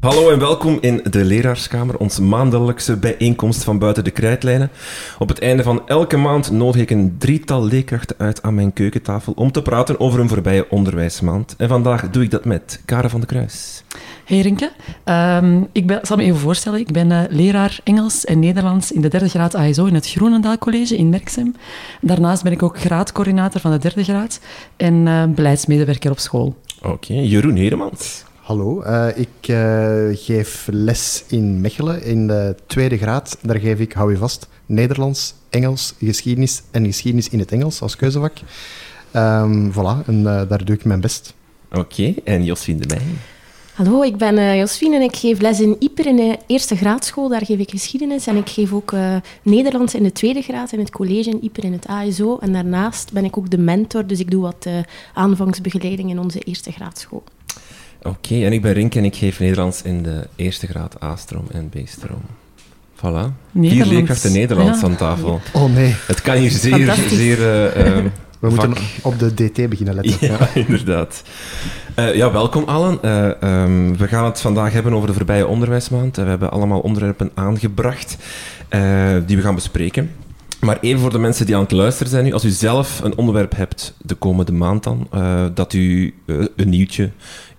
Hallo en welkom in de Leraarskamer, onze maandelijkse bijeenkomst van buiten de krijtlijnen. Op het einde van elke maand nodig ik een drietal leerkrachten uit aan mijn keukentafel om te praten over een voorbije onderwijsmaand. En vandaag doe ik dat met Karen van de Kruis. Hey Rinke, um, ik ben, zal me even voorstellen. Ik ben uh, leraar Engels en Nederlands in de derde graad ASO in het Groenendaal College in Merksem. Daarnaast ben ik ook graadcoördinator van de derde graad en uh, beleidsmedewerker op school. Oké, okay, Jeroen Hedemans. Hallo, uh, ik uh, geef les in Mechelen in de tweede graad. Daar geef ik, hou je vast, Nederlands, Engels, geschiedenis en geschiedenis in het Engels als keuzevak. Um, voilà, en uh, daar doe ik mijn best. Oké, okay, en Josfien de Meij? Hallo, ik ben uh, Josfien en ik geef les in Ieper in de eerste graadschool. Daar geef ik geschiedenis. En ik geef ook uh, Nederlands in de tweede graad in het college in Ieper in het ASO. En daarnaast ben ik ook de mentor, dus ik doe wat uh, aanvangsbegeleiding in onze eerste graadschool. Oké, okay, en ik ben Rink en ik geef Nederlands in de eerste graad A-stroom en B-stroom. Voilà. Vier leerkrachten Nederlands ja. aan tafel. Oh nee. Het kan hier zeer, zeer uh, We moeten op de DT beginnen letten. Ja, ja. inderdaad. Uh, ja, welkom allen. Uh, um, we gaan het vandaag hebben over de voorbije onderwijsmaand. we hebben allemaal onderwerpen aangebracht die we gaan bespreken. Maar even voor de mensen die aan het luisteren zijn nu, als u zelf een onderwerp hebt de komende maand dan, dat u een nieuwtje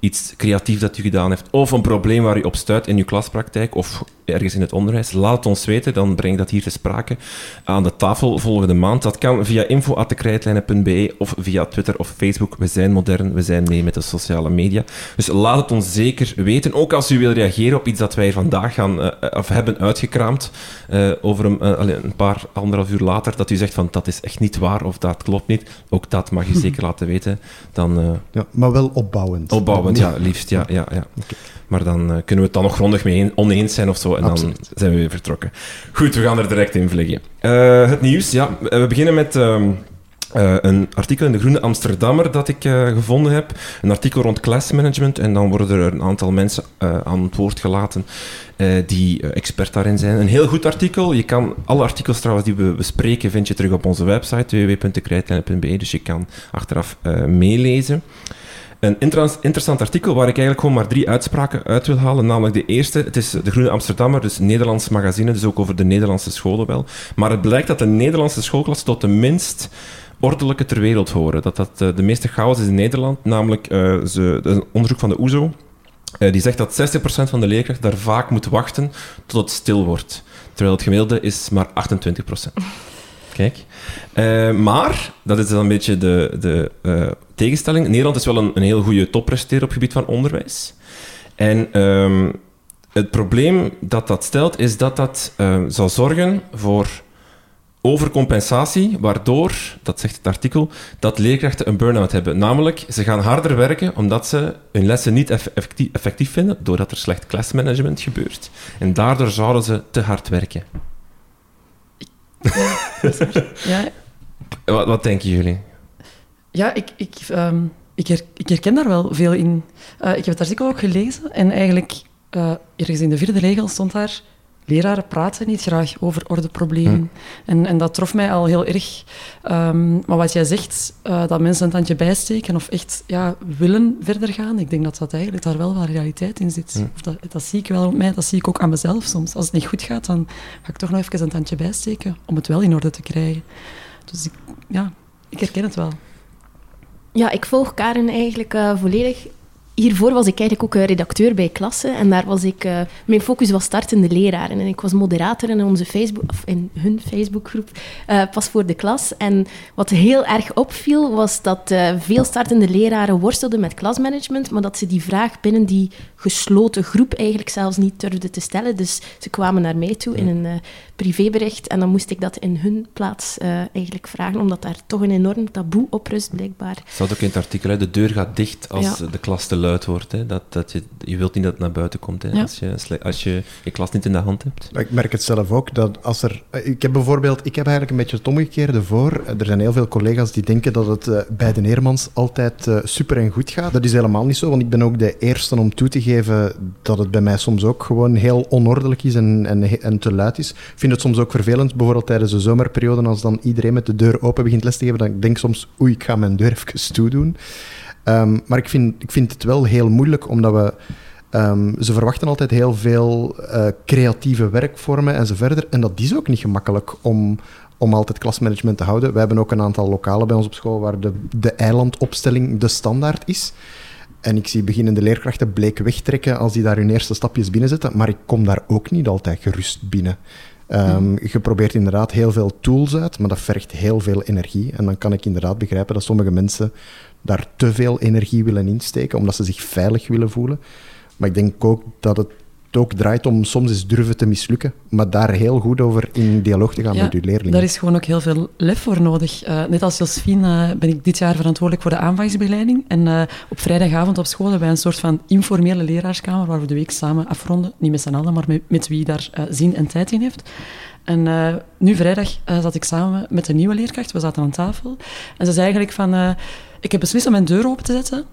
iets creatief dat u gedaan heeft, of een probleem waar u op stuit in uw klaspraktijk of ergens in het onderwijs, laat het ons weten. Dan breng ik dat hier te sprake aan de tafel volgende maand. Dat kan via info.dekrijtlijnen.be of via Twitter of Facebook. We zijn modern, we zijn mee met de sociale media. Dus laat het ons zeker weten. Ook als u wil reageren op iets dat wij vandaag gaan, uh, of hebben uitgekraamd, uh, over een, uh, een, paar anderhalf uur later, dat u zegt van dat is echt niet waar of dat klopt niet. Ook dat mag u zeker laten weten. Dan, ja, maar wel opbouwend. Opbouwend, ja, liefst. Ja, ja, ja. Okay. Maar dan uh, kunnen we het dan nog grondig mee oneens zijn of zo. En Absoluut. dan zijn we weer vertrokken. Goed, we gaan er direct in vliegen. Uh, het nieuws, ja. We beginnen met... Um, uh, een artikel in de Groene Amsterdammer dat ik uh, gevonden heb. Een artikel rond classmanagement. En dan worden er een aantal mensen uh, aan het woord gelaten die expert daarin zijn. Een heel goed artikel. Je kan alle artikels trouwens die we bespreken, vind je terug op onze website www.krijtlijnen.be. Dus je kan achteraf meelezen. Een interessant artikel waar ik eigenlijk gewoon maar drie uitspraken uit wil halen. Namelijk de eerste, het is de Groene Amsterdammer, dus Nederlands magazine, dus ook over de Nederlandse scholen wel. Maar het blijkt dat de Nederlandse schoolklassen tot de minst ordelijke ter wereld horen. Dat dat uh, de meeste chaos is in Nederland. Namelijk uh, ze, een onderzoek van de OESO. Uh, die zegt dat 60% van de leerkrachten daar vaak moet wachten tot het stil wordt. Terwijl het gemiddelde is maar 28%. Kijk. Uh, maar, dat is dan een beetje de, de uh, tegenstelling. Nederland is wel een, een heel goede toppresteer op het gebied van onderwijs. En um, het probleem dat dat stelt, is dat dat zal zorgen voor overcompensatie, waardoor, dat zegt het artikel, dat leerkrachten een burn-out hebben. Namelijk, ze gaan harder werken omdat ze hun lessen niet effectief, vinden, doordat er slecht classmanagement gebeurt. En daardoor zouden ze te hard werken. Ja. Wat, wat denken jullie? Ja, ik, ik, um, ik, her, ik, herken daar wel veel in. Uh, ik heb het artikel ook gelezen en eigenlijk uh, ergens in de vierde regel stond daar leraren praten niet graag over ordeproblemen. Hm. En, en dat trof mij al heel erg. Um, maar wat jij zegt, uh, dat mensen een tandje bijsteken of echt ja, willen verder gaan, ik denk dat dat eigenlijk daar wel wel realiteit in zit. Hm. Of dat, dat zie ik wel op mij, dat zie ik ook aan mezelf soms. Als het niet goed gaat, dan ga ik toch nog even een tandje bijsteken om het wel in orde te krijgen. Dus ik, ja, ik herken het wel. Ja, ik volg Karen eigenlijk uh, volledig hiervoor was ik eigenlijk ook redacteur bij Klasse. En daar was ik... Uh, mijn focus was startende leraren. En ik was moderator in, onze Facebook, of in hun Facebookgroep, uh, Pas voor de Klas. En wat heel erg opviel, was dat uh, veel startende leraren worstelden met klasmanagement, maar dat ze die vraag binnen die gesloten groep eigenlijk zelfs niet durfden te stellen. Dus ze kwamen naar mij toe in een privébericht en dan moest ik dat in hun plaats eigenlijk vragen, omdat daar toch een enorm taboe op rust, blijkbaar. Staat ook in het artikel, de deur gaat dicht als ja. de klas te luid wordt. Hè? Dat, dat je, je wilt niet dat het naar buiten komt hè? Ja. Als, je, als je je klas niet in de hand hebt. Ik merk het zelf ook. Dat als er, ik heb bijvoorbeeld, ik heb eigenlijk een beetje het omgekeerde voor. Er zijn heel veel collega's die denken dat het uh, bij de Neermans altijd uh, super en goed gaat. Dat is helemaal niet zo, want ik ben ook de eerste om toe te geven dat het bij mij soms ook gewoon heel onordelijk is en, en, en te luid is. Ik vind het soms ook vervelend, bijvoorbeeld tijdens de zomerperiode, als dan iedereen met de deur open begint les te geven, dan denk ik soms, oei, ik ga mijn deur even toe doen. Um, maar ik vind, ik vind het wel heel moeilijk, omdat we Ehm, ze verwachten altijd heel veel uh, creatieve werkvormen en verder. En dat is ook niet gemakkelijk om, om altijd klasmanagement te houden. We hebben ook een aantal lokalen bij ons op school waar de, de eilandopstelling de standaard is. En ik zie beginnende leerkrachten bleek wegtrekken als die daar hun eerste stapjes binnenzetten. Maar ik kom daar ook niet altijd gerust binnen. Um, je probeert inderdaad heel veel tools uit, maar dat vergt heel veel energie. En dan kan ik inderdaad begrijpen dat sommige mensen daar te veel energie willen insteken, omdat ze zich veilig willen voelen. Maar ik denk ook dat het ook draait om soms eens durven te mislukken, maar daar heel goed over in dialoog te gaan met uw leerlingen. Daar is gewoon ook heel veel lef voor nodig. Uh, net als Josephine uh, ben ik dit jaar verantwoordelijk voor de aanvangsbegeleiding. En uh, op vrijdagavond op school hebben wij een soort van informele leraarskamer waar we de week samen afronden. Niet met z'n allen, maar met, met wie daar zin en tijd in heeft. En nu vrijdag zat ik samen met een nieuwe leerkracht. We zaten aan tafel. En ze zei eigenlijk van... ik heb beslist om mijn deur open te zetten.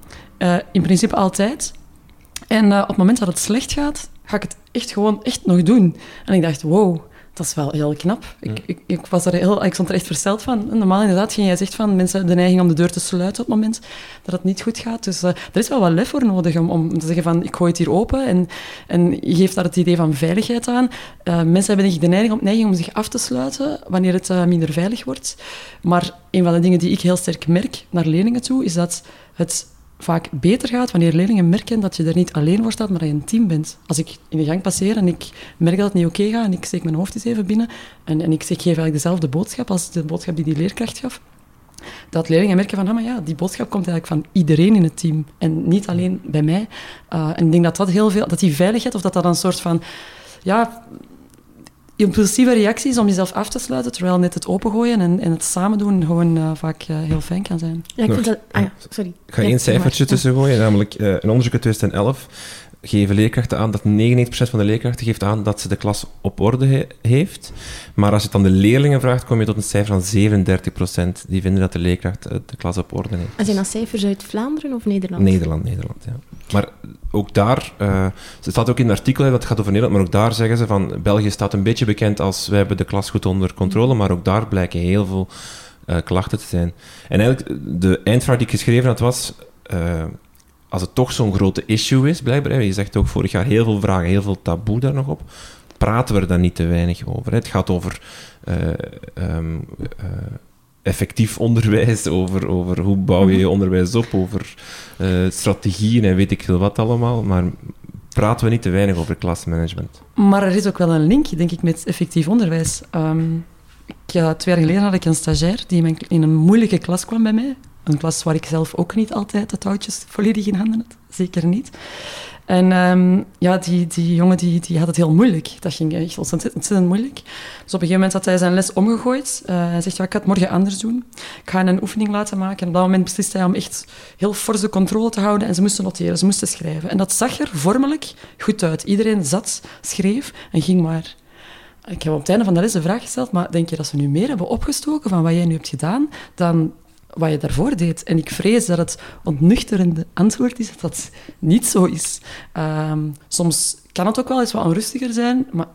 in principe altijd. En op het moment dat het slecht gaat, ga ik het echt gewoon echt nog doen. En ik dacht, wow, dat is wel heel knap. Ik, ik, ik, was er heel, ik stond er echt versteld van. Normaal inderdaad ging jij zegt van mensen de neiging om de deur te sluiten op het moment dat het niet goed gaat. Dus uh, er is wel wat lef voor nodig om, om te zeggen van ik gooi het hier open en, en je geeft daar het idee van veiligheid aan. Uh, mensen hebben de neiging, neiging om zich af te sluiten wanneer het uh, minder veilig wordt. Maar een van de dingen die ik heel sterk merk naar leerlingen toe, is dat het vaak beter gaat wanneer leerlingen merken dat je er niet alleen voor staat, maar dat je een team bent. Als ik in de gang passeer en ik merk dat het niet oké gaat en ik steek mijn hoofd eens even binnen en, en ik zeg, geef eigenlijk dezelfde boodschap als de boodschap die die leerkracht gaf, dat leerlingen merken van, ah, maar ja, die boodschap komt eigenlijk van iedereen in het team en niet alleen bij mij. Uh, en ik denk dat dat heel veel, dat die veiligheid of dat dat een soort van, ja, impulsieve reacties om jezelf af te sluiten, terwijl net het opengooien en, en het samen doen gewoon uh, vaak uh, heel fijn kan zijn. Ja, ik vind dat... Ah ja, sorry. Ik ga één cijfertje tussen gooien, namelijk uh, een onderzoek uit 2011 geven leerkrachten aan dat 99% van de leerkrachten geeft aan dat ze de klas op orde heeft. Maar als je het dan de leerlingen vraagt, kom je tot een cijfer van 37%. Die vinden dat de leerkracht de klas op orde heeft. En zijn dat cijfers uit Vlaanderen of Nederland? Nederland, Nederland, ja. Maar ook daar, uh, het staat ook in het artikel, dat gaat over Nederland, maar ook daar zeggen ze van, België staat een beetje bekend als, wij hebben de klas goed onder controle, maar ook daar blijken heel veel uh, klachten te zijn. En eigenlijk, de eindvraag die ik geschreven had was, uh, als het toch zo'n grote issue is, blijkbaar, je zegt ook vorig jaar heel veel vragen, heel veel taboe daar nog op, praten we er dan niet te weinig over. Het gaat over um, effectief onderwijs, over, over hoe bouw je je mhm. onderwijs op, over uh, strategieën en weet ik veel wat allemaal. Maar praten we niet te weinig over klasmanagement. Maar er is ook wel een link, denk ik, met effectief onderwijs. Um, ik, twee jaar geleden had ik een stagiair die in een moeilijke klas kwam bij mij. Een klas waar ik zelf ook niet altijd de touwtjes volledig in handen had. Zeker niet. En um, ja, die, die jongen die, die had het heel moeilijk. Dat ging echt ontzettend, ontzettend moeilijk. Dus op een gegeven moment had hij zijn les omgegooid. Uh, hij zegt, ja, ik ga het morgen anders doen. Ik ga een oefening laten maken. En op dat moment besliste hij om echt heel forse controle te houden. En ze moesten noteren, ze moesten schrijven. En dat zag er vormelijk goed uit. Iedereen zat, schreef en ging maar. Ik heb op het einde van de les de vraag gesteld, maar denk je dat ze nu meer hebben opgestoken van wat jij nu hebt gedaan dan wat je daarvoor deed. En ik vrees dat het ontnuchterende antwoord is dat dat niet zo is. Ehm, soms kan het ook wel eens wat onrustiger zijn, maar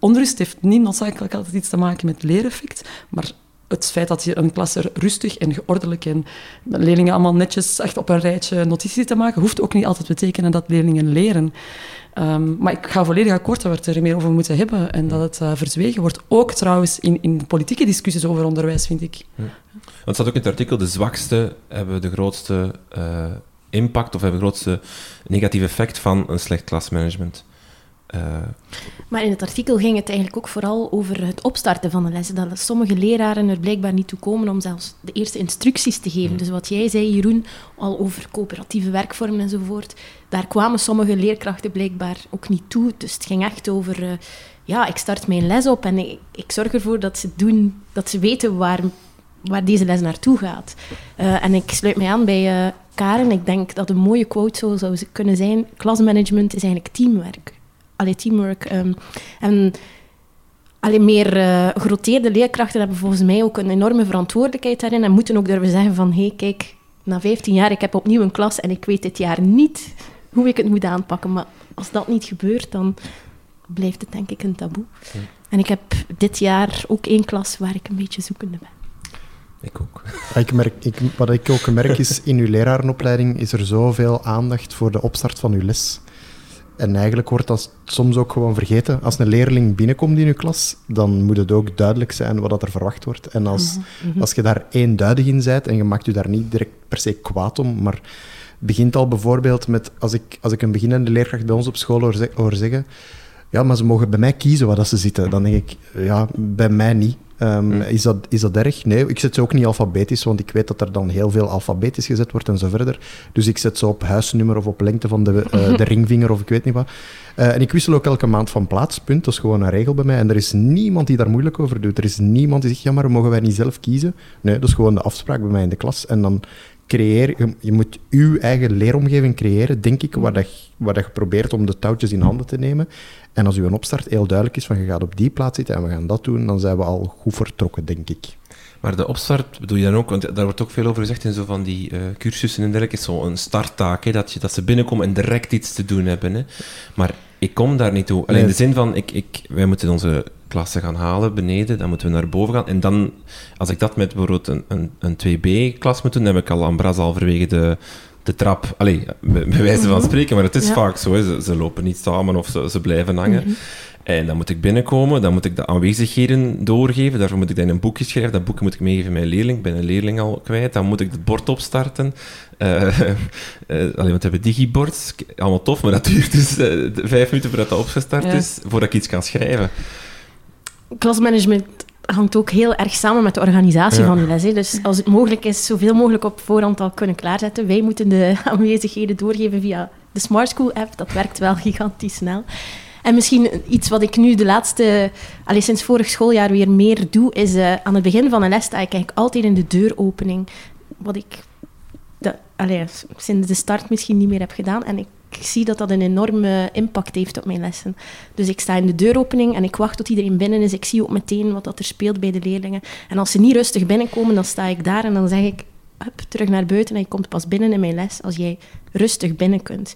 onrust heeft niet noodzakelijk altijd iets te maken met leereffect, maar het feit dat je een klas er rustig en geordelijk en leerlingen allemaal netjes echt op een rijtje notities te maken, hoeft ook niet altijd te betekenen dat leerlingen leren. Um, maar ik ga volledig akkoord dat we het er meer over moeten hebben en dat het uh, verzwegen wordt. Ook trouwens in, in politieke discussies over onderwijs, vind ik. Want staat ook in het artikel, de zwakste hebben de grootste uh, impact of hebben het grootste negatieve effect van een slecht klasmanagement. Uh, maar in het artikel ging het eigenlijk ook vooral over het opstarten van de lessen. Dat sommige leraren er blijkbaar niet toe komen om zelfs de eerste instructies te geven. Dus wat jij zei, Jeroen, al over coöperatieve werkvormen enzovoort, daar kwamen sommige leerkrachten blijkbaar ook niet toe. Dus het ging echt over, uh, ja, ik start mijn les op en ik, ik, zorg ervoor dat ze, doen, dat ze weten waar, waar deze les naartoe gaat. Uh, en ik sluit mij aan bij Karen. Ik denk dat een mooie quote zo zou kunnen zijn, klasmanagement is eigenlijk teamwerk allee, teamwork. Um, en alleen meer uh, geroteerde leerkrachten hebben volgens mij ook een enorme verantwoordelijkheid daarin en moeten ook durven zeggen van hé, hey, kijk, na 15 jaar, ik heb opnieuw een klas en ik weet dit jaar niet hoe ik het moet aanpakken. Maar als dat niet gebeurt, dan blijft het denk ik een taboe. En ik heb dit jaar ook één klas waar ik een beetje zoekende ben. Ik ook. Ik merk, ik, wat ik ook merk is, in uw lerarenopleiding is er zoveel aandacht voor de opstart van uw les. En eigenlijk wordt dat soms ook gewoon vergeten. Als een leerling binnenkomt in je klas, dan moet het ook duidelijk zijn wat er verwacht wordt. En als, Mhm. als je daar eenduidig in bent en je maakt je daar niet direct per se kwaad om, maar begint al bijvoorbeeld met, als ik, als ik een beginnende leerkracht bij ons op school hoor zeggen, ja, maar ze mogen bij mij kiezen waar dat ze zitten. Dan denk ik, ja, bij mij niet. Ehm, is, dat, is dat erg? Nee, ik zet ze ook niet alfabetisch, want ik weet dat er dan heel veel alfabetisch gezet wordt en zo verder. Dus ik zet ze op huisnummer of op lengte van de, eh, de ringvinger of ik weet niet wat. Eh, en ik wissel ook elke maand van plaats, punt. Dat is gewoon een regel bij mij. En er is niemand die daar moeilijk over doet. Er is niemand die zegt, ja, maar mogen wij niet zelf kiezen? Nee, dat is gewoon de afspraak bij mij in de klas. En dan creëer je, je moet uw eigen leeromgeving creëren, denk ik, waar, dat, je- waar dat je probeert om de touwtjes in handen te nemen. En als uw opstart heel duidelijk is van je gaat op die plaats zitten en we gaan dat doen, dan zijn we al goed vertrokken, denk ik. Maar de opstart bedoel je dan ook, want daar wordt ook veel over gezegd in zo van die eh, cursussen en dergelijke, is zo'n starttaak, hè, dat, je, dat ze binnenkomen en direct iets te doen hebben. Hè. Maar ik kom daar niet toe. Alleen in de zin van, ik, ik, wij moeten onze klassen gaan halen beneden, dan moeten we naar boven gaan. En dan, als ik dat met bijvoorbeeld een, een, een 2B-klas moet doen, dan heb ik al ambras halverwege de, de trap. Allee, bij wijze van spreken, maar het is Ja. vaak zo. Ze, ze lopen niet samen of ze, ze blijven hangen. En dan moet ik binnenkomen, dan moet ik de aanwezigheden doorgeven. Daarvoor moet ik dat in een boekje schrijven. Dat boekje moet ik meegeven aan mijn leerling. Ik ben een leerling al kwijt. Dan moet ik het bord opstarten. Eh eh, allee, want we hebben digibord. Allemaal tof, maar dat duurt dus eh, vijf minuten voordat dat opgestart Ja. is, voordat ik iets kan schrijven. Klasmanagement hangt ook heel erg samen met de organisatie Ja. van de les. Hè. Dus als het mogelijk is, zoveel mogelijk op voorhand al kunnen klaarzetten. Wij moeten de aanwezigheden doorgeven via de Smart School app. Dat werkt wel gigantisch snel. En misschien iets wat ik nu de laatste, allee, sinds vorig schooljaar weer meer doe, is eh, aan het begin van een les sta ik eigenlijk altijd in de deuropening. Wat ik allee, sinds de start misschien niet meer heb gedaan. En ik zie dat dat een enorme impact heeft op mijn lessen. Dus ik sta in de deuropening en ik wacht tot iedereen binnen is. Ik zie ook meteen wat dat er speelt bij de leerlingen. En als ze niet rustig binnenkomen, dan sta ik daar en dan zeg ik... Hup, terug naar buiten en je komt pas binnen in mijn les als jij rustig binnen kunt.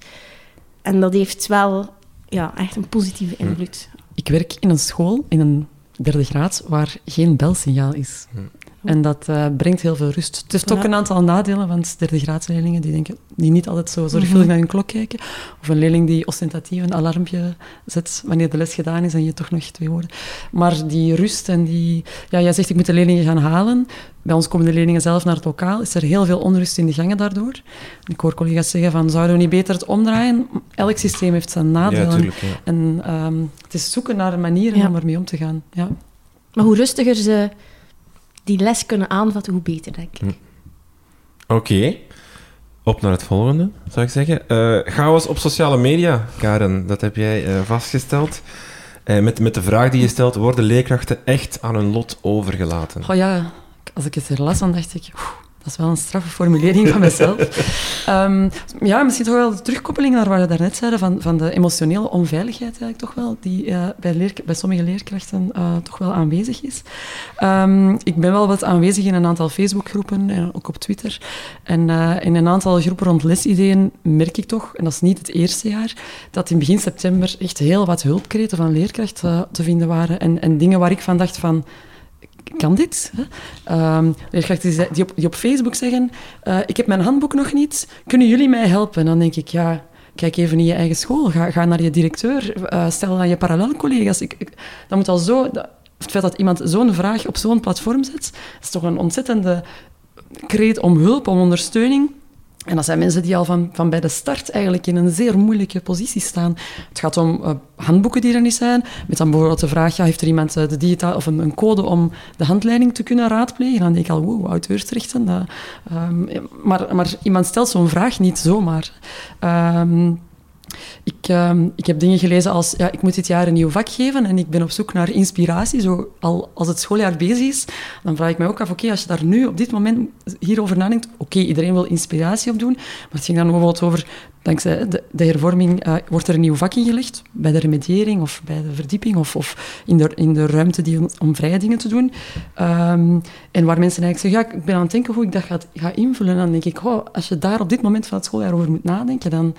En dat heeft wel ja, echt een positieve invloed. Ik werk in een school, in een derde graad, waar geen belsignaal is. En dat eh, brengt heel veel rust. Het heeft ook Ja. een aantal nadelen, want derde graadsleerlingen die, denken, die niet altijd zo zorgvuldig naar hun klok kijken. Of een leerling die ostentatief een alarmpje zet wanneer de les gedaan is en je toch nog twee woorden. Maar die rust en die... Ja, jij zegt ik moet de leerlingen gaan halen. Bij ons komen de leerlingen zelf naar het lokaal. Is er heel veel onrust in de gangen daardoor. Ik hoor collega's zeggen van, zouden we niet beter het omdraaien? Elk systeem heeft zijn nadelen. Ja, tuurlijk. Ja. En ehm, het is zoeken naar manieren Ja. om ermee om te gaan. Ja. Maar hoe rustiger ze die les kunnen aanvatten, hoe beter, denk ik. Oké. Op naar het volgende, zou ik zeggen. Eh chaos op sociale media, Karen. Dat heb jij eh, vastgesteld. Eh, met, met de vraag die je stelt, worden leerkrachten echt aan hun lot overgelaten? Oh ja, als ik het er las, dan dacht ik... dat is wel een straffe formulering van mezelf. Ehm, ja, misschien toch wel de terugkoppeling naar wat we daarnet zeiden, van, van de emotionele onveiligheid eigenlijk toch wel, die eh, bij, leer, bij sommige leerkrachten eh, toch wel aanwezig is. Ehm, ik ben wel wat aanwezig in een aantal Facebookgroepen, en ook op Twitter. En eh, in een aantal groepen rond lesideeën merk ik toch, en dat is niet het eerste jaar, dat in begin september echt heel wat hulpkreten van leerkrachten te vinden waren. En, en dingen waar ik van dacht van kan dit? Ehm, die, op, Facebook zeggen, eh, ik heb mijn handboek nog niet, kunnen jullie mij helpen? En dan denk ik, ja, kijk even in je eigen school, ga, ga naar je directeur, eh, stel aan je parallelcollega's. Ik, ik, dat moet al zo... het feit dat iemand zo'n vraag op zo'n platform zet, is toch een ontzettende kreet om hulp, om ondersteuning. En dat zijn mensen die al van, van bij de start eigenlijk in een zeer moeilijke positie staan. Het gaat om eh, handboeken die er niet zijn. Met dan bijvoorbeeld de vraag, ja, heeft er iemand eh, de digitaal, of een, een code om de handleiding te kunnen raadplegen? Dan denk ik al, wow, auteursrechten. Dat, ehm, maar, maar iemand stelt zo'n vraag niet zomaar. Ehm, ik, ehm, ik heb dingen gelezen als, ja, ik moet dit jaar een nieuw vak geven en ik ben op zoek naar inspiratie. Zo, al, als het schooljaar bezig is, dan vraag ik mij ook af, oké, als je daar nu op dit moment hierover nadenkt, oké, iedereen wil inspiratie opdoen, maar het ging dan bijvoorbeeld over, dankzij de, de hervorming, eh, wordt er een nieuw vak ingelegd, bij de remediering of bij de verdieping of, of in, de, in de ruimte die, om vrije dingen te doen. Ehm, en waar mensen eigenlijk zeggen, ja, ik ben aan het denken hoe ik dat ga, invullen. En dan denk ik, oh, als je daar op dit moment van het schooljaar over moet nadenken, dan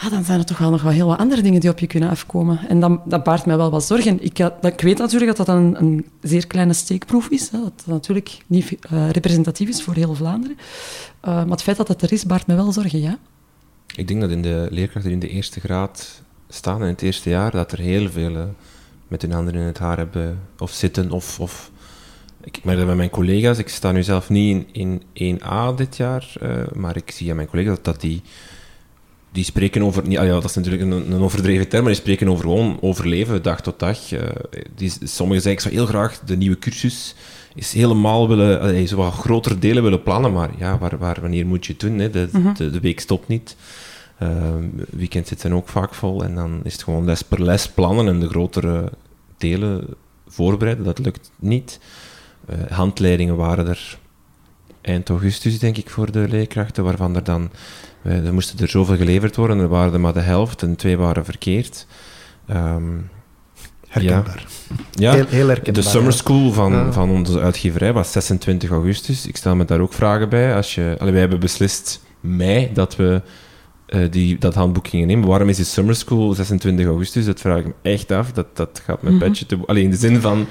ja, dan zijn er toch wel nog wel heel wat andere dingen die op je kunnen afkomen. En dat, dat baart mij wel wat zorgen. Ik, dat, ik weet natuurlijk dat dat een, een zeer kleine steekproef is. Dat het natuurlijk niet eh, representatief is voor heel Vlaanderen. Eh, maar het feit dat het er is, baart mij wel zorgen, ja. ik denk dat in de leerkrachten in de eerste graad staan in het eerste jaar, dat er heel veel eh, met hun handen in het haar hebben of zitten of... of ik merk dat bij mijn collega's, ik sta nu zelf niet in, in 1A dit jaar, maar ik zie aan mijn collega's dat, dat die die spreken over, ja, dat is natuurlijk een, een, overdreven term, maar die spreken over gewoon overleven, dag tot dag. Uh, die, sommigen zeggen, ik zou heel graag de nieuwe cursus is helemaal willen, uh, zo wat grotere delen willen plannen, maar ja, waar, waar, wanneer moet je het doen? Hè? De, mhm. de, de, week stopt niet. Uh, weekend zitten ook vaak vol en dan is het gewoon les per les plannen en de grotere delen voorbereiden. Dat lukt niet. handleidingen waren er eind augustus, denk ik, voor de leerkrachten, waarvan er dan er moesten er zoveel geleverd worden, er waren er maar de helft en twee waren verkeerd. Um, herkenbaar. Ja, heel, heel herkenbaar. De summer school van, van onze uitgeverij was 26 augustus. Ik stel me daar ook vragen bij. Als je, allee, wij hebben beslist mei dat we uh, die, dat handboek gingen nemen. Waarom is die summer school 26 augustus? Dat vraag ik me echt af. Dat, dat gaat mijn mm petje te... Alleen in de zin van...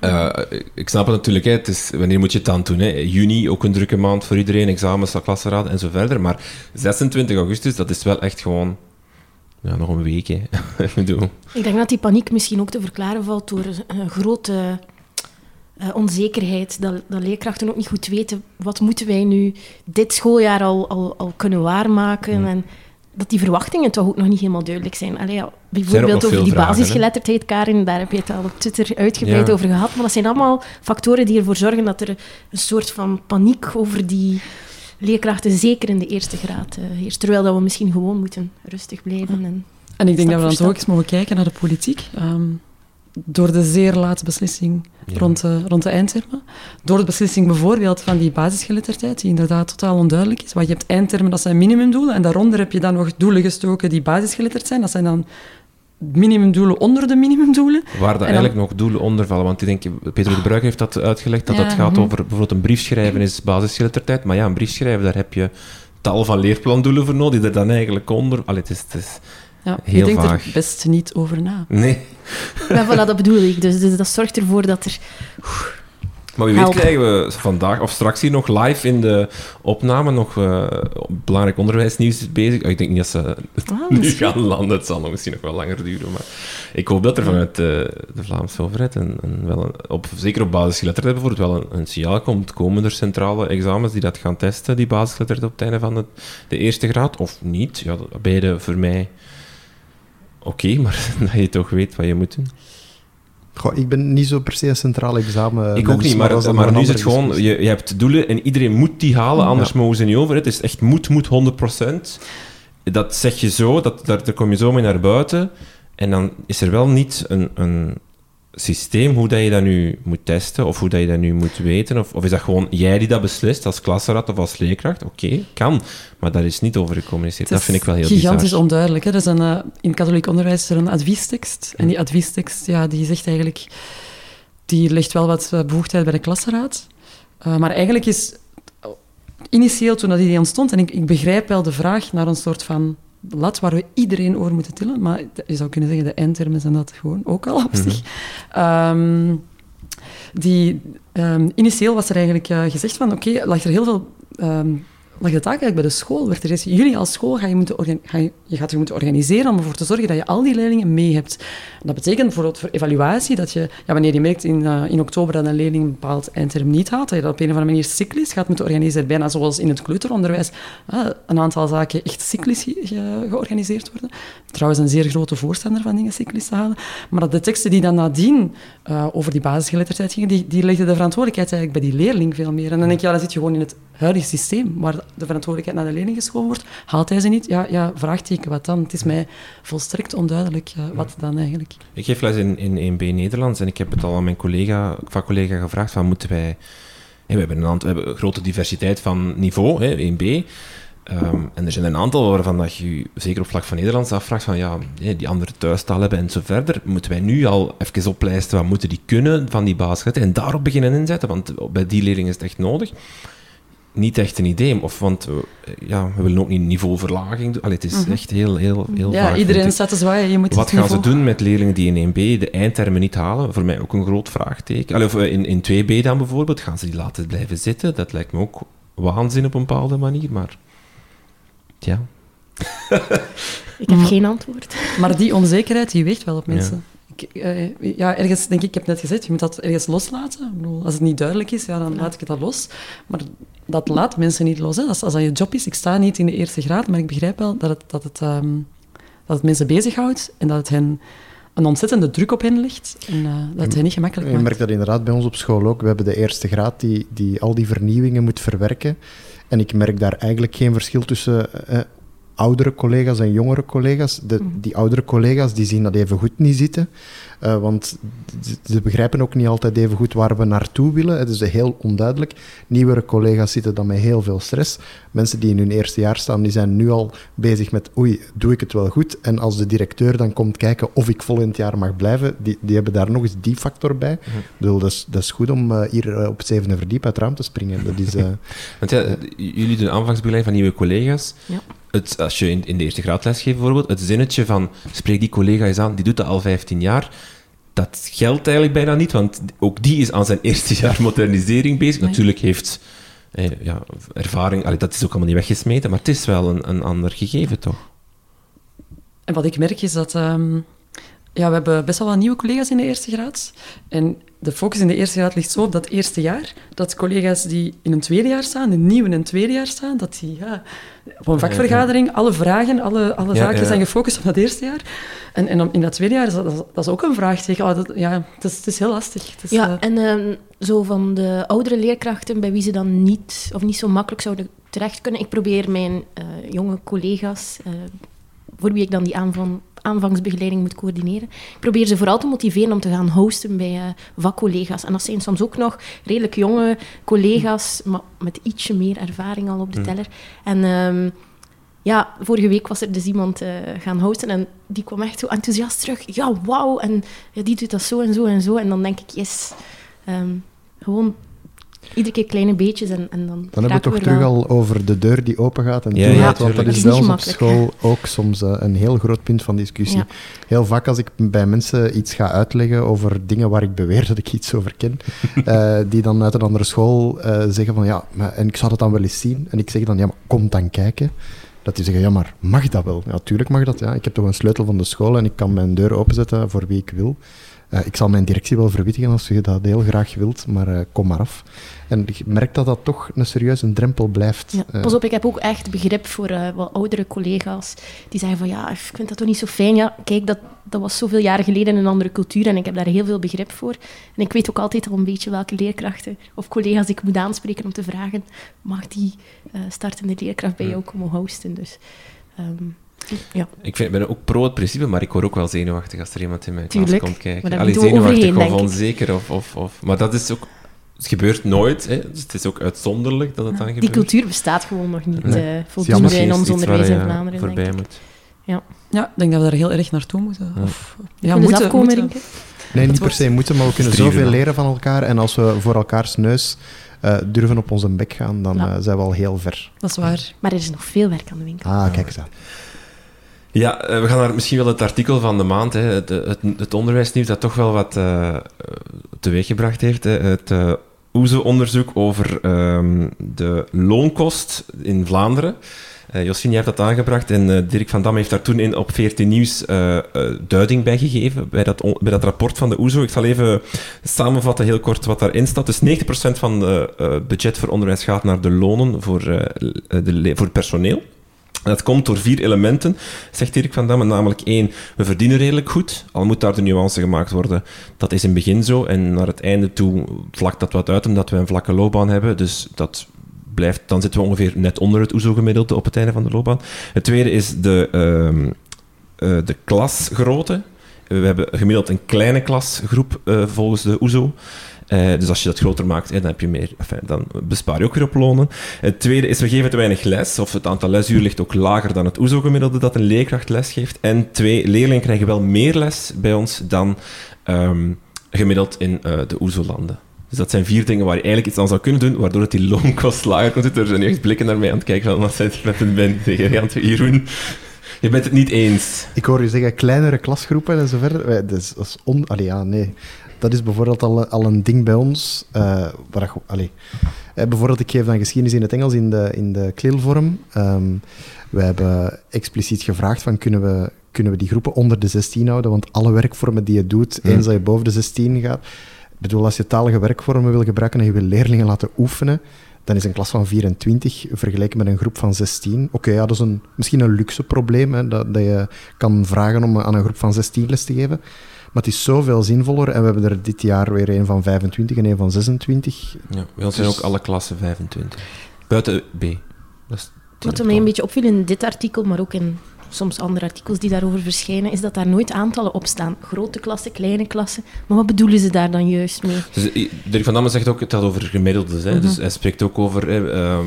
Uh, ik snap het natuurlijk, hè, het is, wanneer moet je het dan doen? Hè? Juni, ook een drukke maand voor iedereen, examens, klassenraad en zo verder. Maar 26 augustus, dat is wel echt gewoon ja, nog een week. Hè. ik denk dat die paniek misschien ook te verklaren valt door een grote uh, onzekerheid. Dat, dat leerkrachten ook niet goed weten, wat moeten wij nu dit schooljaar al, al, al kunnen waarmaken? En dat die verwachtingen toch ook nog niet helemaal duidelijk zijn. Allee, ja, bijvoorbeeld over die basisgeletterdheid, Karin, daar heb je het al op Twitter uitgebreid over gehad. Maar dat zijn allemaal factoren die ervoor zorgen dat er een soort van paniek over die leerkrachten, zeker in de eerste graad, uh, heerst. Terwijl dat we misschien gewoon moeten rustig blijven. En, en ik denk dat we dan toch ook eens mogen kijken naar de politiek. Ehm, door de zeer late beslissing rond, de, rond de eindtermen. Door de beslissing bijvoorbeeld van die basisgeletterdheid, die inderdaad totaal onduidelijk is. Want je hebt eindtermen, dat zijn minimumdoelen, en daaronder heb je dan nog doelen gestoken die basisgeletterd zijn. Dat zijn dan minimumdoelen onder de minimumdoelen. Waar er eigenlijk nog doelen onder vallen. Want ik denk, Peter de Bruik heeft dat uitgelegd, dat het gaat mhm. over bijvoorbeeld een brief schrijven is basisgeletterdheid. Maar ja, een brief schrijven, daar heb je tal van leerplandoelen voor nodig, die er dan eigenlijk onder... Allee, het is, het is ja, Heel je denkt er best niet over na. Nee. Maar voilà, dat bedoel ik. Dus, dus dat zorgt ervoor dat er... Maar wie weet krijgen we vandaag of straks hier nog live in de opname nog uh, belangrijk onderwijsnieuws bezig. Oh, ik denk niet dat ze ah, nu gaan landen. Het zal nog misschien nog wel langer duren. Maar ik hoop dat er vanuit uh, de Vlaamse overheid, en, wel een, op, zeker op basisgeletterdheid bijvoorbeeld, wel een, een, signaal komt. Komen er centrale examens die dat gaan testen, die basisgeletterdheid op het einde van de, de eerste graad? Of niet? Ja, beide voor mij oké, maar dat je toch weet wat je moet doen. Goh, ik ben niet zo per se een centraal examen. Ik ook niet, maar, maar, nu is het gewoon, je, je hebt doelen en iedereen moet die halen, anders mogen ze niet over. Het is echt moet, moet 100%. Dat zeg je zo, dat, daar, daar kom je zo mee naar buiten. En dan is er wel niet een, een systeem, hoe dat je dat nu moet testen, of hoe dat je dat nu moet weten, of, of is dat gewoon jij die dat beslist, als klassenraad of als leerkracht? Oké, kan, maar daar is niet over gecommuniceerd. Dat vind ik wel heel gigantisch bizar. onduidelijk. Hè? Er is een, uh, in katholiek onderwijs is er een adviestekst, en die adviestekst, ja, die zegt eigenlijk, die legt wel wat eh, bevoegdheid bij de klassenraad, uh, maar eigenlijk is initieel toen dat idee ontstond, en ik, ik begrijp wel de vraag naar een soort van lat waar we iedereen over moeten tillen. Maar je zou kunnen zeggen, de eindtermen zijn dat gewoon ook al op zich. Ehm, die, um, initieel was er eigenlijk uh, gezegd van, oké, okay, lag er heel veel um, lag taak eigenlijk bij de school. Werd er is, jullie als school ga je, moeten ga je, je gaat je moeten organiseren om ervoor te zorgen dat je al die leerlingen mee hebt. dat betekent voor evaluatie dat je, ja, wanneer je merkt in, uh, in oktober dat een leerling een bepaald eindterm niet haalt, dat je dat op een of andere manier cyclisch gaat moeten organiseren. Bijna zoals in het kleuteronderwijs uh, een aantal zaken echt cyclisch ge georganiseerd worden. Trouwens, een zeer grote voorstander van dingen cyclisch te halen. Maar dat de teksten die dan nadien uh, over die basisgeletterdheid gingen, die, die legden de verantwoordelijkheid eigenlijk bij die leerling veel meer. En dan denk je, ja, dan zit je gewoon in het huidige systeem, waar de verantwoordelijkheid naar de leerling geschoven wordt. Haalt hij ze niet? Ja, ja vraagteken, wat dan? Het is mij volstrekt onduidelijk uh, wat dan eigenlijk. Ik geef les in, in 1B Nederlands en ik heb het al aan mijn collega, vakcollega gevraagd, van moeten wij... we, hebben een aantal, we hebben een grote diversiteit van niveau, hè, 1B. Ehm, en er zijn een aantal waarvan dat je zeker op vlak van Nederlands afvraagt van ja, die andere thuistaal hebben en zo verder. Moeten wij nu al even oplijsten wat moeten die kunnen van die basis en daarop beginnen inzetten, want bij die leerlingen is het echt nodig niet echt een idee. Of, want uh, ja, we willen ook niet niveauverlaging doen. Allee, het is mm -hmm. echt heel, heel, heel Ja, iedereen staat te zwaaien. Je moet Wat gaan ze doen met leerlingen die in 1B de eindtermen niet halen? Voor mij ook een groot vraagteken. Allee, of uh, in, in 2B dan bijvoorbeeld, gaan ze die laten blijven zitten? Dat lijkt me ook waanzin op een bepaalde manier, maar... Ja, ik heb geen antwoord. Maar die onzekerheid, die weegt wel op mensen. Ja. Ik, uh, ja, ergens denk ik, ik heb net gezegd, je moet dat ergens loslaten. Ik bedoel, als het niet duidelijk is, ja, dan laat ik het dat los. Maar dat laat mensen niet los. Hè. Als, als dat je job is, ik sta niet in de eerste graad, maar ik begrijp wel dat het, dat het, um, dat het mensen bezighoudt en dat het hen een ontzettende druk op hen ligt en uh, dat het hen niet gemakkelijk maakt. Je merkt dat inderdaad bij ons op school ook. We hebben de eerste graad die, die al die vernieuwingen moet verwerken. En ik merk daar eigenlijk geen verschil tussen eh, oudere collega's en jongere collega's. De, mhm. die oudere collega's die zien dat even goed niet zitten. Uh, want ze begrijpen ook niet altijd even goed waar we naartoe willen. Het is heel onduidelijk. Nieuwere collega's zitten dan met heel veel stress. Mensen die in hun eerste jaar staan, die zijn nu al bezig met oei, doe ik het wel goed? En als de directeur dan komt kijken of ik volgend jaar mag blijven, die, die hebben daar nog eens die factor bij. Ik bedoel, dat is, dat is goed om uh, hier uh, op het zevende verdiep uit het raam te springen. Dat is, want ja, jullie doen aanvangsbegeleiding van nieuwe collega's. Ja. Het, als je in, in, de eerste graad les geeft bijvoorbeeld, het zinnetje van spreek die collega eens aan, die doet dat al 15 jaar dat geldt eigenlijk bijna niet, want ook die is aan zijn eerste jaar modernisering bezig. Natuurlijk heeft eh, ja, ervaring, allee, dat is ook allemaal niet weggesmeten, maar het is wel een, een ander gegeven, toch? En wat ik merk is dat... Um, ja, we hebben best wel wat nieuwe collega's in de eerste graad. En de focus in de eerste graad ligt zo op dat eerste jaar, dat collega's die in een tweede jaar staan, de nieuwe in een tweede jaar staan, dat die ja, op een vakvergadering alle vragen, alle, alle zaken zijn gefocust op dat eerste jaar. En, en in dat tweede jaar is dat, dat is ook een vraag. Zeg. Oh, dat, ja, het is, het is heel lastig. Is, ja, uh... en uh, zo van de oudere leerkrachten bij wie ze dan niet, of niet zo makkelijk zouden terecht kunnen. Ik probeer mijn uh, jonge collega's, voor wie ik dan die aanvang aanvangsbegeleiding moet coördineren. Ik probeer ze vooral te motiveren om te gaan hosten bij uh, vakcollega's. En dat zijn soms ook nog redelijk jonge collega's, maar met ietsje meer ervaring al op de mm. teller. En um, ja, vorige week was er dus iemand uh, gaan hosten en die kwam echt zo enthousiast terug. Ja, wauw, en ja, die doet dat zo en zo en zo. En dan denk ik, yes, um, gewoon iedere keer kleine beetjes en, en dan... Dan hebben we het toch terug al over de deur die open gaat en ja, ja, want dat is bij ons op school ook soms uh, een heel groot punt van discussie. Ja. Heel vaak als ik bij mensen iets ga uitleggen over dingen waar ik beweer dat ik iets over ken, uh, die dan uit een andere school uh, zeggen van ja, maar, en ik zou dat dan wel eens zien. En ik zeg dan, ja, maar kom dan kijken. Dat die zeggen, ja, maar mag dat wel? Ja, tuurlijk mag dat. Ja. Ik heb toch een sleutel van de school en ik kan mijn deur openzetten voor wie ik wil. Uh, ik zal mijn directie wel verwittigen als je dat heel graag wilt, maar uh, kom maar af. En ik merk dat dat toch een serieuze drempel blijft. Ja, eh. pas op, ik heb ook echt begrip voor wat oudere collega's die zeggen van ja, ik vind dat toch niet zo fijn. Ja, kijk, dat, dat was zoveel jaren geleden een andere cultuur en ik heb daar heel veel begrip voor. En ik weet ook altijd al een beetje welke leerkrachten of collega's ik moet aanspreken om te vragen, mag die startende leerkracht bij jou komen hosten? Dus... Um, ja. Ik vind, ben ook pro het principe, maar ik word ook wel zenuwachtig als er iemand in mijn klas komt kijken. Alleen zenuwachtig of onzeker. Of, of, of, maar dat is ook... Het gebeurt nooit, hè. Dus het is ook uitzonderlijk dat het dan gebeurt. Die cultuur bestaat gewoon nog niet nee. uh, voldoende in ons onderwijs in Vlaanderen, voorbij denk moet. Ja. ja, ik denk dat we daar heel erg naartoe moeten. Ja. Of, ja, moeten, afkomen, moeten. Nee, niet per se moeten, maar we kunnen zoveel leren van elkaar. En als we voor elkaars neus uh, durven op onze bek gaan, dan uh, zijn we al heel ver. Dat is waar. Maar er is nog veel werk aan de winkel. Ah, kijk eens aan. Ja, eh, we gaan naar misschien wel het artikel van de maand. Hè. Het, het, het onderwijsnieuws dat toch wel wat uh, teweeggebracht heeft. Het uh, OESO-onderzoek over um, de loonkost in Vlaanderen. Uh, Josfien, jij hebt dat aangebracht en Dirk van Dam heeft daar toen in op 14 Nieuws duiding bij gegeven, bij dat, bij dat rapport van de OESO. Ik zal even samenvatten heel kort wat daarin staat. Dus 90% van het budget voor onderwijs gaat naar de lonen voor, de, voor personeel. Dat komt door vier elementen, zegt Dirk van Damme. Namelijk één, we verdienen redelijk goed, al moet daar de nuance gemaakt worden. Dat is in het begin zo en naar het einde toe vlakt dat wat uit omdat we een vlakke loopbaan hebben. Dus dat blijft, dan zitten we ongeveer net onder het OESO-gemiddelde op het einde van de loopbaan. Het tweede is de, uh, de klasgrootte. We hebben gemiddeld een kleine klasgroep uh, volgens de OESO. Uh, dus als je dat groter maakt, dan, heb je meer, enfin, dan bespaar je ook weer op lonen. Het tweede is, we geven te weinig les, of het aantal lesuren ligt ook lager dan het OESO-gemiddelde dat een leerkracht les geeft. En twee, leerlingen krijgen wel meer les bij ons dan um, gemiddeld in uh, de OESO-landen. Dus dat zijn vier dingen waar je eigenlijk iets aan zou kunnen doen, waardoor het die loonkost lager komt Er zijn echt blikken naar mij aan het kijken van wat zijn het met een ben tegen Jeroen. Je bent het niet eens. Ik hoor je zeggen kleinere klasgroepen en zo verder. Dat is on... Allee, ja, nee dat is bijvoorbeeld al, al een ding bij ons. Uh, waar, allee, Eh, bijvoorbeeld, ik geef dan geschiedenis in het Engels in de, in de klilvorm. Ehm, we hebben expliciet gevraagd van kunnen we, kunnen we die groepen onder de 16 houden, want alle werkvormen die je doet, Hmm. eens dat je boven de 16 gaat... Ik bedoel, als je talige werkvormen wil gebruiken en je wil leerlingen laten oefenen, dan is een klas van 24 vergeleken met een groep van 16. Oké, ja, dat is een, misschien een luxe probleem, hè, dat, dat je kan vragen om aan een groep van 16 les te geven. Maar het is zoveel zinvoller en we hebben er dit jaar weer een van 25 en een van 26. Ja, bij ons zijn Dus- ook alle klassen 25. Buiten B. Dat is Wat mij een beetje opviel in dit artikel, maar ook in soms andere artikels die daarover verschijnen, is dat daar nooit aantallen op staan. Grote klassen, kleine klassen. Maar wat bedoelen ze daar dan juist mee? Dus, eh, Dirk van Damme zegt ook, het gaat over gemiddeldes. Hè? Dus hij spreekt ook over... hè, ehm,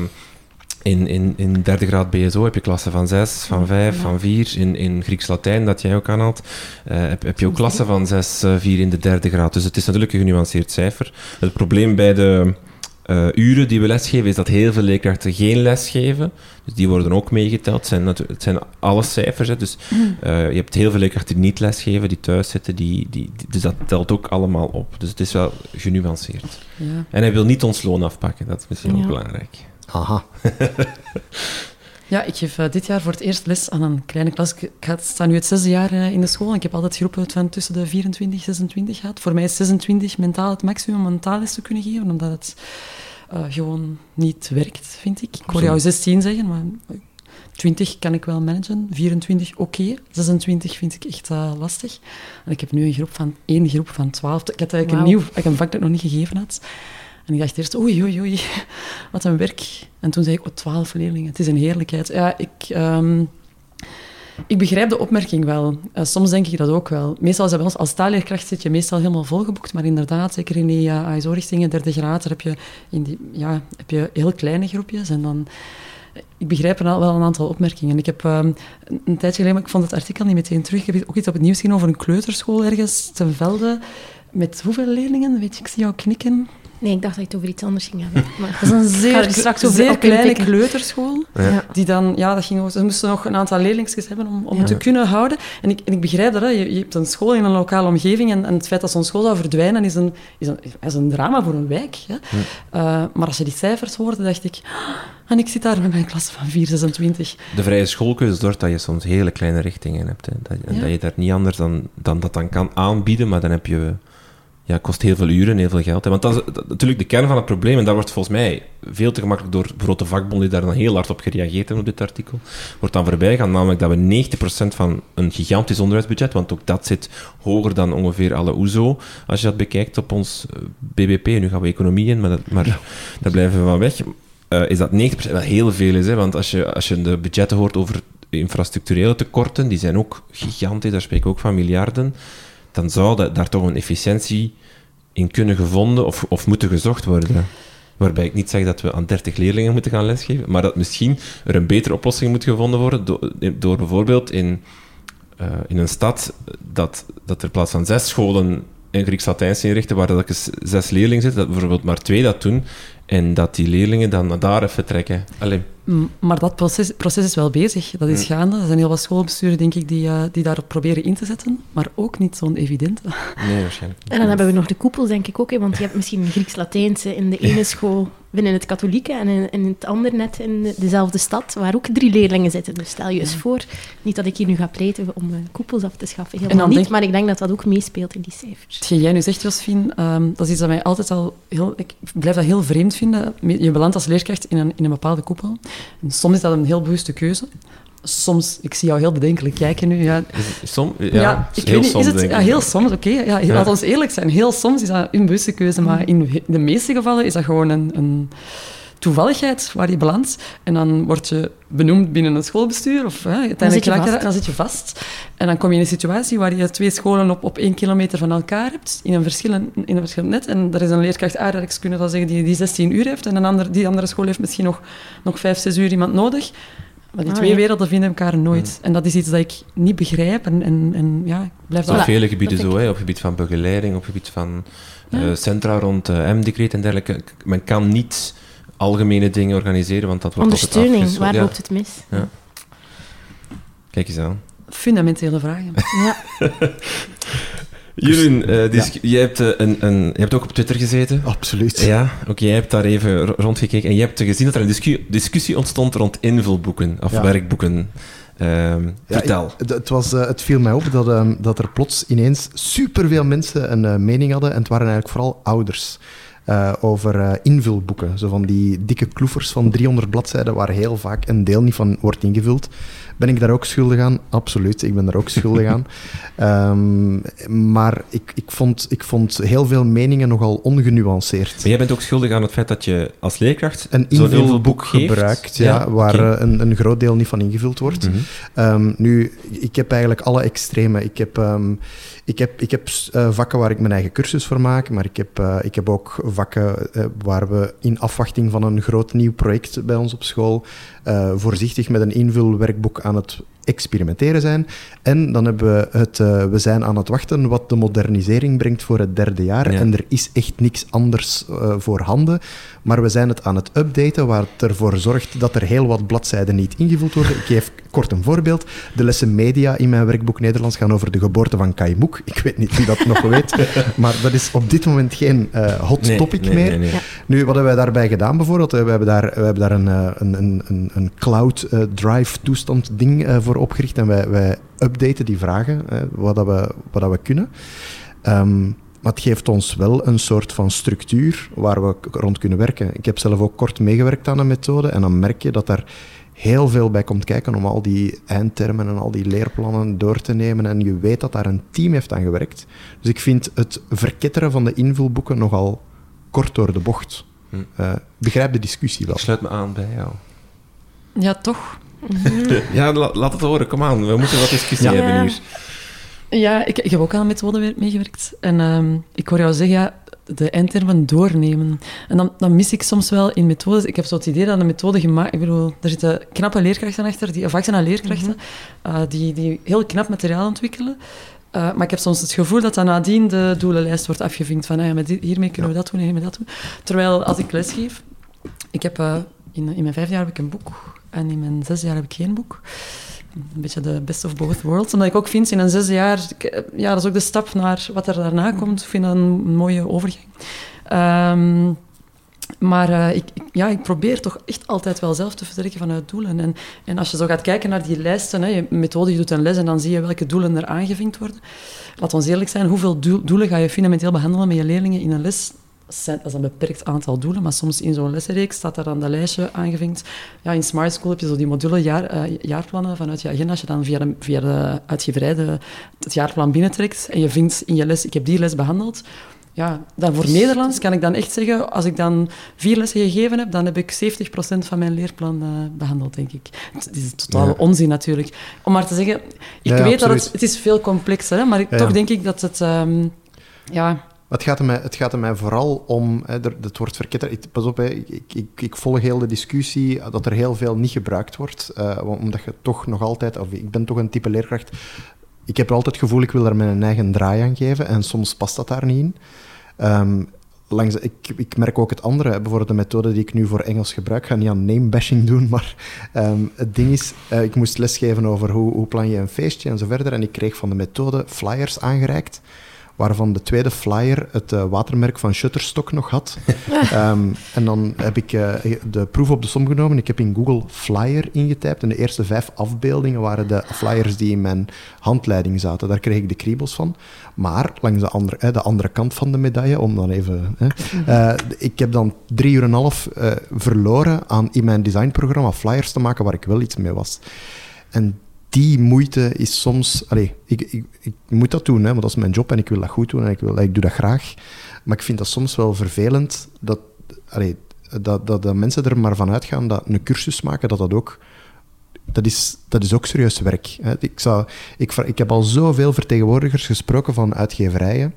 in, in, in derde graad BSO heb je klassen van 6, van 5, van 4. In, in Grieks-Latijn, dat jij ook aanhaalt, eh, heb, heb je ook klassen van 6, eh, 4 in de derde graad. Dus het is natuurlijk een genuanceerd cijfer. Het probleem bij de eh, uren die we lesgeven, is dat heel veel leerkrachten geen les geven. Dus die worden ook meegeteld. Het zijn, het zijn alle cijfers. Hè. Dus eh, je hebt heel veel leerkrachten die niet lesgeven, die thuis zitten. Die, die, die- dus dat telt ook allemaal op. Dus het is wel genuanceerd. Ja. En hij wil niet ons loon afpakken, dat is misschien Ja. ook belangrijk. Haha. Ja, ik geef eh, dit jaar voor het eerst les aan een kleine klas. Ik ga- sta nu het zesde jaar eh, in de school en ik heb altijd groepen van tussen de 24 en 26 gehad. Voor mij is 26 mentaal het maximum om een taalles te kunnen geven, omdat het eh, gewoon niet werkt, vind ik. Ik hoor jou 16 zeggen, maar eh, 20 kan ik wel managen, 24 oké, 26 vind ik echt eh, lastig. En ik heb nu een groep van, één groep van 12. Ik had eigenlijk een nieuw, ik een vak dat ik nog niet gegeven had. En ik dacht eerst, oei, oei, oei, wat een werk. En toen zei ik, oh, twaalf leerlingen, het is een heerlijkheid. Ja, ik, ehm, ik begrijp de opmerking wel. Eh, soms denk ik dat ook wel. Meestal bij ons, als taalleerkracht zit je meestal helemaal volgeboekt, maar inderdaad, zeker in die uh, ASO-richtingen, derde graad, daar heb je, in die, ja, heb je heel kleine groepjes en dan... Ik begrijp wel een aantal opmerkingen. Ik heb ehm, een, tijdje geleden, ik vond het artikel niet meteen terug, ik heb ook iets op het nieuws gezien over een kleuterschool ergens ten Velde. Met hoeveel leerlingen? Weet je, ik zie jou knikken. Nee, ik dacht dat je het over iets anders ging hebben. Maar Dat is een zeer, er straks over zeer kleine inpikken. kleuterschool. Ja. Die dan, ja, dat ging ze moesten nog een aantal leerlingjes hebben om, om Ja. te kunnen houden. En ik, en ik begrijp dat, hè. Je, je hebt een school in een lokale omgeving en, en het feit dat zo'n school zou verdwijnen is een, is een, is een drama voor een wijk. Hè. Eh, maar als je die cijfers hoorde, dacht ik... "Ah, En ik zit daar met mijn klas van 4, 26. De vrije schoolkeuze zorgt dat je soms hele kleine richtingen hebt. Hè. Dat, en Ja. dat je daar niet anders dan, dan dat dan kan aanbieden, maar dan heb je... Ja, kost heel veel uren, heel veel geld. Hè. Want dat is dat- natuurlijk de kern van het probleem. En daar wordt volgens mij veel te gemakkelijk door de vakbonden die daar dan heel hard op gereageerd hebben op dit artikel, wordt dan voorbij gaan. Namelijk dat we 90% van een gigantisch onderwijsbudget, want ook dat zit hoger dan ongeveer alle OESO, als je dat bekijkt op ons eh, BBP. Nu gaan we economie in, maar, dat, maar daar blijven we van weg. Eh, is dat 90% wel heel veel is. Hè? Want als je, als je de budgetten hoort over infrastructurele tekorten, die zijn ook gigantisch, daar spreken we ook van miljarden, dan zou daar toch een efficiëntie in kunnen gevonden of, of moeten gezocht worden. Waarbij ik niet zeg dat we aan 30 leerlingen moeten gaan lesgeven, maar dat misschien er een betere oplossing moet gevonden worden door, bijvoorbeeld in, eh, in een stad dat, dat er plaats van zes scholen in Grieks-Latijns inrichten waar dat zes leerlingen zitten, dat bijvoorbeeld maar twee dat doen en dat die leerlingen dan naar daar even trekken. Maar dat proces, proces is wel bezig. Dat is gaande. Er zijn heel wat schoolbesturen, denk ik, die, eh, die daarop proberen in te zetten. Maar ook niet zo'n evident. nee, waarschijnlijk niet. En dan hebben we nog de koepels, denk ik ook. Hè, want je hebt misschien Grieks-Latijnse in de ene school binnen het katholieke en in, in het andere net in de- dezelfde stad, waar ook drie leerlingen zitten. Dus stel je eens voor, niet dat ik hier nu ga pleiten om eh, koepels af te schaffen, helemaal niet, denk- maar ik denk dat dat ook meespeelt in die cijfers. Hetgeen jij nu zegt, Josephine, ehm, dat is iets dat mij altijd al heel... Ik blijf dat heel vreemd vinden. Je belandt als leerkracht in een, in een bepaalde koepel. En soms is dat een heel bewuste keuze. Soms, ik zie jou heel bedenkelijk kijken nu. Ja, Is- Som, ja, ja, ik heel weet niet, soms, is het, ja, heel soms, oké. ja, Ja. Laat ons eerlijk zijn. Heel soms is dat een bewuste keuze, maar in de meeste gevallen is dat gewoon een, een toevalligheid waar je belandt. En dan word je benoemd binnen het schoolbestuur, of hè, uiteindelijk zit je dan zit je vast. En dan kom je in een situatie waar je twee scholen op, op één kilometer van elkaar hebt, in een, verschillend, in een verschillend net. En er is een leerkracht A, dat zeggen, die, die 16 uur heeft, en een ander, die andere school heeft misschien nog, nog 5, 6 uur iemand nodig. Maar die Ah, twee ja. werelden vinden elkaar nooit. En dat is iets dat ik niet begrijp. En, en, en ja, ik blijf Dat op vele gebieden zo, hè, op gebied van begeleiding, op gebied van eh, centra rond eh, M-decreet en dergelijke. Men kan niet algemene dingen organiseren, want dat wordt Ondersteuning, waar Ja, loopt het mis? Kijk eens aan. Fundamentele vragen. Ja. Jeroen, uh, dus je, hebt, uh, een, een, je hebt ook op Twitter gezeten. Absoluut. Ja, oké, okay, jij hebt daar even rondgekeken en je hebt gezien dat er een discussie, discussie ontstond rond invulboeken of ja. werkboeken. Vertel. Ja, het, was, uh, het viel mij op dat, uh, dat er plots ineens superveel mensen een uh, mening hadden. En het waren eigenlijk vooral ouders. Over invulboeken. Zo van die dikke kloefers van 300 bladzijden, waar heel vaak een deel niet van wordt ingevuld. Ben ik daar ook schuldig aan? Absoluut, ik ben daar ook schuldig aan. Um, maar ik, ik, vond, ik vond heel veel meningen nogal ongenuanceerd. Maar jij bent ook schuldig aan het feit dat je als leerkracht een invulboek gebruikt, ja, ja, waar okay. een, een groot deel niet van ingevuld wordt. Mm -hmm. um, nu, ik heb eigenlijk alle extreme. Ik heb, um, ik heb, ik heb uh, vakken waar ik mijn eigen cursus voor maak, maar ik heb, uh, ik heb ook vakken uh, waar we in afwachting van een groot nieuw project bij ons op school voorzichtig met een invulwerkboek aan het experimenteren zijn. En dan hebben we het, uh, we zijn aan het wachten wat de modernisering brengt voor het derde jaar. Ja. En er is echt niks anders uh, voorhanden. Maar we zijn het aan het updaten, waar het ervoor zorgt dat er heel wat bladzijden niet ingevuld worden. Ik geef kort een voorbeeld. De lessen media in mijn werkboek Nederlands gaan over de geboorte van Kai Moek. Ik weet niet wie dat nog weet, maar dat is op dit moment geen uh, hot nee, topic nee, meer. Nee, ja. Nu, wat hebben wij daarbij gedaan bijvoorbeeld? We hebben daar, we hebben daar een, een, een, een cloud drive toestand ding voor opgericht en wij, wij updaten die vragen, hè, wat, dat we, wat dat we kunnen. Um, maar het geeft ons wel een soort van structuur waar we rond kunnen werken. Ik heb zelf ook kort meegewerkt aan een methode en dan merk je dat daar heel veel bij komt kijken om al die eindtermen en al die leerplannen door te nemen. En je weet dat daar een team heeft aan gewerkt. Dus ik vind het verketteren van de invulboeken nogal kort door de bocht. Hm. Uh, begrijp de discussie wel. Ik sluit me aan bij jou. Ja, toch? Ja, laat het horen. Kom aan. We moeten wat discussie ja. hebben hier. Ja, ik, ik, heb ook aan een methode meegewerkt. En um, ik hoor jou zeggen, ja, de eindtermen doornemen. En dan, dan, mis ik soms wel in methodes... Ik heb zo het idee dat een methode gemaakt... Ik bedoel, er zitten knappe leerkrachten achter, die, of aan leerkrachten, mm -hmm. uh, die, die heel knap materiaal ontwikkelen. Uh, maar ik heb soms het gevoel dat dan nadien de doelenlijst wordt afgevinkt. Van, ah, ja, met die, hiermee kunnen we dat doen en hiermee dat doen. Terwijl, als ik lesgeef... Ik heb... Uh, in, in mijn vijfde jaar heb ik een boek. En in mijn zesde jaar heb ik geen boek een beetje de best of both worlds. Omdat ik ook vind, in een zesde jaar... Ja, dat is ook de stap naar wat er daarna komt. Ik vind dat een mooie overgang. Um, maar uh, ik, ik, ja, ik probeer toch echt altijd wel zelf te vertrekken vanuit doelen. En, en als je zo gaat kijken naar die lijsten, hè, je methode, je doet een les en dan zie je welke doelen er aangevinkt worden. Laat ons eerlijk zijn, hoeveel doelen ga je fundamenteel behandelen met je leerlingen in een les? Dat is een beperkt aantal doelen, maar soms in zo'n lessenreeks staat daar dan dat lijstje aangevinkt. Ja, in Smart School heb je zo die module jaar, uh, jaarplannen vanuit je agenda. Als je dan via de, via de uitgeverij de, het jaarplan binnentrekt en je vindt in je les, ik heb die les behandeld, ja, dan voor Nederlands kan ik dan echt zeggen, als ik dan vier lessen gegeven heb, dan heb ik 70% van mijn leerplan uh, behandeld, denk ik. Het is totale ja. onzin natuurlijk. Om maar te zeggen, ik ja, weet dat het, het is veel complexer is, maar ik, toch denk ik dat het... Um, ja, het gaat, er mij, het gaat er mij vooral om, hè, het wordt verketterd. Pas op, hè, ik, ik, ik, volg heel de discussie dat er heel veel niet gebruikt wordt, uh, omdat je toch nog altijd, of ik ben toch een type leerkracht, ik heb altijd het gevoel, ik wil daar mijn eigen draai aan geven en soms past dat daar niet in. Um, langs, ik, ik, merk ook het andere. Bijvoorbeeld de methode die ik nu voor Engels gebruik. Ik ga niet aan name-bashing doen, maar um, het ding is, uh, ik moest lesgeven over hoe, hoe plan je een feestje en zo verder. En ik kreeg van de methode flyers aangereikt waarvan de tweede flyer het uh, watermerk van Shutterstock nog had. um, en dan heb ik uh, de proef op de som genomen. Ik heb in Google flyer ingetypt en de eerste vijf afbeeldingen waren de flyers die in mijn handleiding zaten. Daar kreeg ik de kriebels van. Maar langs de andere, eh, de andere kant van de medaille, om dan even... Uh, ik heb dan drie uur en een half verloren aan in mijn designprogramma flyers te maken waar ik wel iets mee was. En die moeite is soms... Allez, ik, ik, ik, moet dat doen, hè, want dat is mijn job en ik wil dat goed doen en ik, wil, ik doe dat graag. Maar ik vind dat soms wel vervelend dat, allez, dat, dat, dat mensen er maar van uitgaan dat een cursus maken, dat dat ook... Dat is, dat is ook serieus werk. Hè. Ik, zou, ik, ik heb al zoveel vertegenwoordigers gesproken van uitgeverijen,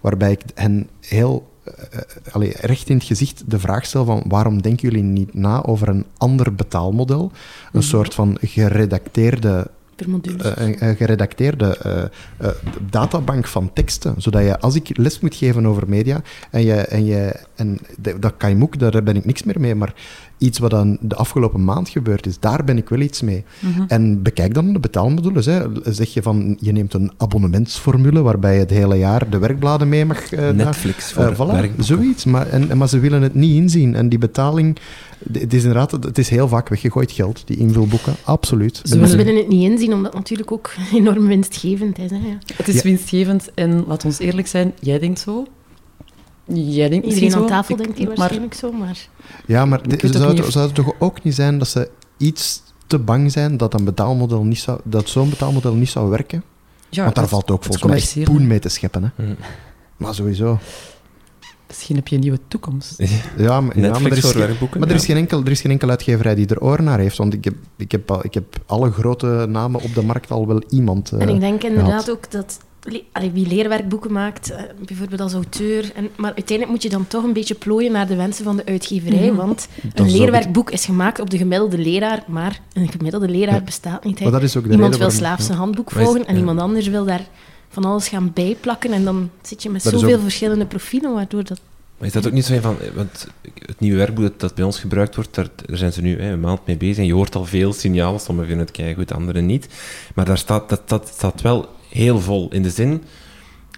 waarbij ik hen heel uh, allee, recht in het gezicht de vraag stel van waarom denken jullie niet na over een ander betaalmodel? Een -hmm. soort van geredacteerde een, geredacteerde uh, uh, databank van teksten, zodat je, als ik les moet geven over media, en, je, en, je, en dat kan je ook, daar ben ik niks meer mee, maar iets wat dan de afgelopen maand gebeurd is. Daar ben ik wel iets mee. Mhm. En bekijk dan de betaalmodules. Hè. Zeg je van, je neemt een abonnementsformule waarbij je het hele jaar de werkbladen mee mag... eh, Netflix daar- voor eh, voilà, zoiets. Maar, en, maar ze willen het niet inzien. En die betaling, het is inderdaad, het is heel vaak weggegooid geld, die invulboeken. Absoluut. Ze willen- willen het niet inzien, omdat het natuurlijk ook enorm winstgevend is. Hè. Ja. Het is Ja. winstgevend en laat ons eerlijk zijn, jij denkt zo. Jij denkt Iedereen aan tafel Ik- denkt hier maar waarschijnlijk zo, maar... Ja, maar zou, niet het, zou het toch ook niet zijn dat ze iets te bang zijn dat een betaalmodel niet zou, dat zo'n betaalmodel niet zou werken? Ja, Want daar het- valt ook volgens mij spoen mee te scheppen. Hè? Hm. Maar sowieso. Misschien heb je een nieuwe toekomst. Ja, maar, ja, maar, er, Netflix is geen, werkboeken. maar er, is geen enkel, er is geen enkel uitgeverij die er oren naar heeft. Want ik heb, ik heb, al- ik heb alle grote namen op de markt al wel iemand. eh, En ik denk inderdaad gehad. ook dat allee, wie leerwerkboeken maakt, eh, bijvoorbeeld als auteur, en, maar uiteindelijk moet je dan toch een beetje plooien naar de wensen van de uitgeverij, Mhm. want Dat een leerwerkboek is gemaakt op de gemiddelde leraar, maar een gemiddelde leraar Ja. bestaat niet. hè. Maar dat is ook de Iemand wil waarom- slaafs ja. een handboek volgen en ja. iemand anders wil daar van alles gaan bijplakken en dan zit je met Dat zoveel ook- verschillende profielen, waardoor dat... Maar is dat ook niet zo van... Want het nieuwe werkboek dat, dat bij ons gebruikt wordt, daar, daar zijn ze nu hè, een maand mee bezig. En je hoort al veel signalen. Sommigen vinden het goed, anderen niet. Maar daar staat, dat, dat staat wel heel vol. In de zin,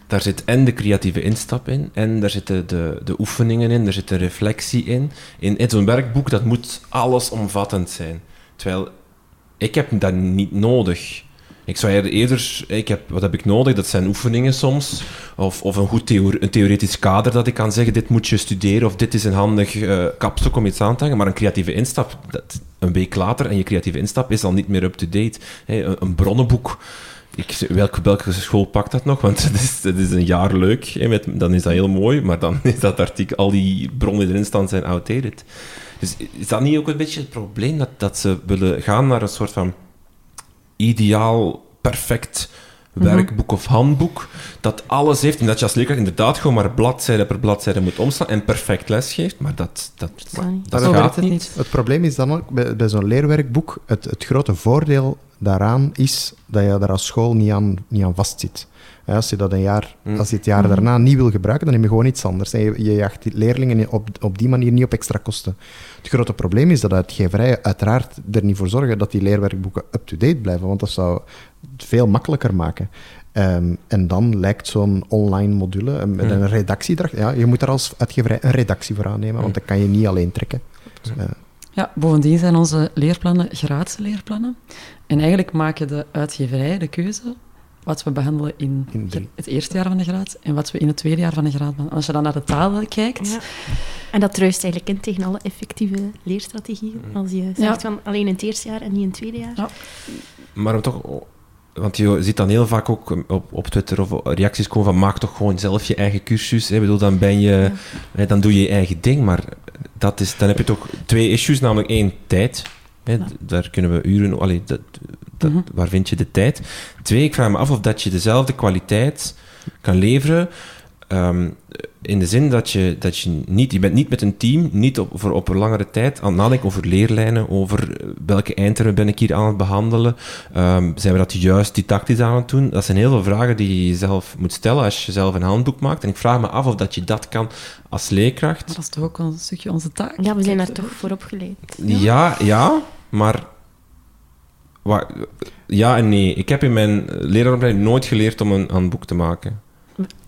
daar zit en de creatieve instap in, en daar zitten de, de oefeningen in, er zit de reflectie in. In, zo'n werkboek, dat moet allesomvattend zijn. Terwijl, ik heb dat niet nodig. Ik zou eerder, ik heb, wat heb ik nodig? Dat zijn oefeningen soms, of, of een goed theo- een theoretisch kader dat ik kan zeggen, dit moet je studeren, of dit is een handig eh, kapstok om iets aan te hangen. Maar een creatieve instap, dat, een week later, en je creatieve instap is al niet meer up-to-date. Een bronnenboek, ik, welke, welke school pakt dat nog? Want het is, het is een jaar leuk, hè, met, dan is dat heel mooi, maar dan is dat artikel, al die bronnen die erin staan, zijn outdated. Dus is dat niet ook een beetje het probleem, dat, dat ze willen gaan naar een soort van ideaal, perfect werkboek of handboek, dat alles heeft, en dat je als leerkracht inderdaad gewoon maar bladzijde per bladzijde moet omslaan en perfect les geeft, maar dat, dat, dat gaat werkt het niet. niet. Het probleem is dan ook bij, bij zo'n leerwerkboek, het, het grote voordeel daaraan is dat je daar als school niet aan, niet aan vastzit. Ja, Als je, dat een jaar, Mm. als je het jaar daarna niet wil gebruiken, dan neem je gewoon iets anders. En je, je jaagt die leerlingen op, op die manier niet op extra kosten. Het grote probleem is dat uitgeverijen uiteraard er niet voor zorgen dat die leerwerkboeken up-to-date blijven, want dat zou het veel makkelijker maken. Ehm, en dan lijkt zo'n online module eh, met Mm. een redactie erachter- Ja, je moet er als uitgeverij een redactie voor aannemen, want dat kan je niet alleen trekken. Eh, Ja, bovendien zijn onze leerplannen gratis leerplannen. En eigenlijk maken de uitgeverijen de keuze wat we behandelen in, het eerste jaar van de graad en wat we in het tweede jaar van de graad behandelen. Als je dan naar de talen kijkt, Ja. En dat druist eigenlijk in tegen alle effectieve leerstrategieën. Als je zegt Ja. van alleen in het eerste jaar en niet in het tweede jaar. Ja. Maar toch, want je ziet dan heel vaak ook op, op Twitter of reacties komen van maak toch gewoon zelf je eigen cursus. Hè. Ik bedoel, dan, ben je, hè, dan doe je je eigen ding, maar dat is, dan heb je toch twee issues, namelijk één, tijd. Ja. Daar kunnen we uren... Allee, dat, dat, Mhm. Waar vind je de tijd? Twee, ik vraag me af of dat je dezelfde kwaliteit kan leveren ehm, in de zin dat je, dat je niet... Je bent niet met een team, niet op, voor op een langere tijd aan het nadenken over leerlijnen, over eh, welke eindtermen ben ik hier aan het behandelen, Ehm, zijn we dat juist didactisch aan het doen? Dat zijn heel veel vragen die je jezelf moet stellen als je zelf een handboek maakt. En ik vraag me af of dat je dat kan als leerkracht. maar dat is toch ook een stukje onze taak. Ja, we zijn daar toch voor opgeleid. Ja, ja, maar... wa- Ja en nee. Ik heb in mijn leraaropleiding nooit geleerd om een handboek te maken.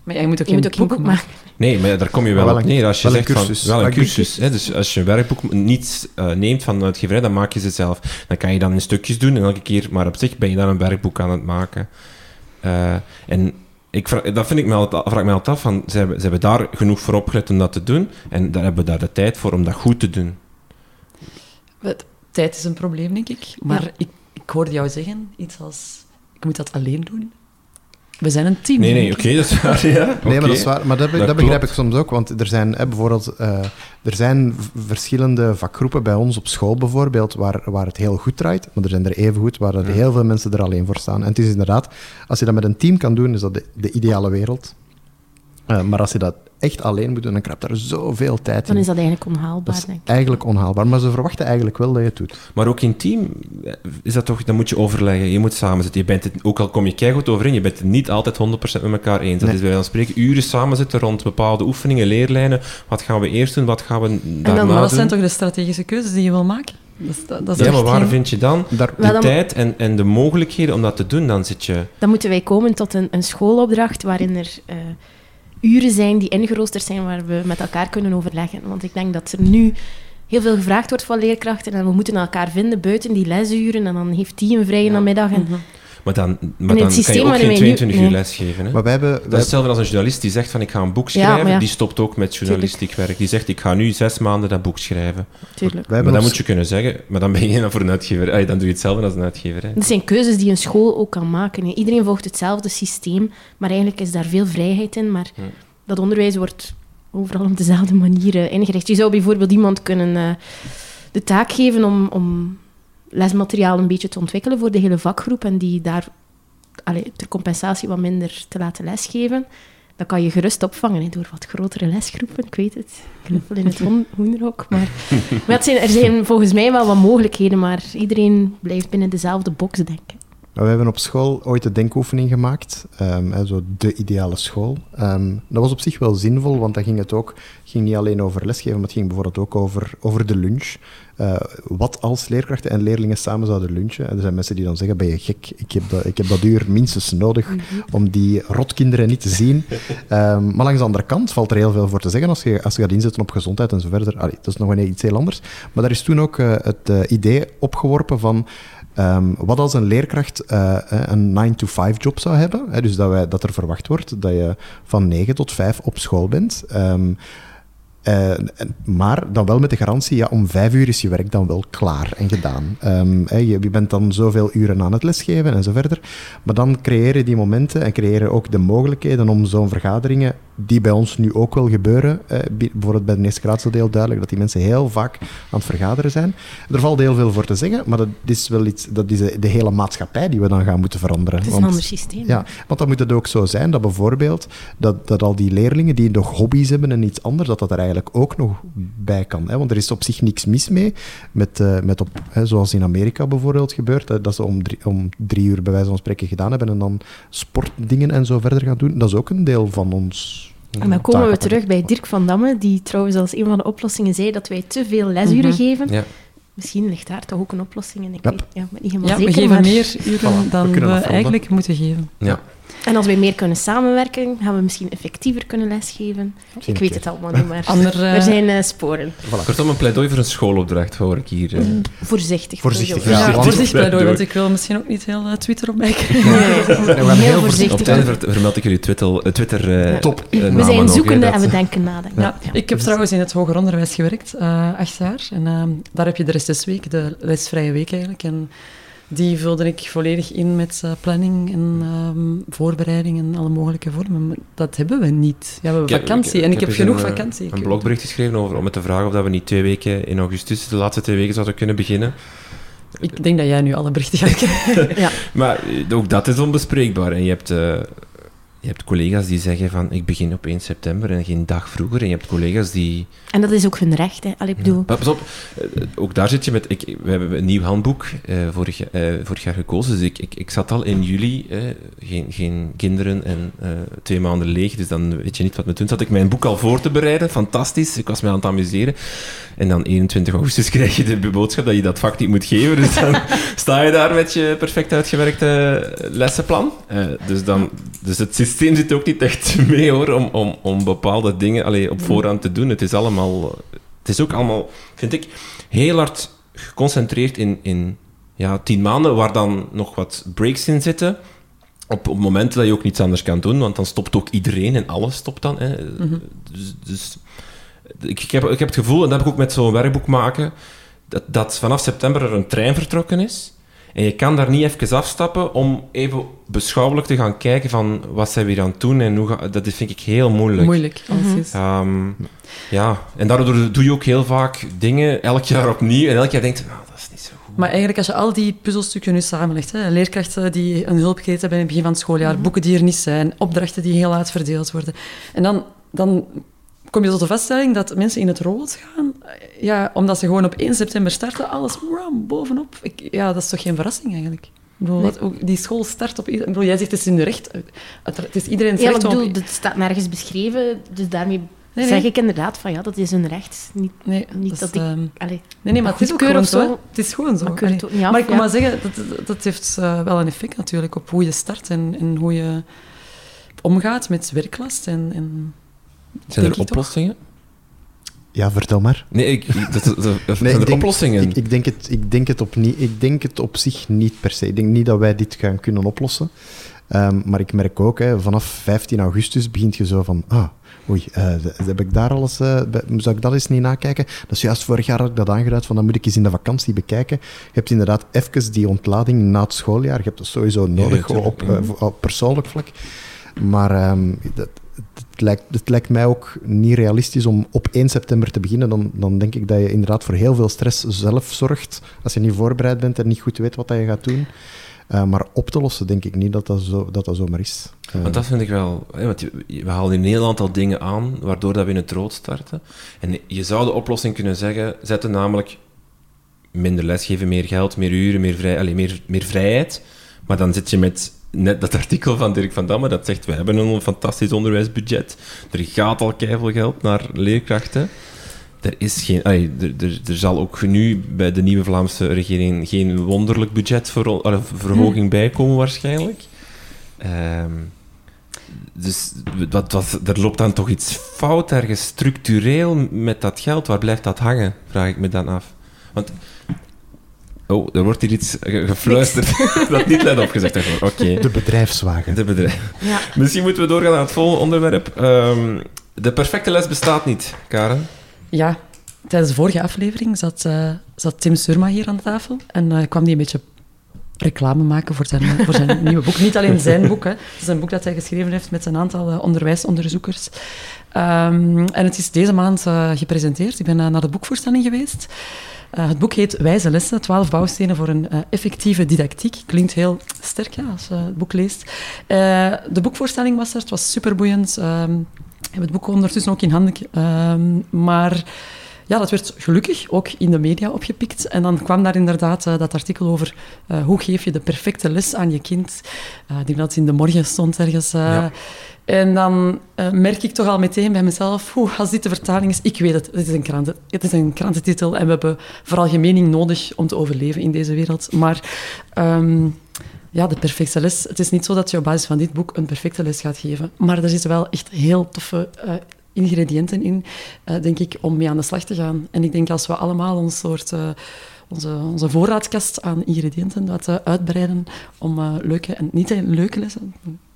Maar jij moet ook Je geen moet ook geen boek boek maken. Nee, maar daar kom je wel, op een- neer. Als je wel een zegt van- wel een cursus. Hè, dus als je een werkboek niet eh, neemt van de uitgeverij, dan maak je ze zelf. Dan kan je dan in stukjes doen en elke keer, maar op zich ben je dan een werkboek aan het maken. Eh, en ik vraag, dat vind ik me altijd, vraag ik me altijd af, van, ze, hebben, ze hebben daar genoeg voor opgelet om dat te doen, en daar hebben we daar de tijd voor om dat goed te doen. Het- Tijd is een probleem, denk ik. Maar Ja. ik, ik hoorde jou zeggen iets als... Ik moet dat alleen doen. We zijn een team. Nee, nee, oké, dat is waar, ja. Nee, maar dat is waar. Maar dat, be- Dat dat begrijp ik soms ook. Want er zijn hè, bijvoorbeeld eh, er zijn verschillende vakgroepen bij ons op school bijvoorbeeld waar, waar het heel goed draait. Maar er zijn er even goed waar heel veel mensen er alleen voor staan. En het is inderdaad, als je dat met een team kan doen, is dat de, de ideale wereld. Eh, maar als je dat echt alleen moet doen, dan kruipt daar zoveel tijd Dan in. is dat eigenlijk onhaalbaar, Dat is denk ik. eigenlijk onhaalbaar, maar ze verwachten eigenlijk wel dat je het doet. Maar ook in team eh, is dat toch, dan moet je overleggen. Je moet samen zitten. Je bent het, ook al kom je keihard overeen, je bent het niet altijd 100% met elkaar eens. Dat Nee. is bij van spreken uren samen zitten rond bepaalde oefeningen, leerlijnen. Wat gaan we eerst doen, wat gaan we En daarna dan, maar dat doen? zijn toch de strategische keuzes die je wil maken? Dat is, dat, dat is Ja, maar waar geen- vind je dan Daar, de dan- tijd en, en de mogelijkheden om dat te doen? Dan zit je... Dan moeten wij komen tot een, een schoolopdracht waarin er eh, uren zijn die ingeroosterd zijn waar we met elkaar kunnen overleggen. Want ik denk dat er nu heel veel gevraagd wordt van leerkrachten en we moeten elkaar vinden buiten die lesuren en dan heeft die een vrije namiddag. En, Mhm. Maar dan, maar het dan kan systeem je ook geen wij nu- 22 uur nee. les geven. Hè? maar wij hebben... Dat is hetzelfde als een journalist die zegt van ik ga een boek schrijven. ja. Die stopt ook met journalistiek werk. Die zegt ik ga nu zes maanden dat boek schrijven. Tuurlijk. Maar dan ons- moet je kunnen zeggen, maar dan ben je dan voor een uitgever. Ay, dan doe je hetzelfde als een uitgever. Hè? Dat zijn keuzes die een school ook kan maken. hè. Iedereen volgt hetzelfde systeem, maar eigenlijk is daar veel vrijheid in. Maar dat onderwijs wordt overal op dezelfde manier eh, ingericht. Je zou bijvoorbeeld iemand kunnen eh, de taak geven om, om lesmateriaal een beetje te ontwikkelen voor de hele vakgroep en die daar allee, ter compensatie wat minder te laten lesgeven. Dat kan je gerust opvangen door wat grotere lesgroepen. Ik weet het, knuffel in het hoen- hoenderhok. Maar, maar zijn, er zijn volgens mij wel wat mogelijkheden, maar iedereen blijft binnen dezelfde box denken. Maar we hebben op school ooit de denkoefening gemaakt, ehm, hè, zo de ideale school. Ehm, dat was op zich wel zinvol, want dan ging het ook ging niet alleen over lesgeven, maar het ging bijvoorbeeld ook over, over de lunch. Eh, wat als leerkrachten en leerlingen samen zouden lunchen. En er zijn mensen die dan zeggen, ben je gek, ik heb dat, ik heb dat uur minstens nodig om die rotkinderen niet te zien. Ehm, maar langs de andere kant valt er heel veel voor te zeggen als je, als je gaat inzetten op gezondheid en zo verder. Allee, dat is nog wel iets heel anders. Maar daar is toen ook eh, het eh, idee opgeworpen van Ehm, wat als een leerkracht eh, een 9-to-5-job zou hebben? Hè, dus dat, wij, dat er verwacht wordt dat je van 9 tot 5 op school bent. Ehm, eh, maar dan wel met de garantie, ja, om vijf uur is je werk dan wel klaar en gedaan. Je, je bent dan zoveel uren aan het lesgeven en zo verder. Maar dan creëren die momenten en creëren ook de mogelijkheden om zo'n vergaderingen, die bij ons nu ook wel gebeuren, eh, bi- bijvoorbeeld bij de eerste graadse deel duidelijk, dat die mensen heel vaak aan het vergaderen zijn. Er valt heel veel voor te zeggen, maar dat is wel iets, dat is de, de hele maatschappij die we dan gaan moeten veranderen. Het is een ander systeem. ja, want dan moet het ook zo zijn dat bijvoorbeeld dat, dat al die leerlingen die nog hobby's hebben en iets anders, dat dat er eigenlijk ook nog bij kan. Hè? Want er is op zich niks mis mee met, eh, met op, hè, zoals in Amerika bijvoorbeeld gebeurt, hè, dat ze om drie, om drie uur bij wijze van spreken gedaan hebben en dan sportdingen en zo verder gaan doen. Dat is ook een deel van ons. En dan komen we terug bij Dirk van Damme, die trouwens als een van de oplossingen zei dat wij te veel lesuren Mhm. geven. Ja. Misschien ligt daar toch ook een oplossing in. Ik Yep. weet ja, ben niet helemaal Ja, we geven maar- meer uren Voilà, we dan we, veranderen. eigenlijk moeten geven. Ja. En als wij meer kunnen samenwerken, gaan we misschien effectiever kunnen lesgeven. Ik weet het allemaal niet, maar Ander, eh, er zijn eh, sporen. Kortom, een pleidooi voor een schoolopdracht hoor ik hier. eh. Voorzichtig. Voorzichtig, sowieso. Ja, Ja, want- voorzichtig pleidooi, want ik wil misschien ook niet heel Twitter op mij krijgen. Nee, nee, heel heel Op voorzichtig. het einde ver- vermeld ik jullie Twitter, Twitter Ja. Top. We zijn zoekende en we denken na. denk ik. Ja, ik heb trouwens in het hoger onderwijs gewerkt, eh, acht jaar. En eh, daar heb je de recessweek, de lesvrije week eigenlijk. En die vulde ik volledig in met eh, planning en ehm, voorbereiding en alle mogelijke vormen. Maar dat hebben we niet. Ja, we hebben Ik heb- vakantie en ik, heb eens genoeg een, eh, vakantie. Een blogbericht geschreven over, om met te vragen of dat we niet twee weken in augustus, de laatste twee weken, zouden kunnen beginnen. Ik denk dat jij nu alle berichten gaat krijgen. Ja. Maar eh, ook dat is onbespreekbaar. En je hebt, je hebt collega's die zeggen van ik begin op 1 september en geen dag vroeger. En je hebt collega's die... En dat is ook hun recht. Hè. Allee, ik bedoel, pas op, eh, ook daar zit je met... Ik, we hebben een nieuw handboek eh, vorig, vorig jaar gekozen. Dus ik, ik, ik zat al in juli, geen, geen kinderen en twee maanden leeg. Dus dan weet je niet wat me doen. Zat ik mijn boek al voor te bereiden. Fantastisch. Ik was me aan het amuseren. En dan 21 augustus krijg je de boodschap dat je dat vak niet moet geven. Dus dan sta je daar met je perfect uitgewerkte lessenplan. Dus, dan, dus het systeem zit ook niet echt mee hoor, om, om, om bepaalde dingen allee, op voorhand te doen. Het is allemaal... Het is ook allemaal, vind ik, heel hard geconcentreerd in, in ja, tien maanden, waar dan nog wat breaks in zitten. Op, op momenten dat je ook niets anders kan doen, want dan stopt ook iedereen en alles stopt dan. Hè. Dus, dus ik, ik, heb, ik heb het gevoel, en dat heb ik ook met zo'n werkboek maken, dat, dat vanaf september er een trein vertrokken is. En je kan daar niet even afstappen om even beschouwelijk te gaan kijken van wat zijn we hier aan het doen en hoe ga, dat vind ik heel moeilijk. Moeilijk, alleszins. Ehm, ja, en daardoor doe je ook heel vaak dingen elk jaar opnieuw en elk jaar denkt je, nou, dat is niet zo goed. Maar eigenlijk, als je al die puzzelstukken nu samenlegt, hè, leerkrachten die een hulpketen hebben in het begin van het schooljaar, boeken die er niet zijn, opdrachten die heel laat verdeeld worden, en dan, dan kom je tot de vaststelling dat mensen in het rood gaan, ja, omdat ze gewoon op 1 september starten, alles ram, bovenop. Ik, ja, dat is toch geen verrassing eigenlijk? Ik bedoel, Nee. die school start op... Ik bedoel, jij zegt het is in de recht. Het is iedereen Ja, recht ik om... bedoel, het staat nergens beschreven, dus daarmee nee. zeg ik inderdaad van ja, dat is hun recht. Niet, Nee, niet dat, dat is, ik... ehm, Allee, nee, nee, maar het is ook gewoon zo. Het is gewoon zo. Maar ik af, maar ik moet ja. maar zeggen, dat, dat, dat heeft eh, wel een effect natuurlijk op hoe je start en, en hoe je omgaat met werklast. En, en Zijn denk er oplossingen? Ja, vertel maar. Nee, ik, dat, dat, dat- Nee, zijn ik er denk- oplossingen? Ik, ik, denk het, ik, denk het op niet, ik denk het op zich niet per se. Ik denk niet dat wij dit gaan kunnen oplossen. Ehm, maar ik merk ook, hè, vanaf 15 augustus begint je zo van... Ah, oei, eh, heb ik daar alles... eh, bij- zou ik dat eens niet nakijken? Dat is juist vorig jaar had ik dat aangeduid, van dan moet ik eens in de vakantie bekijken. Je hebt inderdaad even die ontlading na het schooljaar. Je hebt dat sowieso nodig op, eh, voor- op persoonlijk vlak. Maar ehm, dat, het, lijkt, het mij ook niet realistisch om op 1 september te beginnen. Dan, dan denk ik dat je inderdaad voor heel veel stress zelf zorgt. Als je niet voorbereid bent en niet goed weet wat je gaat doen. Eh, maar op te lossen denk ik niet dat dat, zo, dat, dat zomaar is. Eh, Want dat vind ik wel... Hè, want we halen in een heel aantal dingen aan, waardoor dat we in het rood starten. En je zou de oplossing kunnen zeggen, zetten namelijk minder lesgeven, meer geld, meer uren, meer, vrij, allez, meer, meer vrijheid. Maar dan zit je met net dat artikel van Dirk van Damme, dat zegt, we hebben een fantastisch onderwijsbudget. Er gaat al keiveel geld naar leerkrachten. Er, is geen, allee, er, er, er zal ook nu bij de nieuwe Vlaamse regering geen wonderlijk budgetverhoging bijkomen waarschijnlijk. Ehm, dus wat, wat, er loopt dan toch iets fout ergens structureel met dat geld. Waar blijft dat hangen, vraag ik me dan af. Want... Oh, er wordt hier iets ge- gefluisterd dat niet let opgezegd heeft. Oké. De bedrijfswagen. De bedrijf. ja. Misschien moeten we doorgaan naar het volgende onderwerp. Ehm, de perfecte les bestaat niet, Karen. Ja, tijdens de vorige aflevering zat, eh, zat Tim Surma hier aan de tafel en eh, kwam die een beetje reclame maken voor zijn, voor zijn nieuwe boek. Niet alleen zijn boek, hè. het is een boek dat hij geschreven heeft met een aantal eh, onderwijsonderzoekers. Ehm, en het is deze maand eh, gepresenteerd. Ik ben naar de boekvoorstelling geweest. Eh, het boek heet Wijze lessen, 12 bouwstenen voor een eh, effectieve didactiek. Klinkt heel sterk ja, als je het boek leest. Eh, de boekvoorstelling was er, het was superboeiend. Ehm ik heb het boek ondertussen ook in handen. Ehm, maar ja, dat werd gelukkig ook in de media opgepikt. En dan kwam daar inderdaad dat artikel over hoe geef je de perfecte les aan je kind. Dat het in de morgen stond ergens. En dan eh, merk ik toch al meteen bij mezelf, oeh, als dit de vertaling is, ik weet het, het is een, kranten, het is een krantentitel en we hebben veralgemening nodig om te overleven in deze wereld. Maar ehm, ja, de perfecte les. Het is niet zo dat je op basis van dit boek een perfecte les gaat geven. Maar er zitten wel echt heel toffe eh, ingrediënten in, eh, denk ik, om mee aan de slag te gaan. En ik denk als we allemaal ons soort, onze, onze voorraadkast aan ingrediënten wat uitbreiden om leuke, en niet leuke lessen,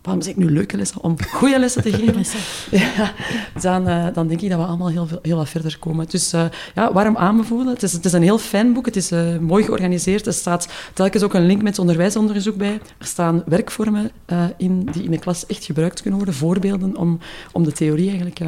waarom zeg ik nu leuke lessen? Om goede lessen te geven. Ja, dan, eh, dan denk ik dat we allemaal heel, veel, heel wat verder komen. Dus eh, ja, warm aanbevolen. Het is, het is een heel fijn boek. Het is eh, mooi georganiseerd. Er staat telkens ook een link met onderwijsonderzoek bij. Er staan werkvormen in die in de klas echt gebruikt kunnen worden. Voorbeelden om, om de theorie eigenlijk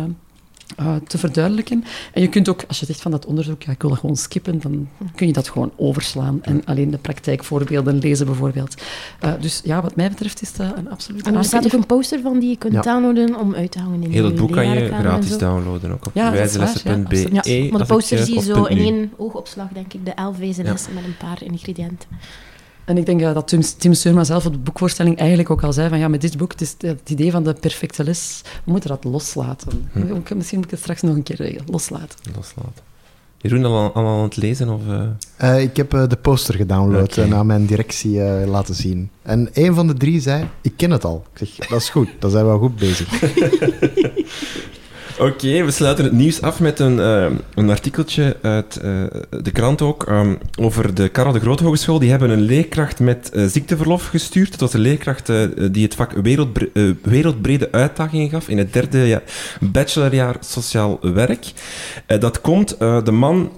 eh, te verduidelijken. En je kunt ook, als je zegt van dat onderzoek, ja, ik wil dat gewoon skippen, dan kun je dat gewoon overslaan en alleen de praktijkvoorbeelden lezen bijvoorbeeld. Eh, dus ja, wat mij betreft is dat een absoluut En er staat ook een poster van die je kunt Ja. downloaden om uit te hangen in Heel het boek kan je gratis downloaden, ook op Ja, dat is waar, wijzelessen.be. ja, Ja, maar de poster eh, zie je zo in één oogopslag, denk ik, de elf met een paar ingrediënten. En ik denk eh, dat Tim, Tim Surma zelf op de boekvoorstelling eigenlijk ook al zei van ja, met dit boek, het is het idee van de perfecte les, we moeten dat loslaten. Hm. Ook- Misschien moet ik het straks nog een keer regelen. Loslaten. Loslaten. Jeroen, al, al aan het lezen? Of, eh? Eh, ik heb eh, de poster gedownload en aan mijn directie eh, laten zien. En een van de drie zei, ik ken het al. Ik zeg, dat is goed, dan zijn we wel goed bezig. Oké, we sluiten het nieuws af met een, eh, een artikeltje uit eh, de krant ook ehm, over de Karel de Grote Hogeschool. Die hebben een leerkracht met eh, ziekteverlof gestuurd. Het was een leerkracht die het vak wereldbre- wereldbrede uitdagingen gaf in het derde ja, bachelorjaar sociaal werk. Dat komt, de man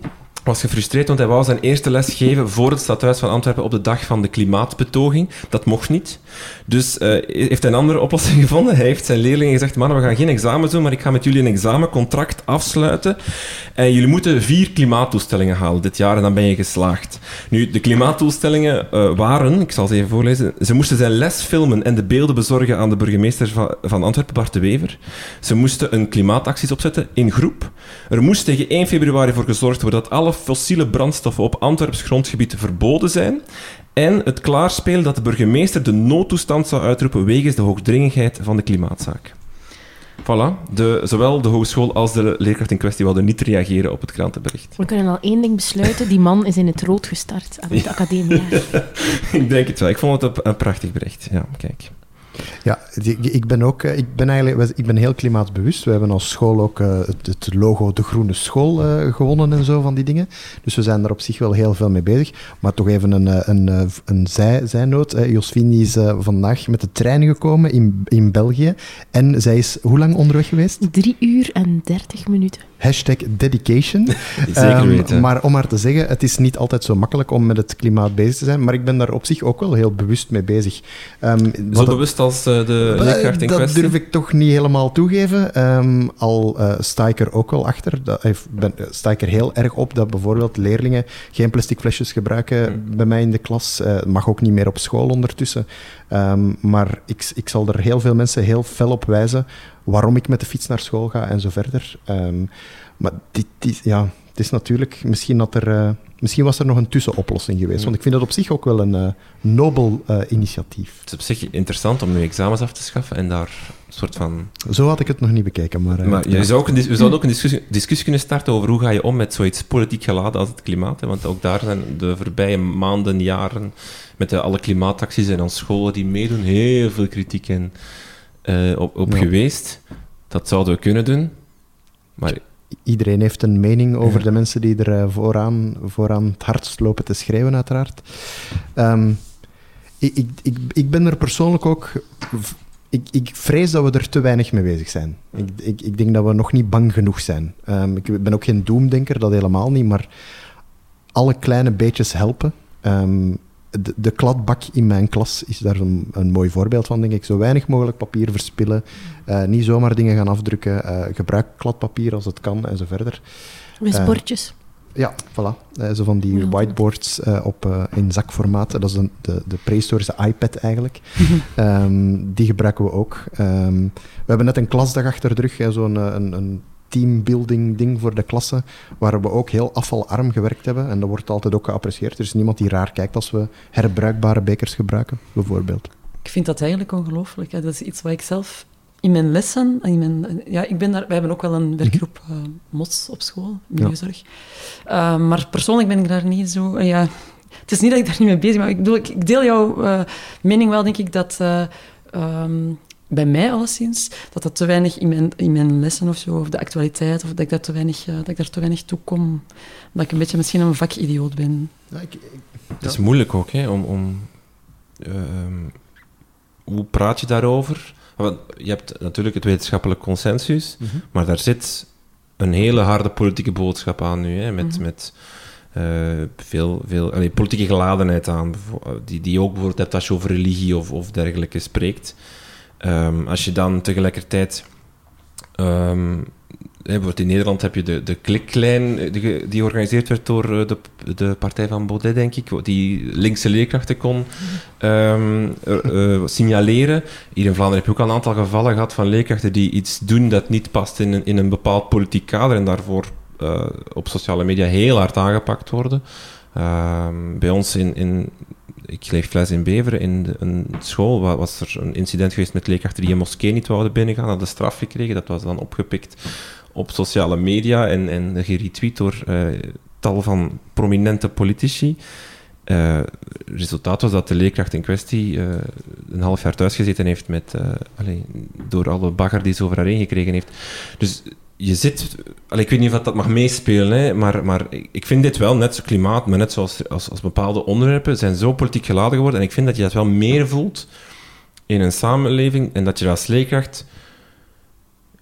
was gefrustreerd, want hij wou zijn eerste les geven voor het stadhuis van Antwerpen op de dag van de klimaatbetoging. Dat mocht niet. Dus uh, heeft hij een andere oplossing gevonden. Hij heeft zijn leerlingen gezegd, mannen, we gaan geen examen doen, maar ik ga met jullie een examencontract afsluiten. En jullie moeten vier klimaattoestellingen halen dit jaar en dan ben je geslaagd. Nu, de klimaattoestellingen uh, waren, ik zal ze even voorlezen, ze moesten zijn les filmen en de beelden bezorgen aan de burgemeester van, van Antwerpen, Bart de Wever. Ze moesten een klimaatacties opzetten in groep. Er moest tegen 1 februari voor gezorgd worden dat alle fossiele brandstoffen op Antwerps grondgebied verboden zijn. En het klaarspelen dat de burgemeester de noodtoestand zou uitroepen wegens de hoogdringigheid van de klimaatzaak. Voilà, de, zowel de hogeschool als de leerkracht in kwestie wilden niet reageren op het krantenbericht. We kunnen al één ding besluiten, die man is in het rood gestart aan het academie. ik denk het wel. Ik vond het een prachtig bericht. Ja, kijk. Ja, ik ben ook eh, ik ben eigenlijk, ik ben heel klimaatbewust. We hebben als school ook eh, het, logo De Groene School uh, gewonnen en zo van die dingen. Dus we zijn daar op zich wel heel veel mee bezig. Maar toch even een, een, een zij, zijnoot. Josfine is vandaag met de trein gekomen in, in België. En zij is hoe lang onderweg geweest? Drie uur en dertig minuten. Hashtag dedication. Zeker ehm, maar om maar te zeggen, het is niet altijd zo makkelijk om met het klimaat bezig te zijn. Maar ik ben daar op zich ook wel heel bewust mee bezig. Um, zo bewust als uh, de leerkracht in dat kwestie? Dat durf ik toch niet helemaal toegeven. Um, al uh, sta ik er ook wel achter. Dat, ik ben, eh, sta ik er heel erg op dat bijvoorbeeld leerlingen geen plastic flesjes gebruiken hmm. bij mij in de klas. Uh, mag ook niet meer op school ondertussen. Maar ik, ik zal er heel veel mensen heel fel op wijzen waarom ik met de fiets naar school ga en zo verder. Um, maar dit, dit, ja, het is natuurlijk misschien dat er... Uh, Misschien was er nog een tussenoplossing geweest. Want ik vind dat op zich ook wel een uh, nobel uh, initiatief. Het is op zich interessant om nu examens af te schaffen en daar een soort van... Zo had ik het nog niet bekeken, maar... Maar je zou ook een, we zouden ook een discussie, discussie, kunnen starten over hoe ga je om met zoiets politiek geladen als het klimaat. Hè? Want ook daar zijn de voorbije maanden, jaren, met de, alle klimaatacties en aan scholen die meedoen, heel veel kritiek en, op, op ja. geweest. Dat zouden we kunnen doen. Maar iedereen heeft een mening over de mensen die er uh, vooraan, vooraan het hardst lopen te schrijven, uiteraard. Um, ik, ik, ik, ik ben er persoonlijk ook... Ik, ik vrees dat we er te weinig mee bezig zijn. Ik, ik, ik denk dat we nog niet bang genoeg zijn. Um, ik ben ook geen doemdenker, dat helemaal niet, maar alle kleine beetjes helpen. Um, de, de, kladbak in mijn klas is daar een, een, mooi voorbeeld van, denk ik. Zo weinig mogelijk papier verspillen. Uh, niet zomaar dingen gaan afdrukken. Uh, gebruik kladpapier als het kan en zo verder. Met uh, sportjes. Ja, voilà. zo van die whiteboards op, in zakformaat. Dat is de, de, de prehistorische iPad eigenlijk. um, die gebruiken we ook. Um, we hebben net een klasdag achter de rug. Zo'n een, een teambuilding ding voor de klasse, waar we ook heel afvalarm gewerkt hebben. En dat wordt altijd ook geapprecieerd. Er is niemand die raar kijkt als we herbruikbare bekers gebruiken, bijvoorbeeld. Ik vind dat eigenlijk ongelooflijk. Dat is iets wat ik zelf in mijn lessen, in mijn, ja, ik ben daar, wij hebben ook wel een werkgroep uh, MOS op school, milieuzorg. Ja. Uh, maar persoonlijk ben ik daar niet zo... Uh, ja, het is niet dat ik daar niet mee bezig ben, maar ik, bedoel, ik, ik deel jouw mening wel, denk ik, dat um, bij mij alleszins, dat dat te weinig in mijn, in mijn lessen of zo, of de actualiteit, of dat ik, dat te weinig, uh, dat ik daar te weinig toe kom. Dat ik een beetje misschien een vakidioot ben. Ja, ik, ik, het is moeilijk ook, hè, om... om uh, hoe praat je daarover? Want je hebt natuurlijk het wetenschappelijk consensus, mm -hmm. maar daar zit een hele harde politieke boodschap aan nu, hè, met... Mm -hmm. met uh, veel, veel allee, politieke geladenheid aan, die, die ook bijvoorbeeld hebt als je over religie of, of dergelijke spreekt. Um, als je dan tegelijkertijd... Um, bijvoorbeeld in Nederland heb je de, de kliklijn eh, die, die georganiseerd werd door eh, de, de partij van Baudet, denk ik, die linkse leerkrachten kon um, uh, signaleren. Hier in Vlaanderen heb je ook al een aantal gevallen gehad van leerkrachten die iets doen dat niet past in een, in een bepaald politiek kader en daarvoor op sociale media heel hard aangepakt worden. Bij ons in, in ik leef fles in Beveren. In een school was er een incident geweest met leerkrachten die een moskee niet wouden binnengaan. Hadden straf gekregen. Dat was dan opgepikt op sociale media en, en geretweet door uh, tal van prominente politici. Uh, resultaat was dat de leerkracht in kwestie uh, een half jaar thuis gezeten heeft met, allez, door alle bagger die ze over haar heen gekregen heeft. Dus je zit... Allee, ik weet niet of dat mag meespelen, hè, maar, maar ik vind dit wel, net zo klimaat, maar net zoals als, als bepaalde onderwerpen, zijn zo politiek geladen geworden. En ik vind dat je dat wel meer voelt in een samenleving en dat je als leerkracht...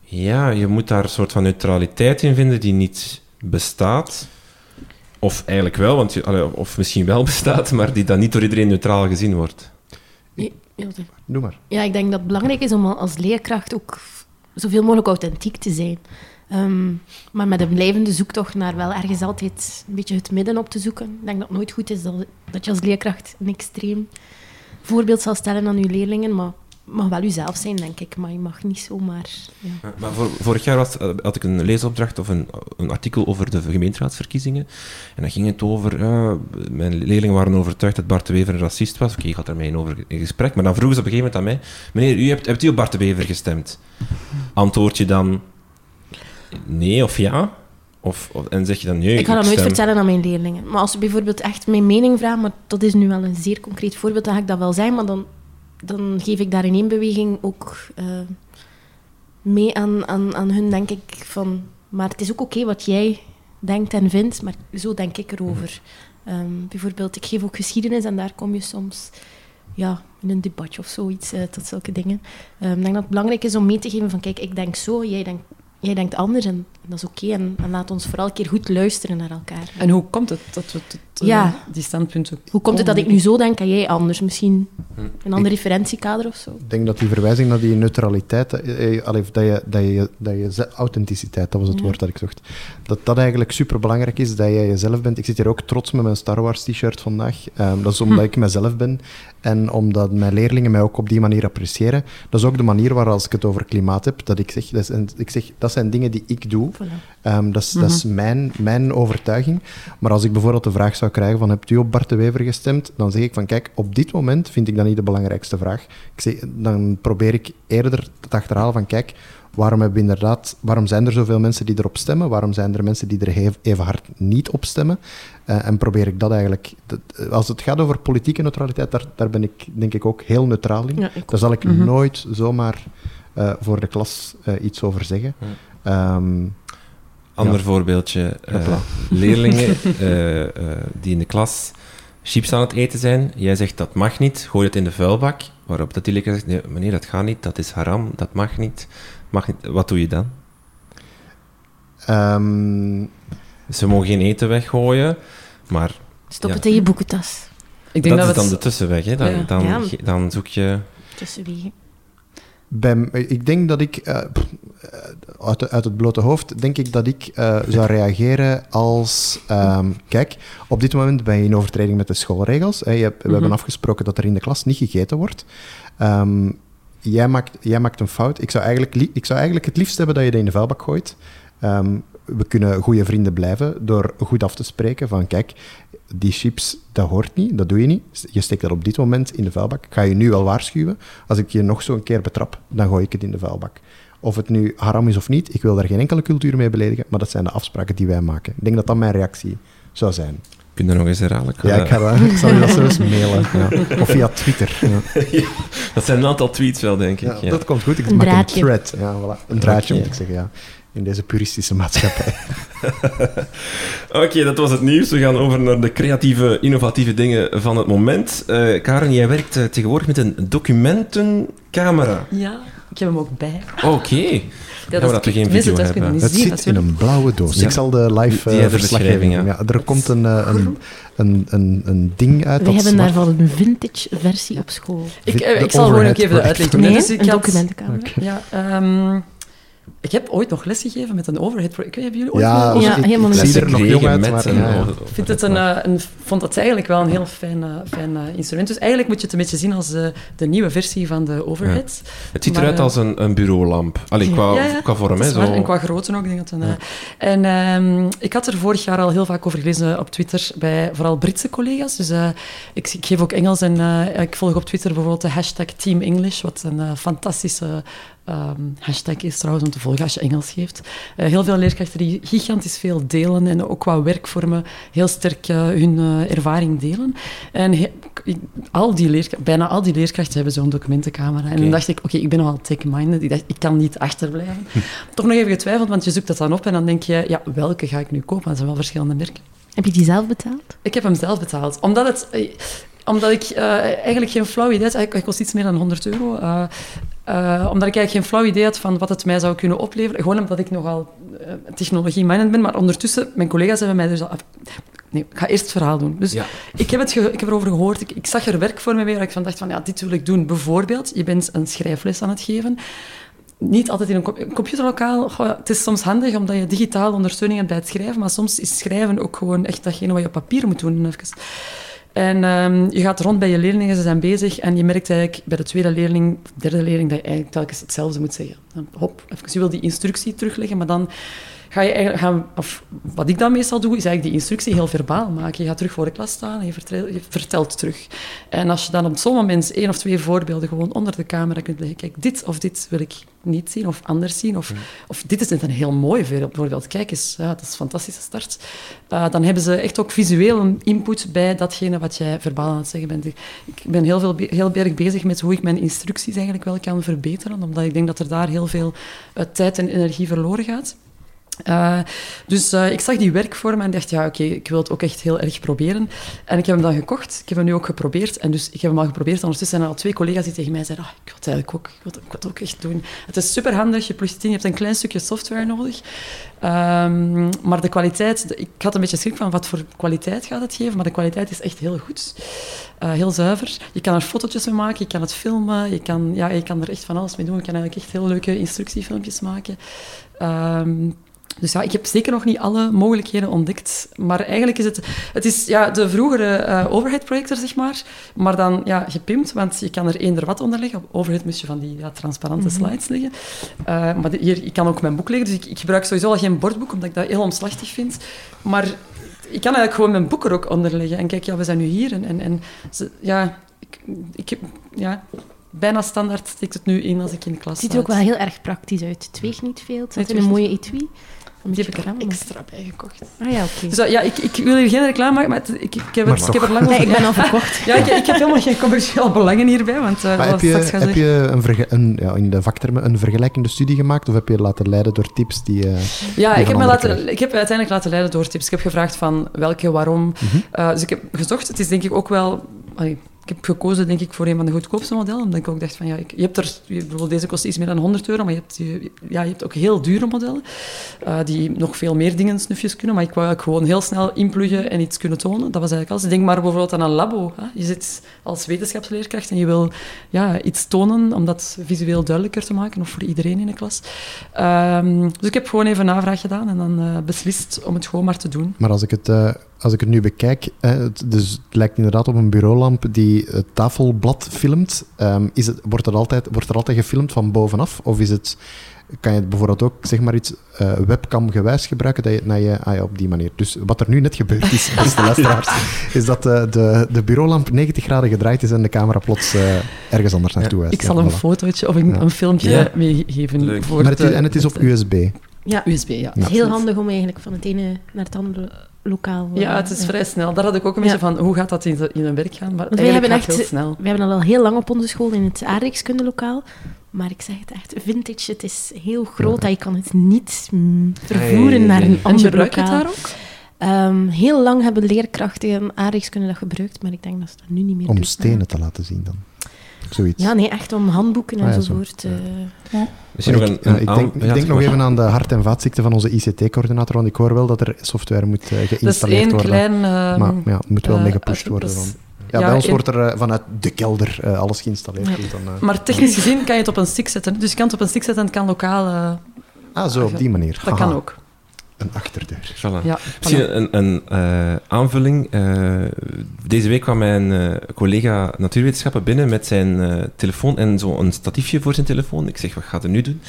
Ja, je moet daar een soort van neutraliteit in vinden die niet bestaat. Of eigenlijk wel, want je, allee, of misschien wel bestaat, maar die dan niet door iedereen neutraal gezien wordt. Ja, ja, Doe maar. Ja, ik denk dat het belangrijk is om als leerkracht ook zoveel mogelijk authentiek te zijn. Ehm, maar met een blijvende zoektocht naar wel ergens altijd een beetje het midden op te zoeken. Ik denk dat het nooit goed is dat, dat je als leerkracht een extreem voorbeeld zal stellen aan je leerlingen, maar mag wel jezelf zijn, denk ik, maar je mag niet zomaar... Ja. Maar voor, vorig jaar was, eh, had ik een leesopdracht of een, een artikel over de gemeenteraadsverkiezingen. En dan ging het over... mijn leerlingen waren overtuigd dat Bart de Wever een racist was. Oké, ik had daarmee in, over, in gesprek. Maar dan vroegen ze op een gegeven moment aan mij... Meneer, u hebt, hebt u op Bart de Wever gestemd? Antwoord je dan... Nee of ja? Of, of- en zeg je dan nee, Ik ga dat nooit vertellen aan mijn leerlingen. Maar als ze bijvoorbeeld echt mijn mening vragen, maar dat is nu wel een zeer concreet voorbeeld, dan ga ik dat wel zijn, maar dan, dan geef ik daar in één beweging ook eh, mee aan, aan, aan hun, denk ik, van... Maar het is ook oké wat jij denkt en vindt, maar zo denk ik erover. Ehm, bijvoorbeeld, ik geef ook geschiedenis en daar kom je soms ja, in een debatje of zoiets eh, tot zulke dingen. Ehm, ik denk dat het belangrijk is om mee te geven van, kijk, ik denk zo, jij denkt, jij denkt anders en dat is oké. En, en laat ons vooral een keer goed luisteren naar elkaar. En hoe komt het dat we tot eh, Ja. die standpunten Hoe komt het dat ik nu zo denk en jij anders? Misschien Hm. een ander referentiekader of zo? Ik denk dat die verwijzing naar die neutraliteit, eh, eh, dat je, dat je, dat je authenticiteit, dat was het Ja. woord dat ik zocht, dat dat eigenlijk super belangrijk is, dat jij jezelf bent. Ik zit hier ook trots met mijn Star Wars t-shirt vandaag. Ehm, dat is omdat ik mezelf ben en omdat mijn leerlingen mij ook op die manier appreciëren. Dat is ook de manier waar, als ik het over klimaat heb, dat ik zeg, dat, zijn, ik zeg, dat zijn dingen die ik doe. Voilà. Ehm, dat is, dat is mijn, mijn overtuiging. Maar als ik bijvoorbeeld de vraag zou krijgen van hebt u op Bart de Wever gestemd? Dan zeg ik van kijk, op dit moment vind ik dat niet de belangrijkste vraag. Ik zeg, dan probeer ik eerder te achterhalen van kijk, waarom, hebben we inderdaad, waarom zijn er zoveel mensen die erop stemmen? Waarom zijn er mensen die er even hard niet op stemmen? Eh, en probeer ik dat eigenlijk... dat- als het gaat over politieke neutraliteit, daar, daar ben ik denk ik ook heel neutraal in. Ja, Daar zal ik Mhm. nooit zomaar eh, voor de klas eh, iets over zeggen. Ja. Ehm, Ander Ja. voorbeeldje. eh, leerlingen eh, eh, die in de klas chips aan het eten zijn. Jij zegt dat mag niet, gooi het in de vuilbak. Waarop dat die leerkracht zegt, nee, meneer, dat gaat niet, dat is haram, dat mag niet. Mag. Wat doe je dan? ehm, Ze mogen geen eten weggooien, maar Stop Ja. het in je boekentas. Ik denk dat, dat, is dan het- de tussenweg. Hè? Dan, Ja. dan, Ja. dan zoek je... Tussenwegen. Bij, m- ik denk dat ik, eh, eh, uit, het blote hoofd, denk ik dat ik eh, zou reageren als, ehm, kijk, op dit moment ben je in overtreding met de schoolregels. Hè. Je hebt- we hebben afgesproken dat er in de klas niet gegeten wordt. Ehm, jij, maakt, jij maakt een fout. Ik zou, eigenlijk, li- ik zou eigenlijk het liefst hebben dat je dat in de vuilbak gooit. Ehm, we kunnen goede vrienden blijven door goed af te spreken van, kijk, die chips, dat hoort niet, dat doe je niet. Je steekt dat op dit moment in de vuilbak. Ik ga je nu wel waarschuwen. Als ik je nog zo'n keer betrap, dan gooi ik het in de vuilbak. Of het nu haram is of niet, ik wil daar geen enkele cultuur mee beledigen, maar dat zijn de afspraken die wij maken. Ik denk dat dat mijn reactie zou zijn. Kun je dat nog eens herhalen? Ja, ik, ga dat, ik zal je dat zo eens mailen. Ja. Of via Twitter. Ja. Dat zijn een aantal tweets wel, denk ik. Ja, Ja. Dat komt goed. Ik Een maak draadje. een thread. Ja, voilà. Een draadje moet ik zeggen, ja. In deze puristische maatschappij. Oké, dat was het nieuws. We gaan over naar de creatieve, innovatieve dingen van het moment. Eh, Karen, jij werkt eh, tegenwoordig met een documentencamera. Ja, ik heb hem ook bij. Oké. Ja, dat we geen video thuis hebben. Het zien, zit in een blauwe doos. Ja. Ik zal de live de verslaggeving doen. Ja, er komt een, eh, een, een, een, een ding uit We dat hebben daarvan een vintage versie op school. Ik, de ik zal gewoon ook even de uitleg doen. Nee, Dus ik een had- documentencamera. Ja, ehm, ik heb ooit nog lesgegeven met een overhead. Ik hebben jullie ooit Ja, een Ja, ik, ik, helemaal ik niet. zie er nog jong uit, maar... ja, een ja. over- Ik vind het een, eh, een, vond het eigenlijk wel een heel fijn, eh, fijn eh, instrument. Dus eigenlijk moet je het een beetje zien als de, de nieuwe versie van de overhead. Het ziet Maar, eruit eh, als een, een bureaulamp. Allee, qua, qua vorm, Het hè. En qua grootte ook. Ik denk dat het een, Ja. eh, En ehm, ik had er vorig jaar al heel vaak over gelezen op Twitter bij vooral Britse collega's. Dus eh, ik, ik geef ook Engels en eh, ik volg op Twitter bijvoorbeeld de hashtag Team English, wat een eh, fantastische ehm, hashtag is trouwens om te volgen als je Engels geeft. Eh, heel veel leerkrachten die gigantisch veel delen en ook qua werkvormen heel sterk eh, hun eh, ervaring delen. En he- ik- al die bijna al die leerkrachten hebben zo'n documentencamera. En dan dacht ik, oké, ik ben nogal tech-minded. Ik dacht, ik kan niet achterblijven. Toch nog even getwijfeld, want je zoekt dat dan op en dan denk je, ja, welke ga ik nu kopen? Dat zijn wel verschillende merken. Heb je die zelf betaald? Ik heb hem zelf betaald, omdat het... omdat ik eh, eigenlijk geen flauw idee had, hij hij kost iets meer dan 100 euro. eh, eh, omdat ik eigenlijk geen flauw idee had van wat het mij zou kunnen opleveren. Gewoon omdat ik nogal technologie-minded ben. Maar ondertussen, mijn collega's hebben mij dus al- nee, ik ga eerst het verhaal doen. Dus Ja. ik, heb het ik heb erover gehoord. Ik, ik zag er werk voor me weer. waar Ik van dacht van, ja, dit wil ik doen. Bijvoorbeeld, je bent een schrijfles aan het geven. Niet altijd in een, co- een computerlokaal. Goh, het is soms handig omdat je digitaal ondersteuning hebt bij het schrijven. Maar soms is schrijven ook gewoon echt datgene wat je op papier moet doen. Even. En ehm, je gaat rond bij je leerlingen, ze zijn bezig. En je merkt eigenlijk bij de tweede leerling, derde leerling, dat je eigenlijk telkens hetzelfde moet zeggen. Dan, hop, even, je wil die instructie terugleggen, maar dan ga je eigenlijk gaan, of wat ik dan meestal doe, is eigenlijk die instructie heel verbaal maken. Je gaat terug voor de klas staan en je vertelt, je vertelt terug. En als je dan op zo'n moment één of twee voorbeelden gewoon onder de camera kunt leggen, kijk, dit of dit wil ik niet zien of anders zien, of, of dit is net een heel mooi voorbeeld, kijk eens, ja, dat is een fantastische start. Uh, dan hebben ze echt ook visueel een input bij datgene wat jij verbaal aan het zeggen bent. Ik ben heel, veel, heel erg bezig met hoe ik mijn instructies eigenlijk wel kan verbeteren, omdat ik denk dat er daar heel veel uh, tijd en energie verloren gaat. Uh, dus uh, ik zag die werkvorm en dacht, ja, oké, ik wil het ook echt heel erg proberen. En ik heb hem dan gekocht. Ik heb hem nu ook geprobeerd. En dus ik heb hem al geprobeerd. En ondertussen zijn er al twee collega's die tegen mij zeiden, oh, ik wil het eigenlijk ook, ik wil het, ook echt doen. Het is super handig. Je plugt het in. Je hebt een klein stukje software nodig. Um, maar de kwaliteit, ik had een beetje schrik van wat voor kwaliteit gaat het geven. Maar de kwaliteit is echt heel goed. Uh, heel zuiver. Je kan er fotootjes mee maken, je kan het filmen, je kan, ja, je kan er echt van alles mee doen. Je kan eigenlijk echt heel leuke instructiefilmpjes maken. Um, dus ja, ik heb zeker nog niet alle mogelijkheden ontdekt. Maar eigenlijk is het... Het is ja, de vroegere uh, overhead-projector, zeg maar. Maar dan ja, gepimpt, want je kan er eender wat onder leggen. Op overhead moest je van die ja, transparante mm -hmm. slides leggen. Uh, maar de, hier, ik kan ook mijn boek leggen. Dus ik, ik gebruik sowieso al geen bordboek, omdat ik dat heel omslachtig vind. Maar ik kan eigenlijk gewoon mijn boek er ook onder leggen. En kijk, ja, we zijn nu hier. En, en, en ze, ja, ik, ik, ja, bijna standaard steekt het nu in als ik in de klas Het ziet er ook wel heel erg praktisch uit. Het weegt niet veel. Het zit in een mooie etui. Die heb ik er extra bij gekocht. Ah ja, oké. Okay. Dus ja, ik, ik wil hier geen reclame maken, maar het, ik, ik, heb er, ik heb er lang over... Nee, ik ben al verkocht. ja, ik, ik, heb helemaal geen commerciële belangen hierbij, want... Uh, heb je, heb je een, verge, een ja, in de vaktermen een vergelijkende studie gemaakt, of heb je je laten leiden door tips die... Uh, ja, die ik heb, me laten, ik heb uiteindelijk laten leiden door tips. Ik heb gevraagd van welke, waarom. Mm -hmm. uh, dus ik heb gezocht. Het is denk ik ook wel... Allee, ik heb gekozen, denk ik, voor een van de goedkoopste modellen. Omdat ik ook dacht van, ja, ik, je hebt er... Bijvoorbeeld deze kost iets meer dan 100 euro, maar je hebt, ja, je hebt ook heel dure modellen. Uh, die nog veel meer dingen snufjes kunnen. Maar ik wou eigenlijk gewoon heel snel inpluggen en iets kunnen tonen. Dat was eigenlijk alles. Denk maar bijvoorbeeld aan een labo. Je zit als wetenschapsleerkracht en je wil ja, iets tonen om dat visueel duidelijker te maken. Of voor iedereen in de klas. Um, dus ik heb gewoon even navraag gedaan en dan uh, beslist om het gewoon maar te doen. Maar als ik het... Uh als ik het nu bekijk, eh, het, dus het lijkt inderdaad op een bureaulamp die het tafelblad filmt. Um, is het, wordt, er altijd, wordt er altijd gefilmd van bovenaf? Of is het, kan je het bijvoorbeeld ook zeg maar iets uh, webcam-gewijs gebruiken? Dat je, dat je, ah ja, op die manier. Dus wat er nu net gebeurd is, beste luisteraars, is dat uh, de, de bureaulamp 90 graden gedraaid is en de camera plots uh, ergens anders naartoe wijst. Ik zal ja, een voilà. fotootje of een, ja. een filmpje ja. meegeven. Voor maar het is, en het is op USB. Ja, USB, ja. Het is heel handig om eigenlijk van het ene naar het andere lokaal. Ja, het is vrij snel. Daar had ik ook een beetje ja. van, hoe gaat dat in, de, in een werk gaan? Maar wij hebben echt, heel snel. We hebben al heel lang op onze school in het aardrijkskundelokaal. Maar ik zeg het echt, vintage, het is heel groot. Ja. Je kan het niet vervoeren hey, naar een ander lokaal. En het daar ook? Um, heel lang hebben leerkrachten in aardrijkskunde dat gebruikt, maar ik denk dat ze dat nu niet meer Om doen. stenen te laten zien dan? Zoiets. Ja, nee, echt om handboeken Ah, enzovoort. zo. Ja. Misschien nog ik, een, een ik aan- denk, ik nog even aan de hart- en vaatziekte van onze ICT-coördinator, want ik hoor wel dat er software moet uh, Dat is geïnstalleerd één worden. klein... ehm, maar ja, het moet wel uh, mee gepusht uh, worden. Dan. Ja, ja, bij ons wordt er uh, vanuit de kelder uh, alles geïnstalleerd. Ja. Dus dan, uh, Maar technisch gezien kan je het op een stick zetten. Dus je kan het op een stick zetten en het kan lokaal... eh, ah, zo, op die manier. dat kan ook. Een achterdeur. Voilà. Ja, Misschien voilà. een, een eh, aanvulling. Eh, deze week kwam mijn eh, collega natuurwetenschappen binnen met zijn eh, telefoon en zo'n statiefje voor zijn telefoon. Ik zeg, wat gaat hij nu doen?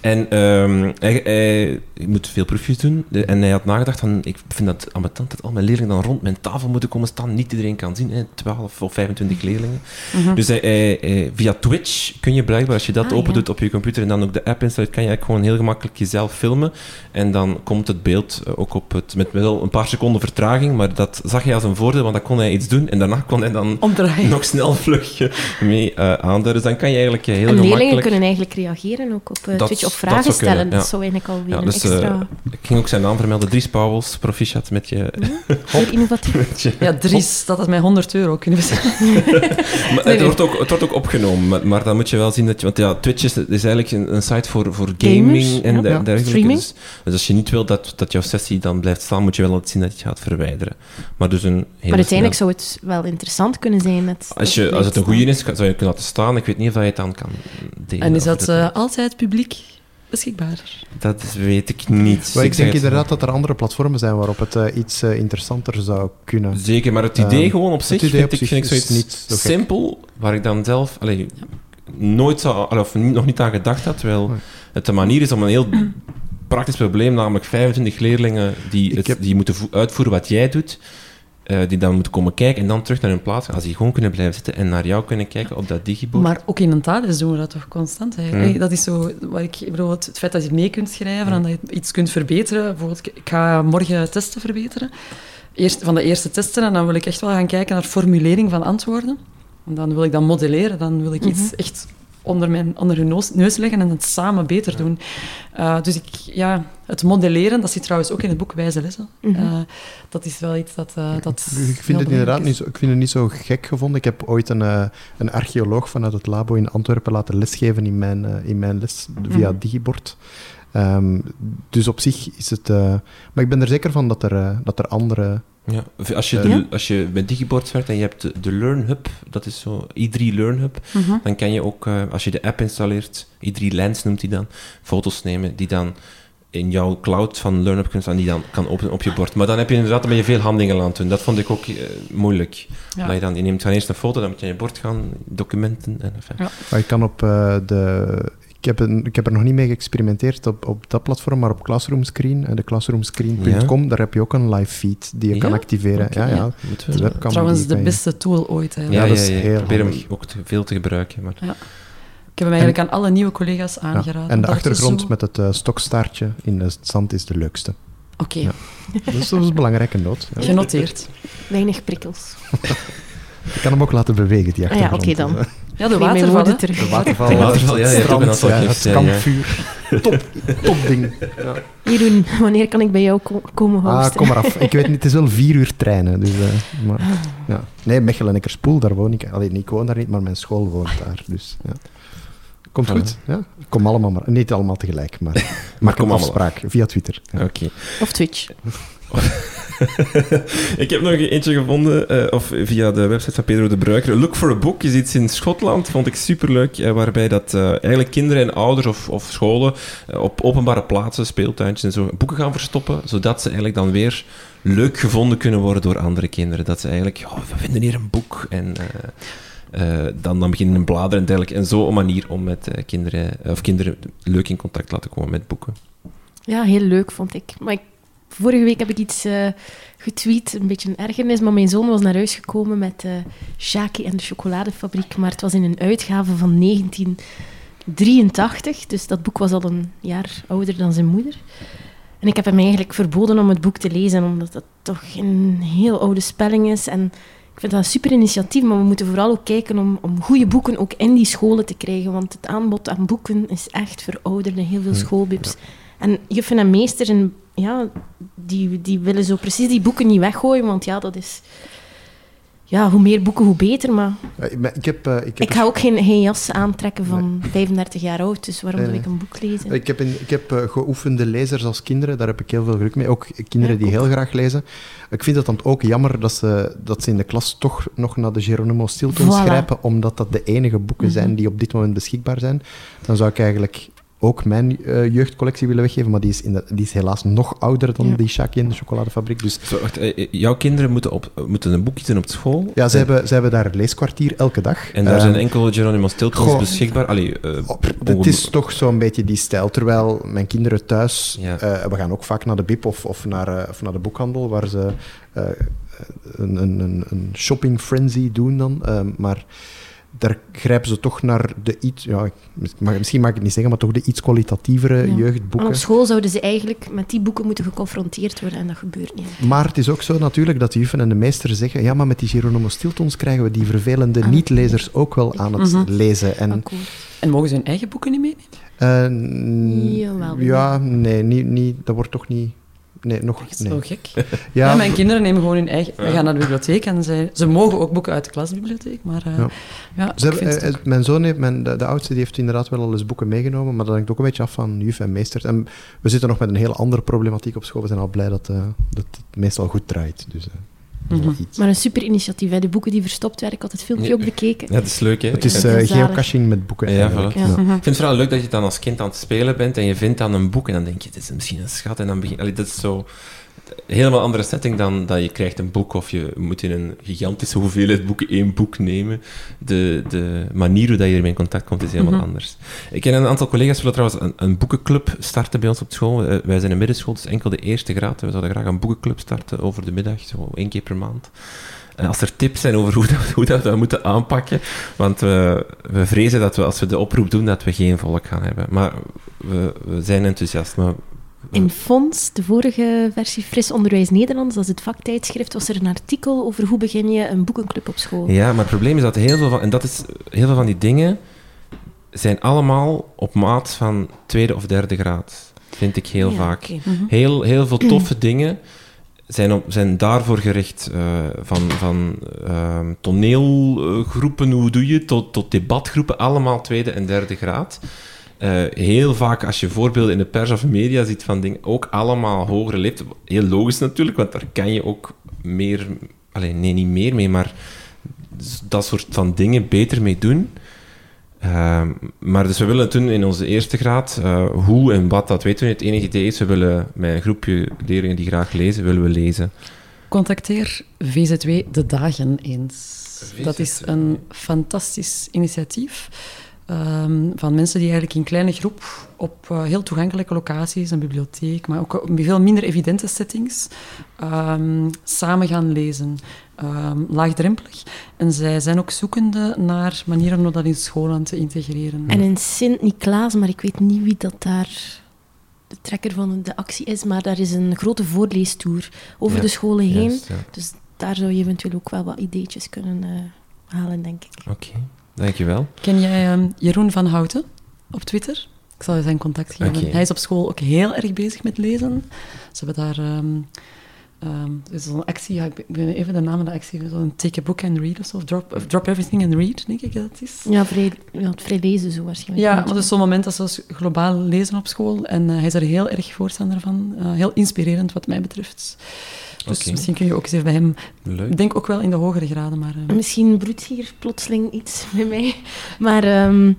En ehm, hij, hij, ik moet veel proefjes doen. De- en hij had nagedacht van, ik vind dat ambetant dat al mijn leerlingen dan rond mijn tafel moeten komen staan. Niet iedereen kan zien, hè, 12 of 25 leerlingen. Mhm. Dus hij, hij- hij- via Twitch kun je blijkbaar, als je dat Ah, open ja. doet op je computer en dan ook de app installeert, kan je eigenlijk gewoon heel gemakkelijk jezelf filmen. En dan komt het beeld eh, ook op het, met wel een paar seconden vertraging, maar dat zag hij als een voordeel, want dan kon hij iets doen en daarna kon hij dan Omdraaien. nog snel vlugje mee eh aanduiden. Dus dan kan je eigenlijk eh, heel en leerlingen gemakkelijk... kunnen eigenlijk reageren ook op uh, Dat- Twitch of dat vragen zou kunnen, stellen. ja. Dat zou eigenlijk alweer Ja, een dus, extra... Ik ging ook zijn naam vermelden, Dries Pauwels, proficiat met je... Heel innovatief. met je Ja, Dries, dat is mij 100 euro, kunnen we zeggen. Maar Nee, het, wordt ook, het wordt ook opgenomen, maar, maar dan moet je wel zien dat je... Want ja, Twitch is, is eigenlijk een, een site voor, voor gaming Gamers, en ja. der- Ja, dergelijke. streaming. Dus, dus als je niet wilt dat dat, dat jouw sessie dan blijft staan, moet je wel laten zien dat je het gaat verwijderen. Maar, dus een hele Maar uiteindelijk snel- zou het wel interessant kunnen zijn met... als, je, als het een goede is, kan- zou je kunnen laten staan. Ik weet niet of dat je het dan kan delen. En is dat het- eh, altijd publiek beschikbaar? Dat weet ik niet. Maar ik denk het- inderdaad dat er andere platformen zijn waarop het eh, iets eh, interessanter zou kunnen. Zeker, maar het idee Ehm, gewoon op zich idee vind, op ik, zich vind ik zoiets niet zo simpel, waar ik dan zelf allee, nooit zou, of nog niet aan gedacht had, terwijl het de manier is om een heel praktisch probleem, namelijk 25 leerlingen die, Ik het, heb- die moeten vo- uitvoeren wat jij doet, eh, die dan moeten komen kijken en dan terug naar hun plaats gaan. Als die gewoon kunnen blijven zitten en naar jou kunnen kijken op dat digibord. Maar ook in een taalles doen we dat toch constant? Hè? Mm. Hey, Dat is zo, wat ik, ik bedoel, het, feit dat je mee kunt schrijven en dat je iets kunt verbeteren. Bijvoorbeeld, ik ga morgen testen verbeteren. Eerst, van de eerste testen en dan wil ik echt wel gaan kijken naar formulering van antwoorden. En dan wil ik dat modelleren, dan wil ik iets Mhm. echt onder, mijn, onder hun neus, neus leggen en het samen beter doen. Uh, dus ik, ja, het modelleren, dat zit trouwens ook in het boek Wijze Lessen. Mhm. Uh, dat is wel iets dat... Uh, dat ik vind het inderdaad niet zo, ik vind het niet zo gek gevonden. Ik heb ooit een, een archeoloog vanuit het labo in Antwerpen laten lesgeven in mijn, in mijn les via Mhm. digibord. Um, dus op zich is het... Maar ik ben er zeker van dat er, dat er andere... Ja, als je, de, ja? als je met digibord werkt en je hebt de, de Learn Hub, dat is zo i3 Learn Hub, Mhm. uh -huh. dan kan je ook, uh, als je de app installeert, i3 Lens noemt die dan, foto's nemen die dan in jouw cloud van Learn Hub kunt staan, die dan kan openen op je bord. Maar dan heb je inderdaad dan ben je veel handelingen aan het doen. Dat vond ik ook uh, moeilijk. Ja. Dat je, dan, je neemt dan eerst een foto, dan moet je aan je bord gaan, documenten en enfin. Ja. Maar je kan op uh, de ik heb, een, ik heb er nog niet mee geëxperimenteerd op, op dat platform, maar op Classroom Screen, de classroomscreen.com, ja. daar heb je ook een live feed die je ja? kan activeren. Okay, ja, ja. De webcam, Trouwens, de beste tool ooit. Hè. Ja, ja, dat is heel Ik probeer hem ook te, veel te gebruiken. Maar... Ja. Ik heb hem eigenlijk en, aan alle nieuwe collega's aangeraden. en de achtergrond zo... met het uh, stokstaartje in het zand is de leukste. Oké. Okay. Is, dat is een belangrijke noot. Genoteerd. Weinig prikkels. Ik kan hem ook laten bewegen, die achtergrond. Ah, ja, oké dan. Ja, de waterval. De terug. De waterval, de waterval ja, ja, strand, ja, het kampvuur. Top, top ding. Ja. Jeroen, wanneer kan ik bij jou ko komen hosten? Ah, kom maar af. Ik weet niet, het is wel vier uur treinen. Dus, uh, maar, ja. Nee, Mechelen en Ickerspoel, daar woon ik. Alleen, ik woon daar niet, maar mijn school woont daar. Dus, ja. Komt goed. Ja? Kom allemaal maar. Niet allemaal tegelijk, maar, maar kom afspraak via Twitter. Ja. Oké. Okay. Of Twitch. ik heb nog eentje gevonden, uh, of via de website van Pedro de Bruiker. Look for a Book is iets in Schotland, vond ik superleuk, uh, waarbij dat uh, eigenlijk kinderen en ouders of, of scholen op openbare plaatsen, speeltuintjes en zo, boeken gaan verstoppen, zodat ze eigenlijk dan weer leuk gevonden kunnen worden door andere kinderen. Dat ze eigenlijk, oh, we vinden hier een boek en... Uh, dan, dan beginnen bladeren en dergelijke. En zo een manier om met kinderen, of kinderen leuk in contact laten komen met boeken. Ja, heel leuk vond ik. Maar ik, vorige week heb ik iets uh, getweet, een beetje een ergernis, maar mijn zoon was naar huis gekomen met uh, Shaki en de chocoladefabriek, maar het was in een uitgave van 1983, dus dat boek was al een jaar ouder dan zijn moeder. En ik heb hem eigenlijk verboden om het boek te lezen, omdat dat toch een heel oude spelling is en ik vind dat een super initiatief, maar we moeten vooral ook kijken om, om goede boeken ook in die scholen te krijgen. Want het aanbod aan boeken is echt verouderd in heel veel schoolbibs. Ja. En juffen en meesters, en, ja, die, die willen zo precies die boeken niet weggooien, want ja, dat is... Ja, hoe meer boeken, hoe beter, maar... Ik, heb, uh, ik, heb ik ga ook geen, geen jas aantrekken van nee. 35 jaar oud, dus waarom nee, zou ik een boek lezen? Ik heb, ik heb uh, geoefende lezers als kinderen, daar heb ik heel veel geluk mee. Ook kinderen ja, die ook. heel graag lezen. Ik vind het dan ook jammer dat ze, dat ze in de klas toch nog naar de Geronimo Stilton voilà. grijpen, omdat dat de enige boeken mm -hmm. zijn die op dit moment beschikbaar zijn. Dan zou ik eigenlijk ook mijn uh, jeugdcollectie willen weggeven, maar die is, in de, die is helaas nog ouder dan ja. die Shaki en de chocoladefabriek. Dus... Zo, wacht, uh, jouw kinderen moeten, op, moeten een boek kiezen op school? Ja, ze, en... hebben, ze hebben daar een leeskwartier elke dag. En daar uh, zijn enkel Geronimo Stiltons beschikbaar? Allee, het is toch zo'n beetje die stijl, terwijl mijn kinderen thuis... Ja. we gaan ook vaak naar de bib of, of, naar, of naar de boekhandel, waar ze een, een, een shopping frenzy doen dan, maar daar grijpen ze toch naar de iets, ja, misschien mag ik het niet zeggen, maar toch de iets kwalitatievere ja. jeugdboeken. En op school zouden ze eigenlijk met die boeken moeten geconfronteerd worden en dat gebeurt niet. Maar het is ook zo natuurlijk dat de juffen en de meester zeggen, ja, maar met die Geronimo Stiltons krijgen we die vervelende ah. niet-lezers ook wel aan het mm -hmm. lezen. En, en mogen ze hun eigen boeken niet meenemen? Uh, ja, nee, niet, niet, dat wordt toch niet... Nee, nog Dat is nee. zo gek. Ja, Ja, mijn kinderen nemen gewoon hun eigen... We gaan naar de bibliotheek en zij, ze mogen ook boeken uit de klasbibliotheek, maar eh, Ja. ja. Ze hebben- eh, eh, mijn zoon, heeft, mijn, de, de oudste, die heeft inderdaad wel al eens boeken meegenomen, maar dat hangt ook een beetje af van juf en meesters. En we zitten nog met een hele andere problematiek op school. We zijn al blij dat, eh, dat het meestal goed draait. Dus, Mhm. Maar een super initiatief, hè. de boeken die verstopt werden. Ik had het filmpje Ja. ook bekeken. Ja, dat is leuk, hè? Het is dat eh, geocaching met boeken. Ja, voilà. Ja. Mhm. Ik vind het vooral leuk dat je dan als kind aan het spelen bent en je vindt dan een boek en dan denk je, dit is misschien een schat. En dan begin allee, dat is zo helemaal andere setting dan dat je krijgt een boek of je moet in een gigantische hoeveelheid boeken één boek nemen. De, de manier hoe dat je ermee in contact komt is helemaal Mhm. anders. Ik ken een aantal collega's willen trouwens een, een boekenclub starten bij ons op school. Eh, wij zijn een middenschool, dus enkel de eerste graad. We zouden graag een boekenclub starten over de middag, zo één keer per maand. En als er tips zijn over hoe, dat, hoe dat we moeten aanpakken, want we, we vrezen dat we als we de oproep doen, dat we geen volk gaan hebben. Maar we, we zijn enthousiast. Maar In Fons, de vorige versie Fris Onderwijs Nederlands, dat is het vaktijdschrift, was er een artikel over hoe begin je een boekenclub op school. Ja, maar het probleem is dat heel veel van, en dat is heel veel van die dingen, zijn allemaal op maat van tweede of derde graad. Vind ik heel Ja, vaak. Mhm. Heel, heel veel toffe dingen zijn, op, zijn daarvoor gericht. eh, van van ehm, toneelgroepen, hoe doe je, tot, tot debatgroepen, allemaal tweede en derde graad. Eh, heel vaak, als je voorbeelden in de pers of media ziet van dingen, ook allemaal hogere leeftijd. Heel logisch natuurlijk, want daar kan je ook meer, alleen nee, niet meer mee, maar dat soort van dingen beter mee doen. Ehm, maar dus we willen het doen in onze eerste graad. Eh, hoe en wat, dat weten we niet. Het enige idee is, we willen met een groepje leerlingen die graag lezen, willen we lezen. Contacteer VZW De Dagen eens. Dat is een fantastisch initiatief ehm, van mensen die eigenlijk in kleine groep op eh, heel toegankelijke locaties, een bibliotheek, maar ook op veel minder evidente settings, ehm, samen gaan lezen. Ehm, laagdrempelig. En zij zijn ook zoekende naar manieren om dat in scholen te integreren. En in Sint-Niklaas, maar ik weet niet wie dat daar de trekker van de actie is, maar daar is een grote voorleestour over Ja, de scholen heen. Juist, ja. Dus daar zou je eventueel ook wel wat ideetjes kunnen eh, halen, denk ik. Oké, dankjewel. Ken jij ehm, Jeroen van Houten op Twitter? Ik zal je zijn contact geven. Hij is op school ook heel erg bezig met lezen. Ze hebben daar... ehm ehm, er is zo'n actie, ja, ik ben even de naam van de actie, zo'n take a book and read of zo, of drop, of drop everything and read, denk ik dat het is. Ja, vrij, ja, het vrij lezen zo waarschijnlijk. Ja, maar dat is zo'n moment dat ze dus globaal lezen op school. En eh, hij is er heel erg voorstander van. Eh, heel inspirerend wat mij betreft. Dus misschien kun je ook eens even bij hem... Leuk. Ik denk ook wel in de hogere graden, maar... eh, Misschien broedt hier plotseling iets bij mij. Maar ehm,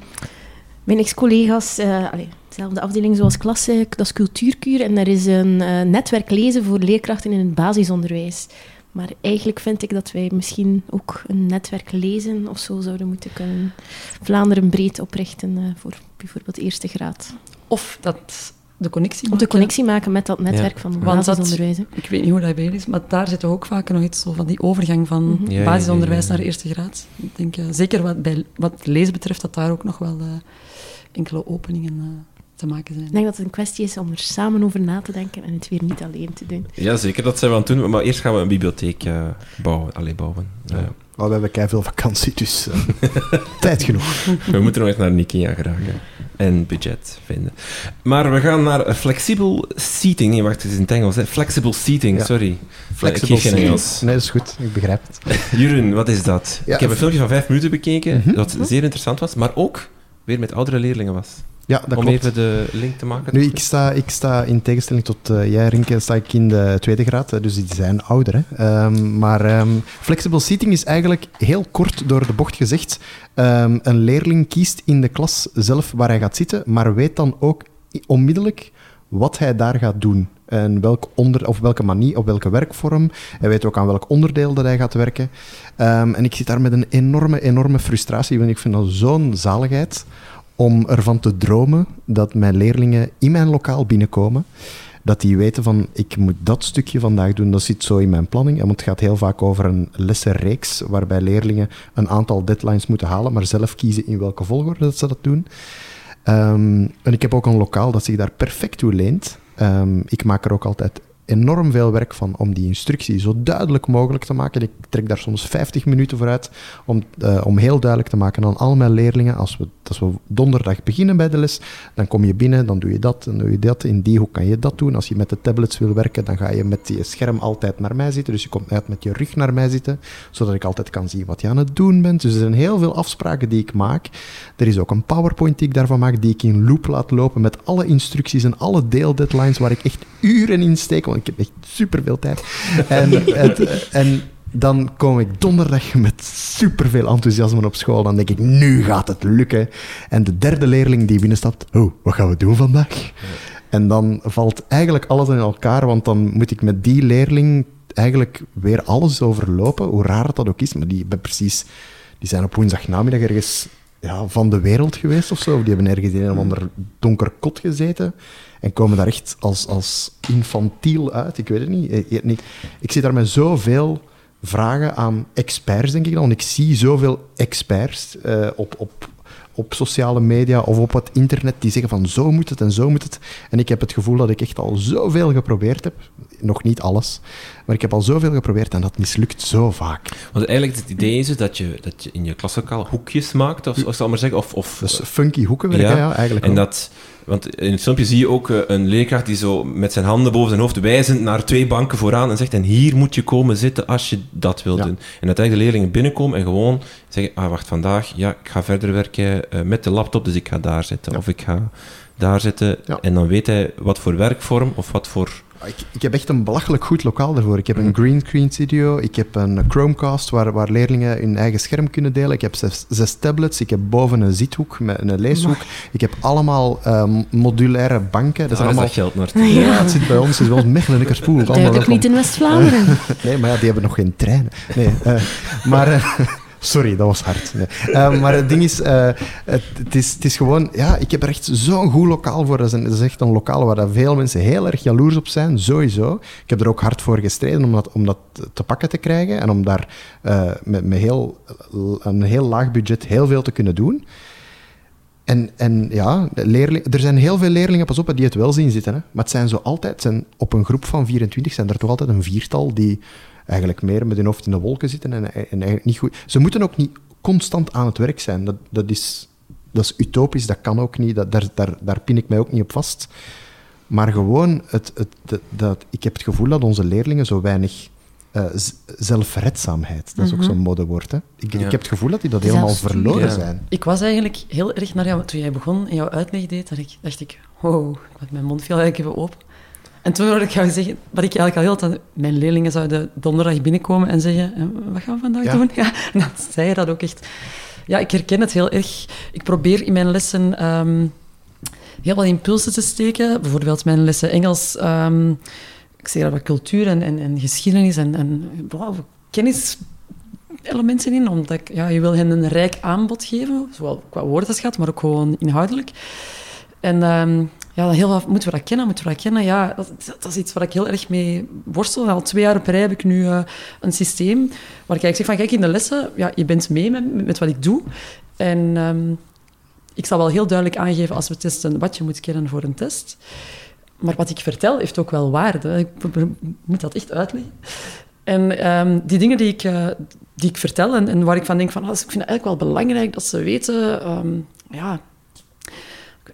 mijn ex-collega's, eh, allee, dezelfde afdeling zoals klasse, dat is cultuurkuur. En er is een eh, netwerk lezen voor leerkrachten in het basisonderwijs. Maar eigenlijk vind ik dat wij misschien ook een netwerk lezen of zo zouden moeten kunnen Vlaanderen breed oprichten eh, voor bijvoorbeeld eerste graad. Of dat de connectie Om de maken. connectie maken met dat netwerk van Want dat- basisonderwijs. Ik weet niet hoe dat bij jullie is, maar daar zit toch ook vaak nog iets zo van die overgang van Mhm. Ja, ja, basisonderwijs ja, ja. naar eerste graad. Ik denk eh, zeker wat, bij, wat lezen betreft dat daar ook nog wel eh, enkele openingen eh, te maken zijn. Ik denk dat het een kwestie is om er samen over na te denken en het weer niet alleen te doen. Ja, zeker, dat zijn we aan het doen. Maar eerst gaan we een bibliotheek eh, bouwen. Allee, bouwen. Ja. Maar we hebben keihard veel vakantie, dus tijd genoeg. we moeten nog eens naar Ikea geraken. En budget vinden. Maar we gaan naar flexibel seating. Nee, wacht, het is in het Engels. Hè. Flexible seating, Ja. sorry. Flexible ik seating. Engels. Nee, dat is goed. Ik begrijp het. Jeroen, wat is dat? Ja, ik heb een filmpje van vijf minuten bekeken, Mhm. dat zeer interessant was, maar ook weer met oudere leerlingen was. Ja, dat Om klopt. even de link te maken. Nu, ik sta, ik sta in tegenstelling tot eh, jij, Rinke, sta ik in de tweede graad, dus die zijn ouder. Hè. Ehm, maar ehm, flexible seating is eigenlijk heel kort door de bocht gezegd. ehm, een leerling kiest in de klas zelf waar hij gaat zitten, maar weet dan ook onmiddellijk wat hij daar gaat doen. En welk onder, of welke manier, of welke werkvorm. Hij weet ook aan welk onderdeel dat hij gaat werken. En ik zit daar met een enorme, enorme frustratie, want ik vind dat zo'n zaligheid om ervan te dromen dat mijn leerlingen in mijn lokaal binnenkomen. Dat die weten van, ik moet dat stukje vandaag doen. Dat zit zo in mijn planning. Want het gaat heel vaak over een lessenreeks, waarbij leerlingen een aantal deadlines moeten halen, maar zelf kiezen in welke volgorde dat ze dat doen. Ehm, en ik heb ook een lokaal dat zich daar perfect toe leent. Ehm, ik maak er ook altijd enorm veel werk van om die instructie zo duidelijk mogelijk te maken. Ik trek daar soms 50 minuten voor uit om, uh, om heel duidelijk te maken aan al mijn leerlingen, als we, als we donderdag beginnen bij de les, dan kom je binnen, dan doe je dat, dan doe je dat, in die hoek kan je dat doen. Als je met de tablets wil werken, dan ga je met je scherm altijd naar mij zitten, dus je komt uit met je rug naar mij zitten, zodat ik altijd kan zien wat je aan het doen bent. Dus er zijn heel veel afspraken die ik maak. Er is ook een PowerPoint die ik daarvan maak, die ik in loop laat lopen met alle instructies en alle deeldeadlines waar ik echt uren in steek, ik heb echt superveel tijd. En, het, en dan kom ik donderdag met superveel enthousiasme op school. Dan denk ik, nu gaat het lukken. En de derde leerling die binnenstapt, oh, wat gaan we doen vandaag? En dan valt eigenlijk alles in elkaar, want dan moet ik met die leerling eigenlijk weer alles overlopen, hoe raar dat ook is. Maar die, precies, die zijn op woensdagnamiddag ergens ja, van de wereld geweest of zo. Die hebben ergens in een ander donker kot gezeten en komen daar echt als, als infantiel uit. Ik weet het niet. Ik, eh, ik, zit daar met zoveel vragen aan experts, denk ik dan. Ik zie zoveel experts uh, op, op, op sociale media of op het internet die zeggen van zo moet het en zo moet het. En ik heb het gevoel dat ik echt al zoveel geprobeerd heb. Nog niet alles, maar ik heb al zoveel geprobeerd en dat mislukt zo vaak. Want eigenlijk het idee is dus dat je, dat je in je klaslokaal hoekjes maakt, of, of zal maar zeggen, of... of dus funky hoeken werken, ja, eigenlijk En dat... Want in het filmpje zie je ook eh, een leerkracht die zo met zijn handen boven zijn hoofd wijzend naar twee banken vooraan en zegt, en hier moet je komen zitten als je dat wilt doen. En dat eigenlijk de leerlingen binnenkomen en gewoon zeggen, ah, wacht, vandaag, ja, ik ga verder werken uh, met de laptop, dus ik ga daar zitten. Of ik ga daar zitten. En dan weet hij wat voor werkvorm of wat voor ik, ik, heb echt een belachelijk goed lokaal daarvoor. Ik heb een green screen studio, ik heb een Chromecast waar, waar leerlingen hun eigen scherm kunnen delen. Ik heb zes, zes tablets, ik heb boven een zithoek met een leeshoek. Ik heb allemaal um, modulaire banken. Dat, is allemaal... geld ja. ja, het zit bij ons, het is wel Mechelen en Spoel. Duidelijk niet in West-Vlaanderen. nee, maar ja, die hebben nog geen treinen. Nee, uh, maar... Uh, Sorry, dat was hard. Uh, maar het ding is, uh, het, het, is, het is gewoon... Ja, ik heb er echt zo'n goed lokaal voor. Dat is, een, echt een lokaal waar veel mensen heel erg jaloers op zijn, sowieso. Ik heb er ook hard voor gestreden om dat, om dat te pakken te krijgen en om daar uh, met, met heel, een heel laag budget heel veel te kunnen doen. En, en ja, er zijn heel veel leerlingen, pas op, die het wel zien zitten. Hè. Maar het zijn zo altijd, zijn, op een groep van 24 zijn er toch altijd een viertal die eigenlijk meer met hun hoofd in de wolken zitten en, en eigenlijk niet goed... Ze moeten ook niet constant aan het werk zijn. Dat, dat, is, dat is utopisch, dat kan ook niet. Dat, daar, daar, daar pin ik mij ook niet op vast. Maar gewoon, het, het, dat, ik heb het gevoel dat onze leerlingen zo weinig uh, zelfredzaamheid, dat is ook mhm. zo'n modewoord. Hè? Ik, ik, heb het gevoel dat die dat helemaal verloren zijn. Ik was eigenlijk heel erg naar jou, toen jij begon en jouw uitleg deed, dacht ik, wow, mijn mond viel eigenlijk even open. En toen hoorde ik jou zeggen dat ik eigenlijk al heel tijd... Mijn leerlingen zouden donderdag binnenkomen en zeggen... Eh, wat gaan we vandaag doen? Ja, en dan zei je dat ook echt... Ja, ik herken het heel erg. Ik probeer in mijn lessen um, heel wat impulsen te steken. Bijvoorbeeld mijn lessen Engels... Um, ik zeg daar wat cultuur en, en, en geschiedenis en, en wow, kenniselementen in. Omdat ik, ja, je wil hen een rijk aanbod geven. Zowel qua woordenschat, maar ook gewoon inhoudelijk. En... Um, ja, heel moeten we dat kennen, moeten we dat kennen? Ja, dat, dat, is iets waar ik heel erg mee worstel. Al twee jaar op rij heb ik nu uh, een systeem waar ik zeg van, kijk, in de lessen, ja, je bent mee met, met wat ik doe. En um, ik zal wel heel duidelijk aangeven als we testen wat je moet kennen voor een test. Maar wat ik vertel heeft ook wel waarde. Ik moet dat echt uitleggen. En um, die dingen die ik, uh, die ik vertel en, waar ik van denk van, oh, ik vind het eigenlijk wel belangrijk dat ze weten... Um, ja,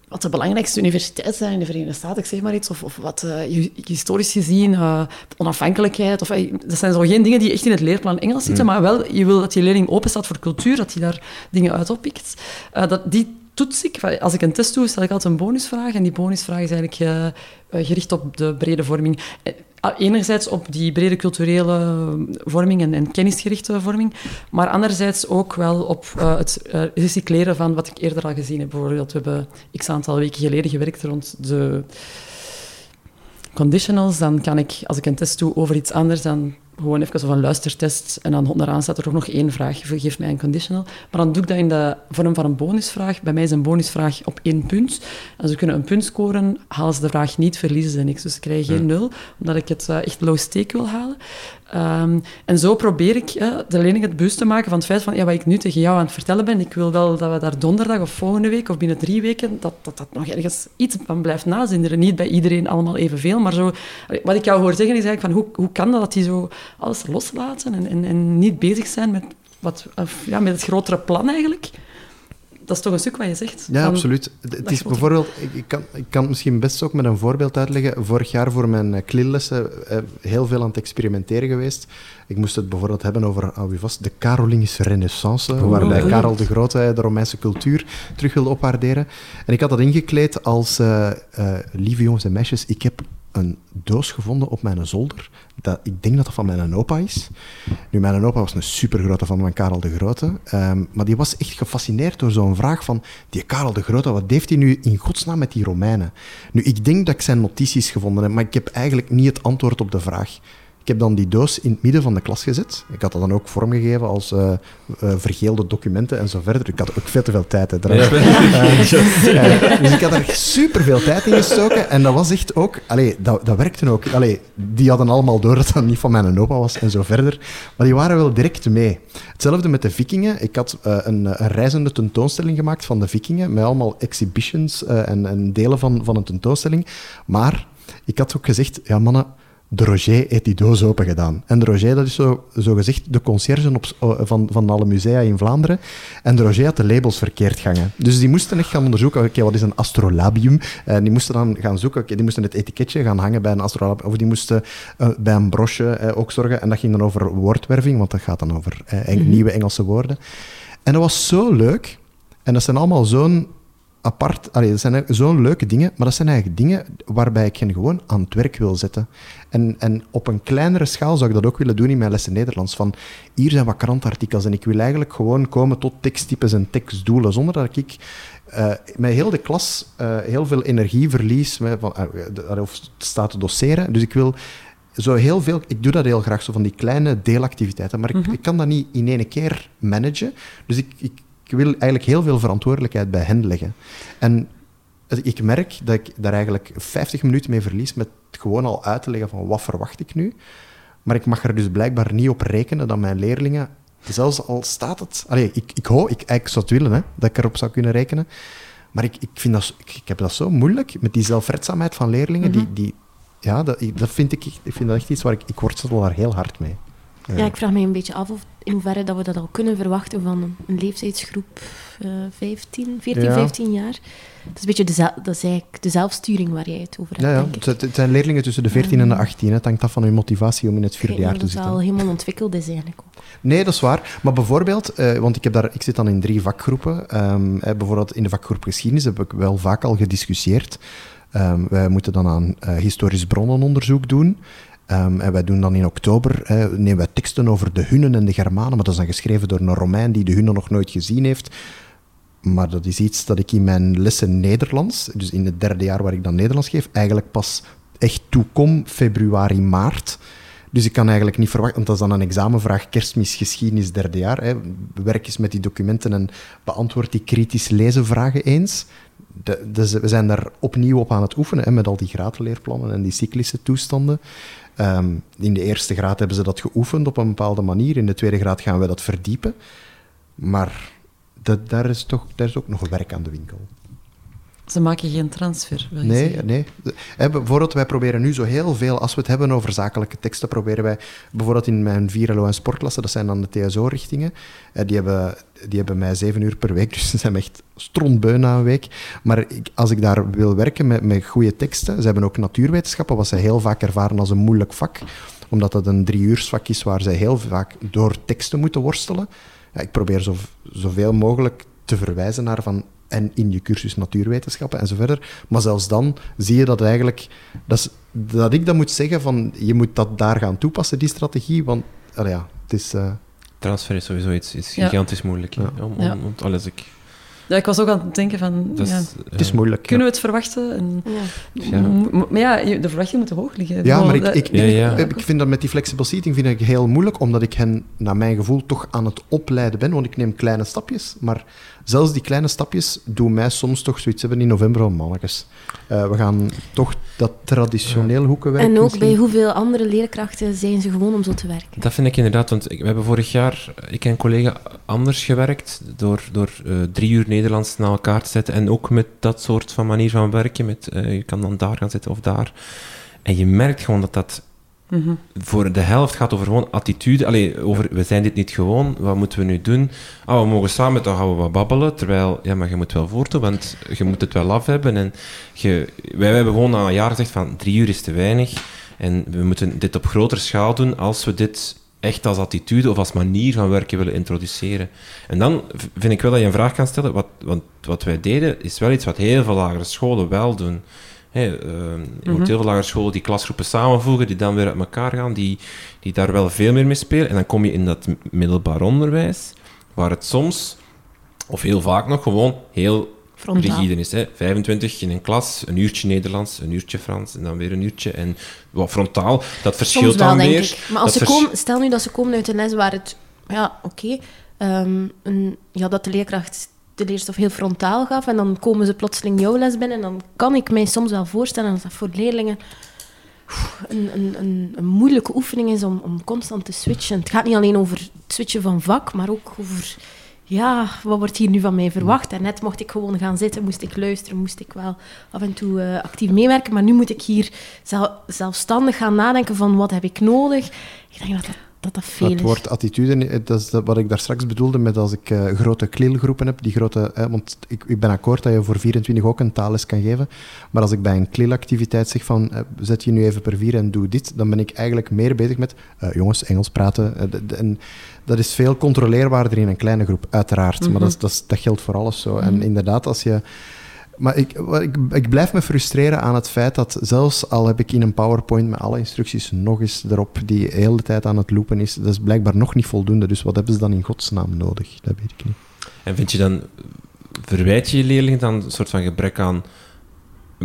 wat de belangrijkste universiteiten zijn in de Verenigde Staten, ik zeg maar iets, of, of wat uh, historisch gezien, uh, onafhankelijkheid. Of, uh, dat zijn zo geen dingen die echt in het leerplan Engels zitten, mm. maar wel, je wil dat je leerling open staat voor cultuur, dat hij daar dingen uit oppikt. dat, die toets ik. Als ik een test doe, stel ik altijd een bonusvraag. En die bonusvraag is eigenlijk gericht op de brede vorming. Ah, enerzijds op die brede culturele vorming en, en kennisgerichte vorming, maar anderzijds ook wel op uh, het uh, recycleren van wat ik eerder al gezien heb. Bijvoorbeeld, we hebben x aantal weken geleden gewerkt rond de conditionals. Dan kan ik, als ik een test doe over iets anders, dan gewoon even van luistertest en dan onderaan staat er ook nog één vraag, geef mij een conditional. Maar dan doe ik dat in de vorm van een bonusvraag. Bij mij is een bonusvraag op één punt. En ze kunnen een punt scoren, halen ze de vraag niet, verliezen ze niks. Dus ze krijgen geen nul, omdat ik het uh, echt low stake wil halen. Um, en zo probeer ik uh, de leerling het bewust te maken van het feit van ja, wat ik nu tegen jou aan het vertellen ben, ik wil wel dat we daar donderdag of volgende week of binnen drie weken, dat dat, dat nog ergens iets van blijft nazinderen. Niet bij iedereen allemaal evenveel, maar zo... Wat ik jou hoor zeggen is eigenlijk van hoe, hoe kan dat dat die zo alles loslaten en, en, en niet bezig zijn met, wat, of, ja, met het grotere plan eigenlijk? dat is toch een stuk wat je zegt. Ja, absoluut. Het is bijvoorbeeld, ik kan, ik kan het misschien best ook met een voorbeeld uitleggen. Vorig jaar voor mijn uh, klinlessen uh, heel veel aan het experimenteren geweest. Ik moest het bijvoorbeeld hebben over, hou je vast, de Carolingische renaissance, oh, waarbij oh. Karel de Grote de Romeinse cultuur terug wilde opwaarderen. En ik had dat ingekleed als, uh, lieve jongens en meisjes, ik heb een doos gevonden op mijn zolder. Dat, ik denk dat dat van mijn opa is. Nu, mijn opa was een supergrote van van Karel de Grote. Ehm, maar die was echt gefascineerd door zo'n vraag van... Die Karel de Grote, wat heeft hij nu in godsnaam met die Romeinen? Nu, ik denk dat ik zijn notities gevonden heb, maar ik heb eigenlijk niet het antwoord op de vraag. Ik heb dan die doos in het midden van de klas gezet. Ik had dat dan ook vormgegeven als uh, uh, vergeelde documenten en zo verder. Ik had ook veel te veel tijd. Hè, ja. uh, dus ik had er super veel tijd in gestoken. En dat was echt ook... Allee, dat, dat werkte ook. Allee, die hadden allemaal door dat dat niet van mijn opa was en zo verder. Maar die waren wel direct mee. Hetzelfde met de vikingen. Ik had een, een, reizende tentoonstelling gemaakt van de vikingen. Met allemaal exhibitions en, en delen van, van een tentoonstelling. Maar ik had ook gezegd... Ja, mannen de Roger heeft die doos open gedaan. En de Roger, dat is zo, zo gezegd de conciërge op, van, van alle musea in Vlaanderen. En de Roger had de labels verkeerd gangen. Dus die moesten echt gaan onderzoeken, oké, wat is een astrolabium? En die moesten dan gaan zoeken, oké, die moesten het etiketje gaan hangen bij een astrolabium. Of die moesten uh, bij een broche uh, ook zorgen. En dat ging dan over woordwerving, want dat gaat dan over uh, mm -hmm. nieuwe Engelse woorden. En dat was zo leuk. En dat zijn allemaal zo'n apart. Allee, dat zijn zo'n leuke dingen, maar dat zijn eigenlijk dingen waarbij ik hen gewoon aan het werk wil zetten. En, en op een kleinere schaal zou ik dat ook willen doen in mijn lessen Nederlands. Van hier zijn wat krantartikels en ik wil eigenlijk gewoon komen tot teksttypes en tekstdoelen, zonder dat ik uh, met heel de klas uh, heel veel energie verlies met, van, uh, of staat te doseren. Dus ik wil zo heel veel, ik doe dat heel graag, zo van die kleine deelactiviteiten, maar ik, mm -hmm. ik kan dat niet in één keer managen. Dus ik, ik ik wil eigenlijk heel veel verantwoordelijkheid bij hen leggen. En ik merk dat ik daar eigenlijk 50 minuten mee verlies met gewoon al uit te leggen van wat verwacht ik nu. Maar ik mag er dus blijkbaar niet op rekenen dat mijn leerlingen, zelfs al staat het... Allee, ik, ik hoop, ik, ik zou het willen, hè, dat ik erop zou kunnen rekenen. Maar ik, ik, vind dat, ik, ik heb dat zo moeilijk, met die zelfredzaamheid van leerlingen. die, die, ja, dat, dat vind ik, ik vind dat echt iets waar ik, ik worstel daar heel hard mee. Ja, ik vraag me een beetje af of in hoeverre dat we dat al kunnen verwachten van een leeftijdsgroep uh, 15, 14, ja. 15 jaar. Dat is een beetje de, dat is eigenlijk de zelfsturing waar jij het over hebt, ja, ja. denk ik. Het, het zijn leerlingen tussen de 14 en de 18. Het hangt af van hun motivatie om in het vierde jaar te zitten. Dat al helemaal ontwikkeld is eigenlijk ook. Nee, dat is waar. Maar bijvoorbeeld, uh, want ik, heb daar, ik zit dan in drie vakgroepen. Um, eh, bijvoorbeeld in de vakgroep geschiedenis heb ik wel vaak al gediscussieerd. Um, wij moeten dan aan uh, historisch bronnenonderzoek doen. Um, en wij doen dan in oktober, nemen wij teksten over de Hunnen en de Germanen, maar dat is dan geschreven door een Romein die de Hunnen nog nooit gezien heeft. Maar dat is iets dat ik in mijn lessen Nederlands, dus in het derde jaar waar ik dan Nederlands geef, eigenlijk pas echt toekom, februari, maart. Dus ik kan eigenlijk niet verwachten, want dat is dan een examenvraag, kerstmis, geschiedenis, derde jaar. Hè. Werk eens met die documenten en beantwoord die kritisch lezen vragen eens. Dus we zijn daar opnieuw op aan het oefenen, hè, met al die graadleerplannen en die cyclische toestanden. Um, in de eerste graad hebben ze dat geoefend op een bepaalde manier. In de tweede graad gaan we dat verdiepen. Maar daar, is toch, daar is ook nog werk aan de winkel. Ze maken geen transfer, nee, zeggen? Nee. Bijvoorbeeld, wij proberen nu zo heel veel, als we het hebben over zakelijke teksten, proberen wij, bijvoorbeeld in mijn 4 LO en sportklassen, dat zijn dan de TSO-richtingen, die hebben, die hebben mij zeven uur per week, dus ze zijn echt strontbeu na een week. Maar ik, als ik daar wil werken met, met goede teksten, ze hebben ook natuurwetenschappen, wat ze heel vaak ervaren als een moeilijk vak, omdat dat een drie-uursvak is waar zij heel vaak door teksten moeten worstelen. Ja, ik probeer zo, zoveel mogelijk te verwijzen naar van en in je cursus natuurwetenschappen en zo verder. Maar zelfs dan zie je dat eigenlijk... Dat, is, dat ik dan moet zeggen van, je moet dat daar gaan toepassen, die strategie, want ja, het is... Uh... Transfer is sowieso iets, iets gigantisch ja. moeilijk. Ja. Om, om, om, alles ik Ja, ik was ook aan het denken van... Ja, Het is moeilijk. ja. kunnen we het verwachten? En, Ja. Maar ja, de verwachting moet hoog liggen. Ja, maar ik, Dat- ik, Ja, ja. ik, ik vind dat met die flexible seating vind ik heel moeilijk, omdat ik hen, naar mijn gevoel, toch aan het opleiden ben. Want ik neem kleine stapjes, maar zelfs die kleine stapjes doen mij soms toch zoiets hebben in november al mannetjes. Eh, we gaan toch dat traditioneel hoekenwerk En ook misschien- bij hoeveel andere leerkrachten zijn ze gewoon om zo te werken. Dat vind ik inderdaad, want we hebben vorig jaar, ik en een collega, anders gewerkt door, door eh, drie uur Nederlands na elkaar te zetten en ook met dat soort van manier van werken, met eh, je kan dan daar gaan zitten of daar. En je merkt gewoon dat dat Voor de helft gaat over gewoon attitude. Allee, over we zijn dit niet gewoon, wat moeten we nu doen? Ah, we mogen samen, dan gaan we wat babbelen. Terwijl, ja, maar je moet wel voortdoen, want je moet het wel af hebben. En je, wij, hebben gewoon na een jaar gezegd van drie uur is te weinig. En we moeten dit op grotere schaal doen als we dit echt als attitude of als manier van werken willen introduceren. En dan vind ik wel dat je een vraag kan stellen, wat, want wat wij deden is wel iets wat heel veel lagere scholen wel doen. Hè, eh, je moet heel veel lagere scholen die klasgroepen samenvoegen, die dan weer uit elkaar gaan, die, die daar wel veel meer mee spelen. En dan kom je in dat middelbaar onderwijs, waar het soms, of heel vaak nog, gewoon heel Frontaal. rigide is. Hè. 25 in een klas, een uurtje Nederlands, een uurtje Frans en dan weer een uurtje. En wat frontaal, dat verschilt Soms wel, dan denk weer. ik. Maar als ze komen, stel nu dat ze komen uit een les waar het... Ja, oké. ehm, een- ja, dat de leerkracht de leerstof heel frontaal gaf en dan komen ze plotseling jouw les binnen en dan kan ik mij soms wel voorstellen dat dat voor leerlingen een, een, een, moeilijke oefening is om, om constant te switchen. Het gaat niet alleen over het switchen van vak, maar ook over... Ja, wat wordt hier nu van mij verwacht? En net mocht ik gewoon gaan zitten, moest ik luisteren, moest ik wel af en toe eh, actief meewerken. Maar nu moet ik hier zel- zelfstandig gaan nadenken van wat heb ik nodig. Ik denk dat dat, dat, dat veel Het is. woord attitude, eh, dat is wat ik daar straks bedoelde met als ik eh, grote klilgroepen heb, die grote, eh, want ik, ik ben akkoord dat je voor 24 ook een taalles kan geven, maar als ik bij een klilactiviteit zeg van zet je nu even per vier en doe dit, dan ben ik eigenlijk meer bezig met jongens, Engels praten. de- de- en dat is veel controleerbaarder in een kleine groep, uiteraard, maar dat, dat, geldt voor alles zo. En inderdaad, als je... Maar ik, ik, ik blijf me frustreren aan het feit dat zelfs al heb ik in een PowerPoint met alle instructies nog eens erop die de hele tijd aan het loopen is, dat is blijkbaar nog niet voldoende. Dus wat hebben ze dan in godsnaam nodig? Dat weet ik niet. En vind je dan, verwijt je je leerlingen dan een soort van gebrek aan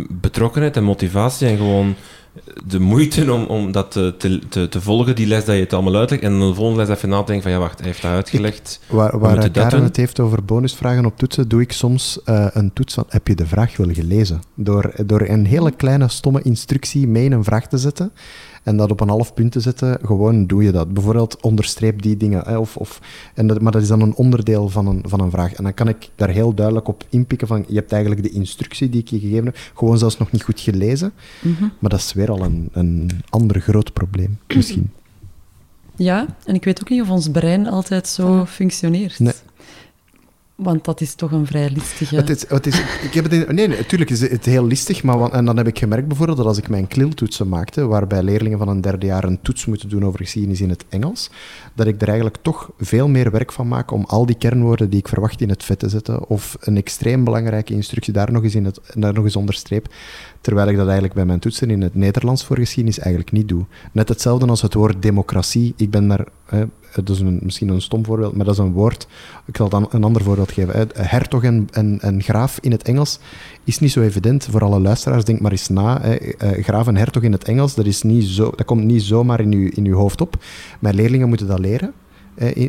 betrokkenheid en motivatie en gewoon de moeite om, om dat te, te, te, volgen, die les dat je het allemaal uitlegt, en dan de volgende les even na te denken van ja, wacht, hij heeft dat uitgelegd. Waar, waar Karen het heeft over bonusvragen op toetsen, doe ik soms eh, een toets van heb je de vraag wel gelezen? Door, door een hele kleine, stomme instructie mee in een vraag te zetten en dat op een half punt te zetten, gewoon doe je dat. Bijvoorbeeld onderstreep die dingen. Hè, of, of, en dat, maar dat is dan een onderdeel van een, van een vraag. En dan kan ik daar heel duidelijk op inpikken van je hebt eigenlijk de instructie die ik je gegeven heb, gewoon zelfs nog niet goed gelezen. Mhm. Maar dat is weer al een, een ander groot probleem, misschien. Ja, en ik weet ook niet of ons brein altijd zo functioneert. Nee. Want dat is toch een vrij listige... Het is, het is, ik heb het in- nee, natuurlijk is het heel listig, maar en dan heb ik gemerkt bijvoorbeeld dat als ik mijn kliltoetsen maakte, waarbij leerlingen van een derde jaar een toets moeten doen over geschiedenis in het Engels, dat ik er eigenlijk toch veel meer werk van maak om al die kernwoorden die ik verwacht in het vet te zetten, of een extreem belangrijke instructie daar nog eens, in het, daar nog eens onderstreep, terwijl ik dat eigenlijk bij mijn toetsen in het Nederlands voor geschiedenis eigenlijk niet doe. Net hetzelfde als het woord democratie. Ik ben daar... dat is misschien een stom voorbeeld, maar dat is een woord. Ik zal dan een ander voorbeeld geven. Hertog en, graaf in het Engels is niet zo evident voor alle luisteraars. Denk maar eens na. Hè. Eh, graaf en hertog in het Engels, dat, is niet zo, dat komt niet zomaar in uw, in hoofd op. Mijn leerlingen moeten dat leren.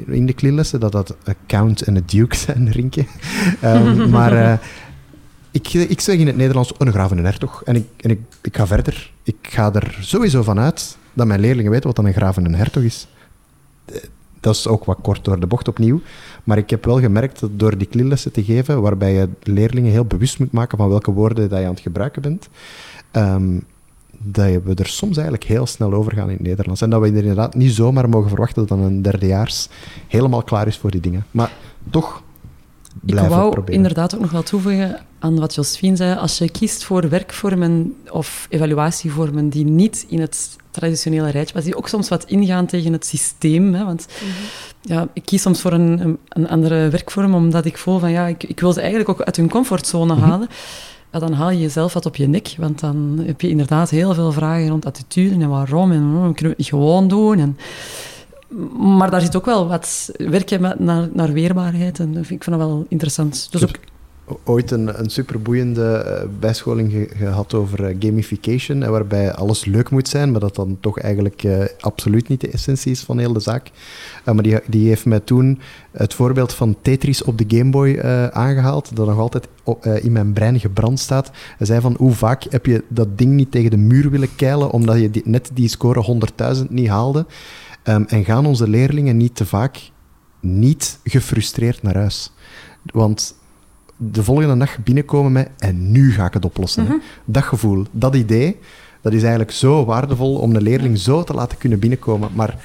In, de klimlessen, dat dat een count en een duke zijn, Rinkje. Ehm, maar eh, ik, ik zeg in het Nederlands een graaf en een hertog. En, ik, en ik, ik ga verder. Ik ga er sowieso van uit dat mijn leerlingen weten wat dan een graaf en een hertog is. Eh, Dat is ook wat kort door de bocht opnieuw. Maar ik heb wel gemerkt dat door die klimlessen te geven, waarbij je leerlingen heel bewust moet maken van welke woorden dat je aan het gebruiken bent, ehm, dat we er soms eigenlijk heel snel over gaan in het Nederlands. En dat we inderdaad niet zomaar mogen verwachten dat een derdejaars helemaal klaar is voor die dingen. Maar toch blijven we wou proberen. inderdaad ook nog wel toevoegen aan wat Josephine zei. Als je kiest voor werkvormen of evaluatievormen die niet in het traditionele rijtje, maar die ook soms wat ingaan tegen het systeem. Hè, want ja, ik kies soms voor een, een, een andere werkvorm omdat ik voel van ja, ik, ik wil ze eigenlijk ook uit hun comfortzone halen. Ja, dan haal je jezelf wat op je nek, want dan heb je inderdaad heel veel vragen rond attitude en waarom en oh, kunnen we het niet gewoon doen. En, maar daar zit ook wel wat werken met, naar, naar weerbaarheid en ik vind dat wel interessant. Dus ook ooit een, een superboeiende eh, bijscholing gehad over eh, gamification, waarbij alles leuk moet zijn, maar dat dan toch eigenlijk uh, absoluut niet de essentie is van heel de zaak. maar die, die heeft mij toen het voorbeeld van Tetris op de Game Boy aangehaald, dat nog altijd in mijn brein gebrand staat. Hij zei van, hoe vaak heb je dat ding niet tegen de muur willen keilen, omdat je net die score 100.000 niet haalde? Um, en gaan onze leerlingen niet te vaak niet gefrustreerd naar huis? Want de volgende dag binnenkomen met en nu ga ik het oplossen. Mhm. Dat gevoel, dat idee, dat is eigenlijk zo waardevol om een leerling zo te laten kunnen binnenkomen. Maar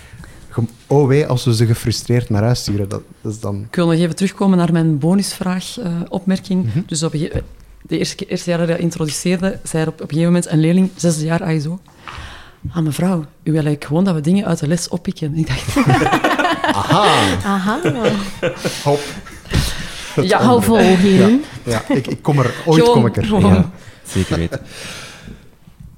oh wee, als we ze gefrustreerd naar huis sturen, dat, dat is dan... Ik wil nog even terugkomen naar mijn bonusvraag, uh, opmerking. Mhm. Dus op de eerste, eerste jaar dat ik introduceerde, zei er op, op een gegeven moment een leerling, zesde jaar ISO, ah mevrouw, u wil eigenlijk gewoon dat we dingen uit de les oppikken. Ik dacht... Aha. Aha. Hop. Ja, hou vol, hierin. Ja, ik, ik, kom er, ooit kom ik er. Ja, zeker weten.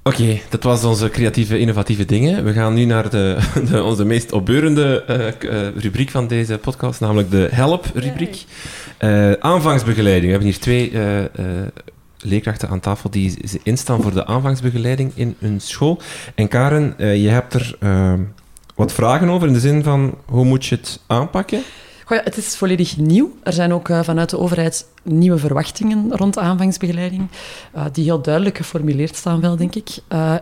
Oké, dat was onze creatieve, innovatieve dingen. We gaan nu naar de, de onze meest opbeurende uh, rubriek van deze podcast, namelijk de Help-rubriek. Uh, aanvangsbegeleiding. We hebben hier twee leerkrachten aan tafel die instaan voor de aanvangsbegeleiding in hun school. En Karen, je hebt er wat vragen over in de zin van hoe moet je het aanpakken? Goh, het is volledig nieuw. Er zijn ook uh, vanuit de overheid nieuwe verwachtingen rond aanvangsbegeleiding, uh, die heel duidelijk geformuleerd staan wel, denk ik.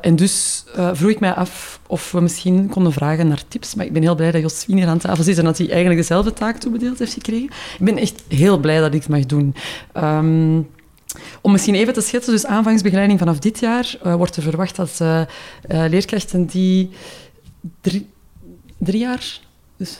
En dus vroeg ik mij af of we misschien konden vragen naar tips. Maar ik ben heel blij dat Josfien hier aan tafel zit en dat hij eigenlijk dezelfde taak toebedeeld heeft gekregen. Ik ben echt heel blij dat ik het mag doen. Um, om misschien even te schetsen, dus aanvangsbegeleiding vanaf dit jaar wordt er verwacht dat leerkrachten die drie, drie jaar, dus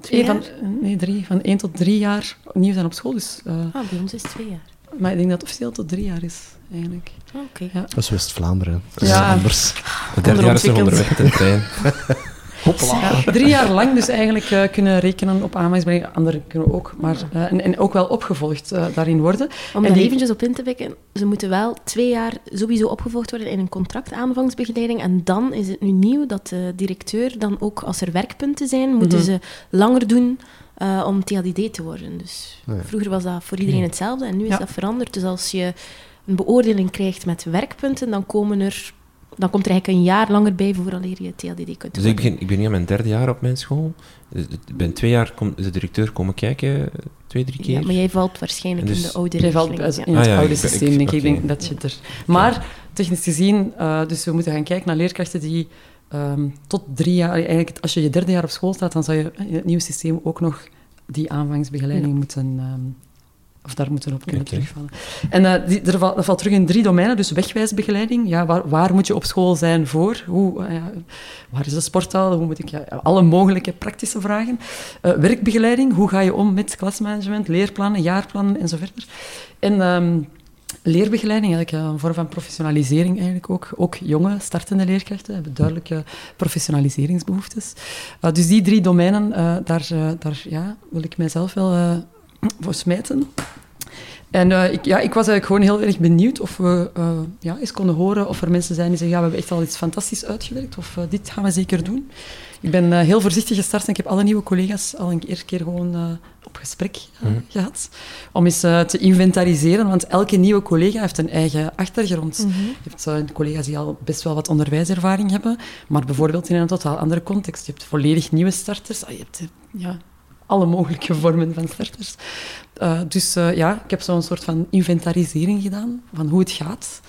Twee van, nee, drie. Van één tot drie jaar nieuw zijn op school. Dus, uh, ah, bij ons is het twee jaar. Maar ik denk dat het officieel tot drie jaar is, eigenlijk. Oh, oké. Ja. Dat is West-Vlaanderen. Dat is ja. anders. Het derde jaar is nog onderweg met de trein. Ja, drie jaar lang dus eigenlijk uh, kunnen rekenen op aanmaksbeleid. Anderen kunnen ook, maar uh, en, en, ook wel opgevolgd uh, daarin worden. Om er die... eventjes op in te wekken, ze moeten wel twee jaar sowieso opgevolgd worden in een contract aanvangsbegeleiding. En dan is het nu nieuw dat de directeur dan ook, als er werkpunten zijn, moeten mm -hmm. ze langer doen om TLDD te worden. Dus vroeger was dat voor iedereen hetzelfde en nu is ja. dat veranderd. Dus als je een beoordeling krijgt met werkpunten, dan komen er dan komt er eigenlijk een jaar langer bij vooraleer je TLDD kunt Dus ik begin, ik ben nu aan mijn derde jaar op mijn school. Dus ik ben twee jaar kom, de directeur komen kijken, twee, drie keer. Ja, maar jij valt waarschijnlijk dus, in de oude Jij valt in het ah, ja, oude systeem, denk ik. denk dat je er... Maar, technisch gezien, uh, dus we moeten gaan kijken naar leerkrachten die um, tot drie jaar... Eigenlijk, als je je derde jaar op school staat, dan zou je in het nieuwe systeem ook nog die aanvangsbegeleiding ja. moeten... Um, of daar moeten we op kunnen okay. terugvallen. En uh, die, er valt, dat valt terug in drie domeinen. Dus wegwijsbegeleiding. Ja, waar, waar moet je op school zijn voor? Hoe, uh, ja, waar is de sporthal? Hoe moet ik, ja, alle mogelijke praktische vragen. Uh, werkbegeleiding. Hoe ga je om met klasmanagement, leerplannen, jaarplannen en zo verder. En um, leerbegeleiding, eigenlijk een vorm van professionalisering eigenlijk ook. Ook jonge, startende leerkrachten hebben duidelijke professionaliseringsbehoeftes. dus die drie domeinen, daar, daar ja, wil ik mijzelf wel voor smijten. En uh, ik, ja, ik was eigenlijk gewoon heel erg benieuwd of we uh, ja, eens konden horen of er mensen zijn die zeggen, ja, we hebben echt al iets fantastisch uitgewerkt, of uh, dit gaan we zeker doen. Ik ben heel voorzichtig gestart en ik heb alle nieuwe collega's al een eerste keer gewoon op gesprek mm. gehad. Om eens te inventariseren, want elke nieuwe collega heeft een eigen achtergrond. Mm -hmm. Je hebt collega's die al best wel wat onderwijservaring hebben, maar bijvoorbeeld in een totaal andere context. Je hebt volledig nieuwe starters. Ah, je hebt ja, alle mogelijke vormen van starters. Uh, dus uh, ja, ik heb zo'n soort van inventarisering gedaan van hoe het gaat.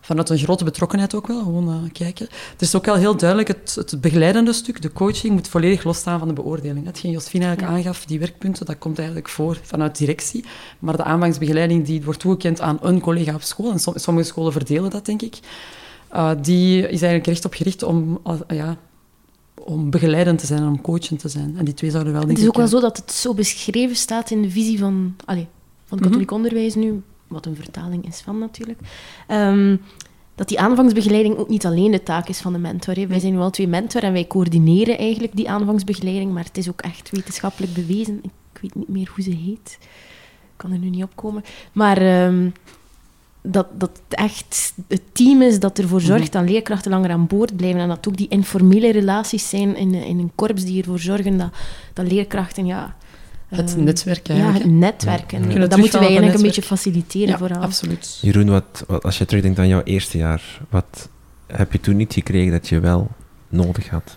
Vanuit een grote betrokkenheid ook wel, gewoon uh, kijken. Het is ook wel heel duidelijk, het, het, begeleidende stuk, de coaching, moet volledig losstaan van de beoordeling. Hetgeen Josfien eigenlijk ja. aangaf, die werkpunten, dat komt eigenlijk voor vanuit directie. Maar de aanvangsbegeleiding die wordt toegekend aan een collega op school, en sommige scholen verdelen dat, denk ik, die is eigenlijk recht op gericht om ja, om begeleidend te zijn en om coachend te zijn. En die twee zouden wel, Het is ook wel zo dat het zo beschreven staat in de visie van, allez, van het katholiek mm -hmm. onderwijs nu, wat een vertaling is van natuurlijk, um, dat die aanvangsbegeleiding ook niet alleen de taak is van de mentor. Hè. Wij zijn nu al twee mentor en wij coördineren eigenlijk die aanvangsbegeleiding, maar het is ook echt wetenschappelijk bewezen. Ik weet niet meer hoe ze heet. Ik kan er nu niet opkomen. Maar... Um, dat, dat het echt het team is dat ervoor zorgt mhm. dat leerkrachten langer aan boord blijven en dat ook die informele relaties zijn in, in een korps die ervoor zorgen dat, dat leerkrachten ja, Het Ehm, netwerk Ja, het netwerk. En Kunnen dat moeten wij eigenlijk een een beetje faciliteren ja, vooral. absoluut. Jeroen, wat, wat- als je terugdenkt aan jouw eerste jaar, wat heb je toen niet gekregen dat je wel nodig had?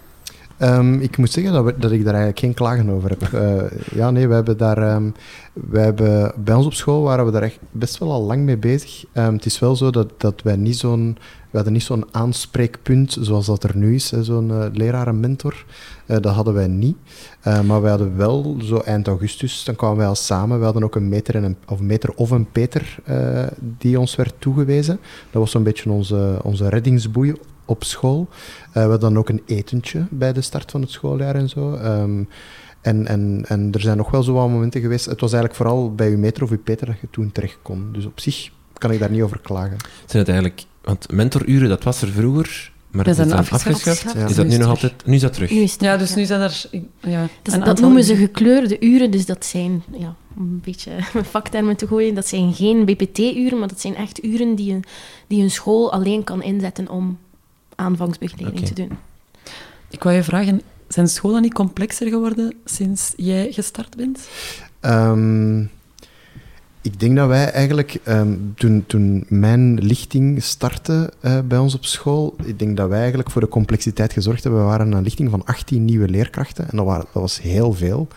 Ehm, ik moet zeggen dat, dat ik daar eigenlijk geen klagen over heb. Eh, ja, nee, we hebben daar... we hebben, bij ons op school waren we daar echt best wel al lang mee bezig. Ehm, het is wel zo dat, dat wij niet zo'n... We hadden niet zo'n aanspreekpunt zoals dat er nu is, zo'n eh, lerarenmentor. Eh, dat hadden wij niet. Maar we hadden wel, zo eind augustus, dan kwamen wij al samen. We hadden ook een meter, en een, of, meter of een Peter die ons werd toegewezen. Dat was zo'n beetje onze, onze reddingsboei op school. Eh, we hadden dan ook een etentje bij de start van het schooljaar en zo. Ehm, en, en, en er zijn nog wel zo wat momenten geweest. Het was eigenlijk vooral bij uw meter of uw Peter dat je toen terecht kon. Dus op zich kan ik daar niet over klagen. Zijn het eigenlijk, want mentoruren, dat was er vroeger, maar Dat het is dan afgeschaft. afgeschaft. Ja. Is dat nu nog altijd? Nu is dat terug. Nu is het Ja, dus nu zijn er... Ja, Dat, noemen ze gekleurde uren, dus dat zijn, ja, om een beetje met vaktermen te gooien, dat zijn geen BPT-uren, maar dat zijn echt uren die een, die een school alleen kan inzetten om aanvangsbegeleiding te doen. Ik wou je vragen, zijn scholen niet complexer geworden sinds jij gestart bent? Ehm, ik denk dat wij eigenlijk, ehm, toen, toen mijn lichting startte eh, bij ons op school, ik denk dat wij eigenlijk voor de complexiteit gezorgd hebben. We waren een lichting van 18 nieuwe leerkrachten en dat, waren, dat was heel veel.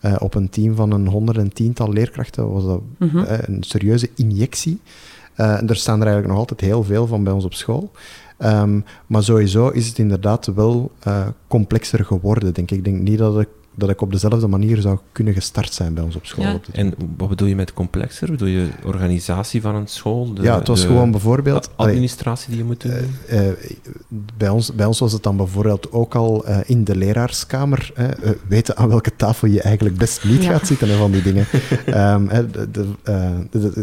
Eh, op een team van een honderd en tiental leerkrachten was dat eh, een serieuze injectie. Eh, en er staan er eigenlijk nog altijd heel veel van bij ons op school. Ehm, maar sowieso is het inderdaad wel eh, complexer geworden, denk ik. Ik denk niet dat ik, dat ik op dezelfde manier zou kunnen gestart zijn bij ons op school. Ja. op En wat bedoel je met complexer? Bedoel je organisatie van een school? De, ja, het was de gewoon bijvoorbeeld... administratie die je moet doen? eh, eh, bij, ons, bij ons was het dan bijvoorbeeld ook al eh, in de leraarskamer hè, eh, weten aan welke tafel je eigenlijk best niet Ja. gaat zitten en van die dingen. Ehm, eh,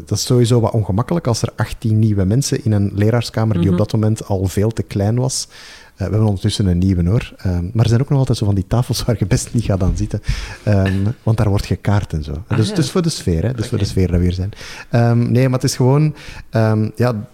dat is sowieso wat ongemakkelijk als er 18 nieuwe mensen in een leraarskamer die op Mhm. dat moment al veel te klein was. Eh, we hebben ondertussen een nieuwe hoor. Ehm, maar er zijn ook nog altijd zo van die tafels waar je best niet gaat aan zitten. Ehm, want daar wordt gekaart en zo. Ah, dus ja. het is voor de sfeer, hè. Dus voor de sfeer dat we hier zijn. Ehm, nee, maar het is gewoon... ja,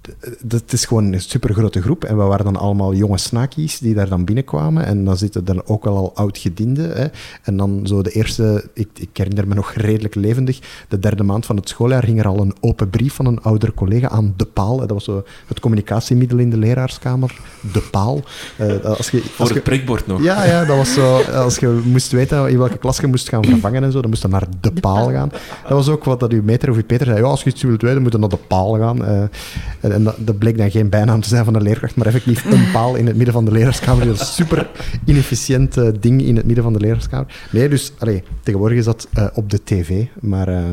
d- d- het is gewoon een supergrote groep. En we waren dan allemaal jonge snakies die daar dan binnenkwamen. En dan zitten er ook wel al oud-gedienden. En dan zo de eerste... Ik, ik herinner me nog redelijk levendig. De derde maand van het schooljaar ging er al een open brief van een oudere collega aan De Paal. Dat was zo het communicatiemiddel in de leraarskamer. De Paal. Eh, als je, Voor je, het prikbord nog. ja, ja, dat was zo. Als je moest weten in welke klas je moest gaan vervangen en zo, dan moest je naar de paal gaan. Dat was ook wat dat uw meter of uw Peter zei. Ja, als je iets wilt weten, moet je naar de paal gaan. Eh, en en dat, dat bleek dan geen bijnaam te zijn van de leerkracht, maar effectief een paal in het midden van de leraarskamer. Dat is een super inefficiënt eh, ding in het midden van de leraarskamer. Nee, dus allee, tegenwoordig is dat eh, op de tv, maar... eh,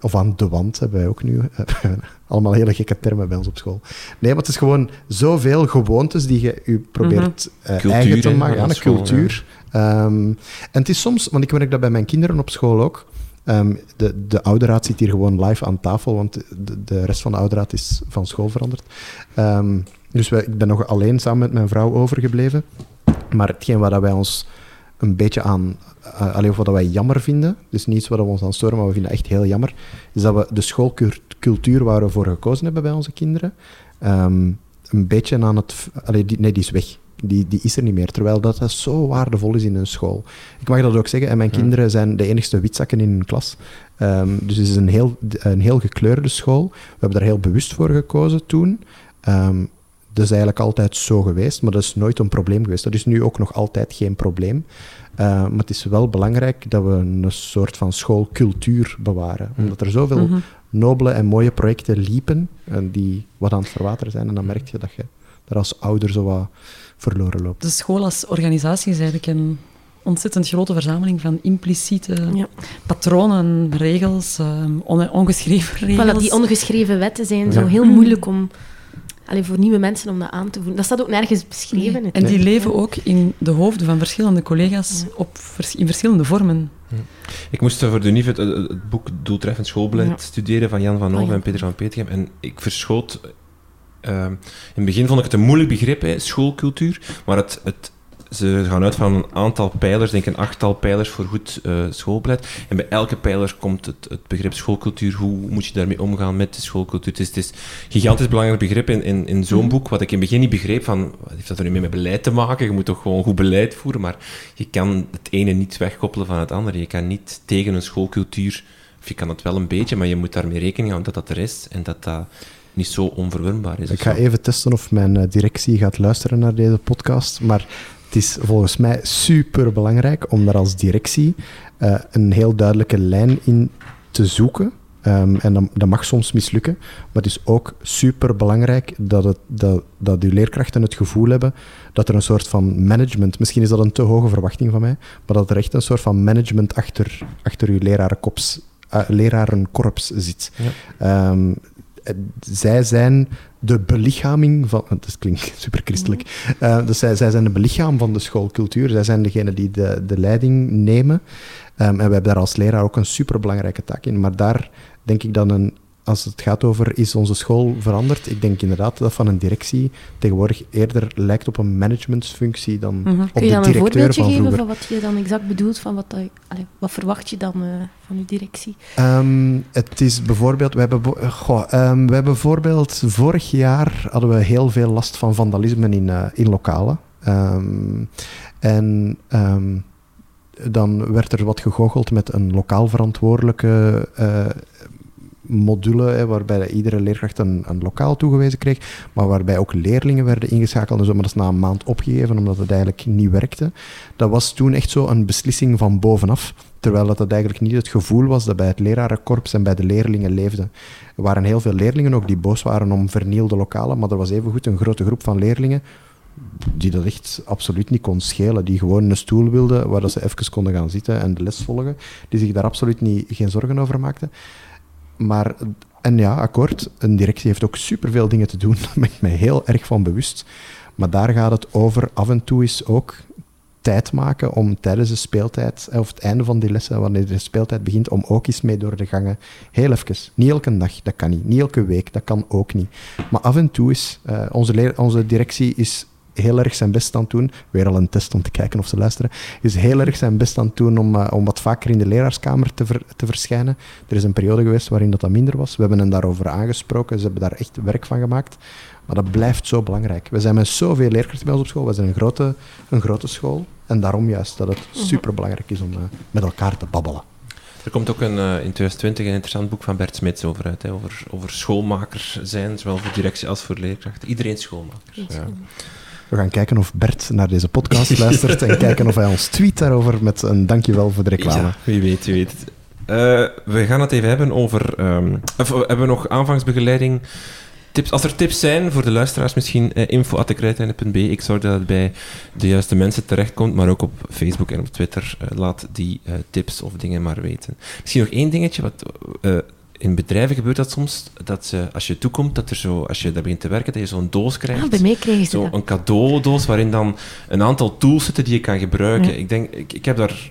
of aan de wand hebben wij ook nu. Allemaal hele gekke termen bij ons op school. Nee, maar het is gewoon zoveel gewoontes die je u probeert eh, Cultuur, eigen te maken. Ja, een cultuur. Ehm, en het is soms, want ik merk dat bij mijn kinderen op school ook. Ehm, de, de ouderraad zit hier gewoon live aan tafel, want de, de rest van de ouderraad is van school veranderd. Ehm, dus wij, ik ben nog alleen samen met mijn vrouw overgebleven. Maar hetgeen waar wij ons een beetje aan, uh, alleen wat wij jammer vinden, dus niet iets waar we ons aan storen, maar we vinden echt heel jammer, is dat we de schoolcultuur waar we voor gekozen hebben bij onze kinderen, ehm, een beetje aan het... Nee, die is weg. Die, die is er niet meer, terwijl dat, dat zo waardevol is in een school. Ik mag dat ook zeggen, en mijn Ja. kinderen zijn de enigste witzakken in hun klas. Ehm, dus het is een heel, een heel gekleurde school. We hebben daar heel bewust voor gekozen toen. Ehm, dat is eigenlijk altijd zo geweest, maar dat is nooit een probleem geweest. Dat is nu ook nog altijd geen probleem. Uh, maar het is wel belangrijk dat we een soort van schoolcultuur bewaren. Hm. Omdat er zoveel Mhm. nobele en mooie projecten liepen, en die wat aan het verwateren zijn. En dan merk je dat je daar als ouder zo wat verloren loopt. De school als organisatie is eigenlijk een ontzettend grote verzameling van impliciete Ja. patronen, regels, ehm, on- ongeschreven regels. Voilà, die ongeschreven wetten zijn zo heel moeilijk om... Allee, voor nieuwe mensen om dat aan te voelen. Dat staat ook nergens beschreven. Nee. En die leven ook in de hoofden van verschillende collega's Ja. op vers- in verschillende vormen. Ik moest voor de NIF het, boek Doeltreffend Schoolbeleid Ja. studeren van Jan van Oh, ja. en Peter van Petegem. En ik verschoot... ehm, in het begin vond ik het een moeilijk begrip, hè, schoolcultuur. Maar het, het, ze gaan uit van een aantal pijlers, denk een achttal pijlers voor goed uh, schoolbeleid. En bij elke pijler komt het, het, begrip schoolcultuur. Hoe moet je daarmee omgaan met de schoolcultuur? Het is, het is een gigantisch belangrijk begrip in, in, in zo'n mhm. boek, wat ik in het begin niet begreep van, wat heeft dat er nu mee met beleid te maken? Je moet toch gewoon goed beleid voeren, maar je kan het ene niet wegkoppelen van het andere. Je kan niet tegen een schoolcultuur, of je kan het wel een beetje, maar je moet daarmee rekening houden dat dat er is en dat dat niet zo onverwinbaar is. Ik ga even testen of mijn eh, directie gaat luisteren naar deze podcast, maar het is volgens mij super belangrijk om daar als directie uh, een heel duidelijke lijn in te zoeken. Um, en dat, dat, mag soms mislukken, maar het is ook super belangrijk dat, het, dat, dat uw leerkrachten het gevoel hebben dat er een soort van management, misschien is dat een te hoge verwachting van mij, maar dat er echt een soort van management achter, achter uw lerarenkorps, uh, lerarenkorps zit. Ja. Um, zij zijn de belichaming van... Dat klinkt super christelijk. Uh, dus zij, zij zijn de belichaam van de schoolcultuur. Zij zijn degene die de, de leiding nemen. Um, en we hebben daar als leraar ook een superbelangrijke taak in. Maar daar denk ik dan een als het gaat over is onze school veranderd, ik denk inderdaad dat van een directie tegenwoordig eerder lijkt op een managementsfunctie dan mm -hmm. op Kun je dan een voorbeeldje geven van wat je dan exact bedoelt? Van wat, allez, wat verwacht je dan uh, van je directie? Um, het is bijvoorbeeld, we hebben, goh, um, we hebben bijvoorbeeld vorig jaar hadden we heel veel last van vandalisme in, uh, in lokalen. Um, en dan werd er wat gegoocheld met een lokaal verantwoordelijke uh, module, hè, waarbij iedere leerkracht een, een, lokaal toegewezen kreeg, maar waarbij ook leerlingen werden ingeschakeld en zo, maar dat na een maand opgegeven, omdat het eigenlijk niet werkte. Dat was toen echt zo een beslissing van bovenaf, terwijl dat, dat eigenlijk niet het gevoel was dat bij het lerarenkorps en bij de leerlingen leefde. Er waren heel veel leerlingen ook die boos waren om vernielde lokalen, maar er was evengoed een grote groep van leerlingen die dat echt absoluut niet kon schelen. Die gewoon een stoel wilden waar ze even konden gaan zitten en de les volgen. Die zich daar absoluut niet, geen zorgen over maakten. Maar, en ja, akkoord, een directie heeft ook superveel dingen te doen. Daar ben ik mij heel erg van bewust. Maar daar gaat het over af en toe is ook tijd maken om tijdens de speeltijd, of het einde van die lessen, wanneer de speeltijd begint, om ook eens mee door de gangen. Heel even. Niet elke dag, dat kan niet. Niet elke week, dat kan ook niet. Maar af en toe is, uh, onze, onze directie is heel erg zijn best aan het doen. Weer al een test om te kijken of ze luisteren. Is heel erg zijn best aan het doen om, uh, om wat vaker in de leraarskamer te, ver, te verschijnen. Er is een periode geweest waarin dat, dat minder was. We hebben hen daarover aangesproken. Ze hebben daar echt werk van gemaakt. Maar dat blijft zo belangrijk. We zijn met zoveel leerkrachten bij ons op school. We zijn een grote, een grote school. En daarom juist dat het mhm. super belangrijk is om uh, met elkaar te babbelen. Er komt ook een, uh, in 2020 een interessant boek van Bert Smits over uit. Hè, over, over schoolmakers zijn, zowel voor directie als voor leerkrachten. Iedereen schoolmaker. Ja. We gaan kijken of Bert naar deze podcast luistert en kijken of hij ons tweet daarover met een dankjewel voor de reclame. Ja, wie weet, wie weet. Uh, we gaan het even hebben over... Um, of, hebben we nog aanvangsbegeleiding? Tips, als er tips zijn voor de luisteraars, misschien uh. Ik zorg dat het bij de juiste mensen terechtkomt, maar ook op Facebook en op Twitter. Uh, laat die uh, tips of dingen maar weten. Misschien nog één dingetje, wat in bedrijven gebeurt dat soms, dat ze, als je toekomt, dat er zo, als je daar begint te werken, dat je zo'n doos krijgt. Ah, bij mij krijgen ze zo Een cadeaudoos waarin dan een aantal tools zitten die je kan gebruiken. Ik denk, ik, ik heb daar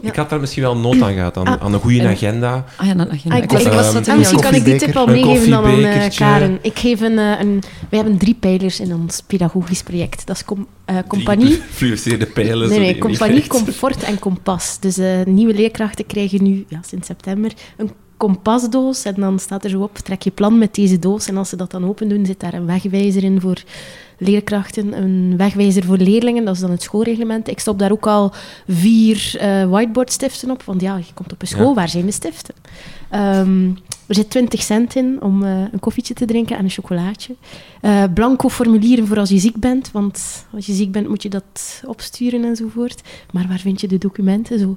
Ik had daar misschien wel nood aan gehad, aan, ah, aan een goede agenda. Ah ja, een agenda. Ah, ik, was, um, misschien kan ik die tip al meegeven dan aan uh, Karen. Ik geef een, uh, een... Wij hebben drie pijlers in ons pedagogisch project. Dat is com, uh, compagnie... Fluoresceerde pijlen. Nee, nee, compagnie, comfort en kompas. Dus nieuwe leerkrachten krijgen nu, ja, sinds september, een kompasdoos en dan staat er zo op, trek je plan met deze doos. En als ze dat dan open doen, zit daar een wegwijzer in voor leerkrachten, een wegwijzer voor leerlingen, dat is dan het schoolreglement. Ik stop daar ook al vier uh, whiteboardstiften op, want ja, je komt op een school, waar zijn de stiften? Um, er zit 20 cent in om uh, een koffietje te drinken en een chocolaatje. Uh, blanco formulieren voor als je ziek bent, want als je ziek bent moet je dat opsturen enzovoort. Maar waar vind je de documenten? Zo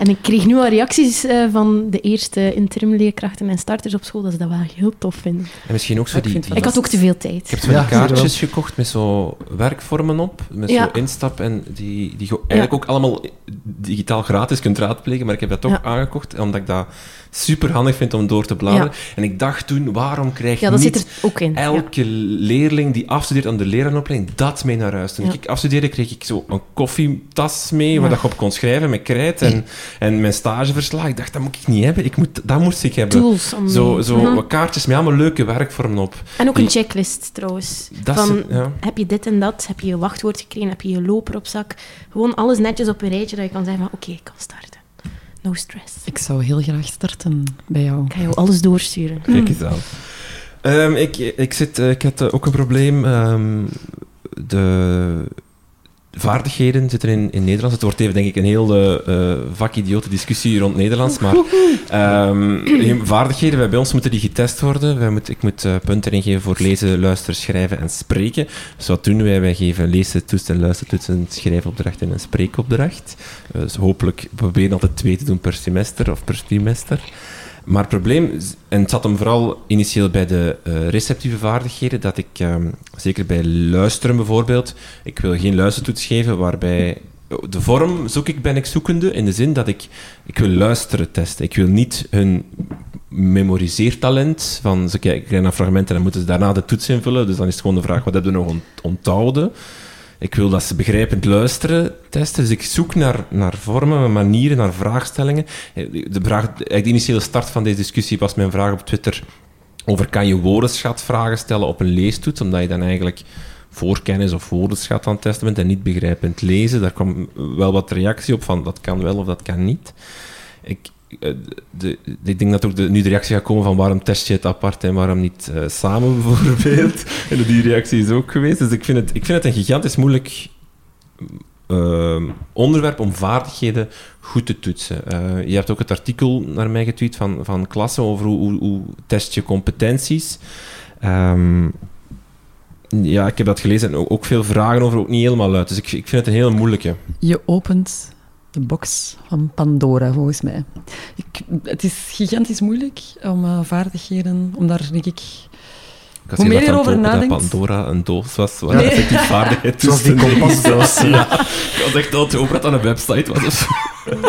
en ik kreeg nu al reacties uh, van de eerste interimleerkrachten en starters op school dat ze dat wel heel tof vinden. En misschien ook zo die, Ik had ook te veel tijd. Ik heb zo ja, kaartjes gekocht met zo werkvormen op, met zo instap en die, die je eigenlijk ook allemaal digitaal gratis kunt raadplegen, maar ik heb dat toch aangekocht, omdat ik dat super handig vind om door te bladeren. En ik dacht toen, waarom krijg ja, niet ook in. elke leerling die afstudeert aan de lerarenopleiding dat mee naar huis? Toen ik afstudeerde, kreeg ik zo een koffietas mee, waar je op kon schrijven met krijt. En En mijn stageverslag, ik dacht, dat moet ik niet hebben. Ik moet, dat moest ik hebben. Tools. Om Zo, zo Mhm. kaartjes met allemaal leuke werkvormen op. En ook Die- een checklist trouwens. Dat Van, is- ja. heb je dit en dat? Heb je je wachtwoord gekregen? Heb je je loper op zak? Gewoon alles netjes op een rijtje dat je kan zeggen van oké, ik kan starten. No stress. Ik zou heel graag starten bij jou. Ik ga jou alles doorsturen. Kijk eens aan. Ehm, ik, ik, zit, eh, ik had eh, ook een probleem. ehm, de vaardigheden zitten in, in Nederlands. Het wordt even, denk ik, een heel eh, vakidiote discussie rond Nederlands. Maar ehm, vaardigheden, wij- bij ons moeten die getest worden. Wij moet, ik moet eh, punten ingeven voor lezen, luisteren, schrijven en spreken. Dus wat doen wij? Wij geven een leestoets en luistertoets, een schrijfopdracht en een spreekopdracht. Dus hopelijk we proberen altijd twee te doen per semester of per trimester. Maar het probleem, en het zat hem vooral initieel bij de eh, receptieve vaardigheden, dat ik, ehm, zeker bij luisteren bijvoorbeeld, ik wil geen luistertoets geven waarbij... De vorm zoek ik, ben ik zoekende, in de zin dat ik, ik wil luisteren testen. Ik wil niet hun memoriseertalent, van ze kijken naar fragmenten en moeten ze daarna de toets invullen, dus dan is het gewoon de vraag, wat hebben we nog ont- onthouden? Ik wil dat ze begrijpend luisteren testen. Dus ik zoek naar, naar vormen, manieren, naar vraagstellingen. Eh, De, de initiële start van deze discussie was mijn vraag op Twitter over kan je woordenschatvragen stellen op een leestoets, omdat je dan eigenlijk voorkennis of woordenschat aan het testen bent en niet begrijpend lezen. Daar kwam wel wat reactie op van dat kan wel of dat kan niet. Ik, de, de- ik denk dat ook de, nu de reactie gaat komen van waarom test je het apart en waarom niet eh, samen bijvoorbeeld. En die reactie is ook geweest. Dus ik vind het, ik vind het een gigantisch moeilijk eh, onderwerp om vaardigheden goed te toetsen. Eh, je hebt ook het artikel naar mij getweet van, van klassen over hoe, hoe, hoe test je competenties. Ehm, ja, ik heb dat gelezen en ook, ook veel vragen over, ook niet helemaal uit. Dus ik, ik vind het een hele moeilijke. Je opent de box van Pandora, volgens mij. Ik, het is gigantisch moeilijk om eh, vaardigheden, om daar denk ik... Ik had Hoe meer je erover open dat nadenkt- Pandora een doos was waar Nee. effectief vaardigheid Zoals die tussen kompas. Ja, ik had echt dat het aan een website was. zo.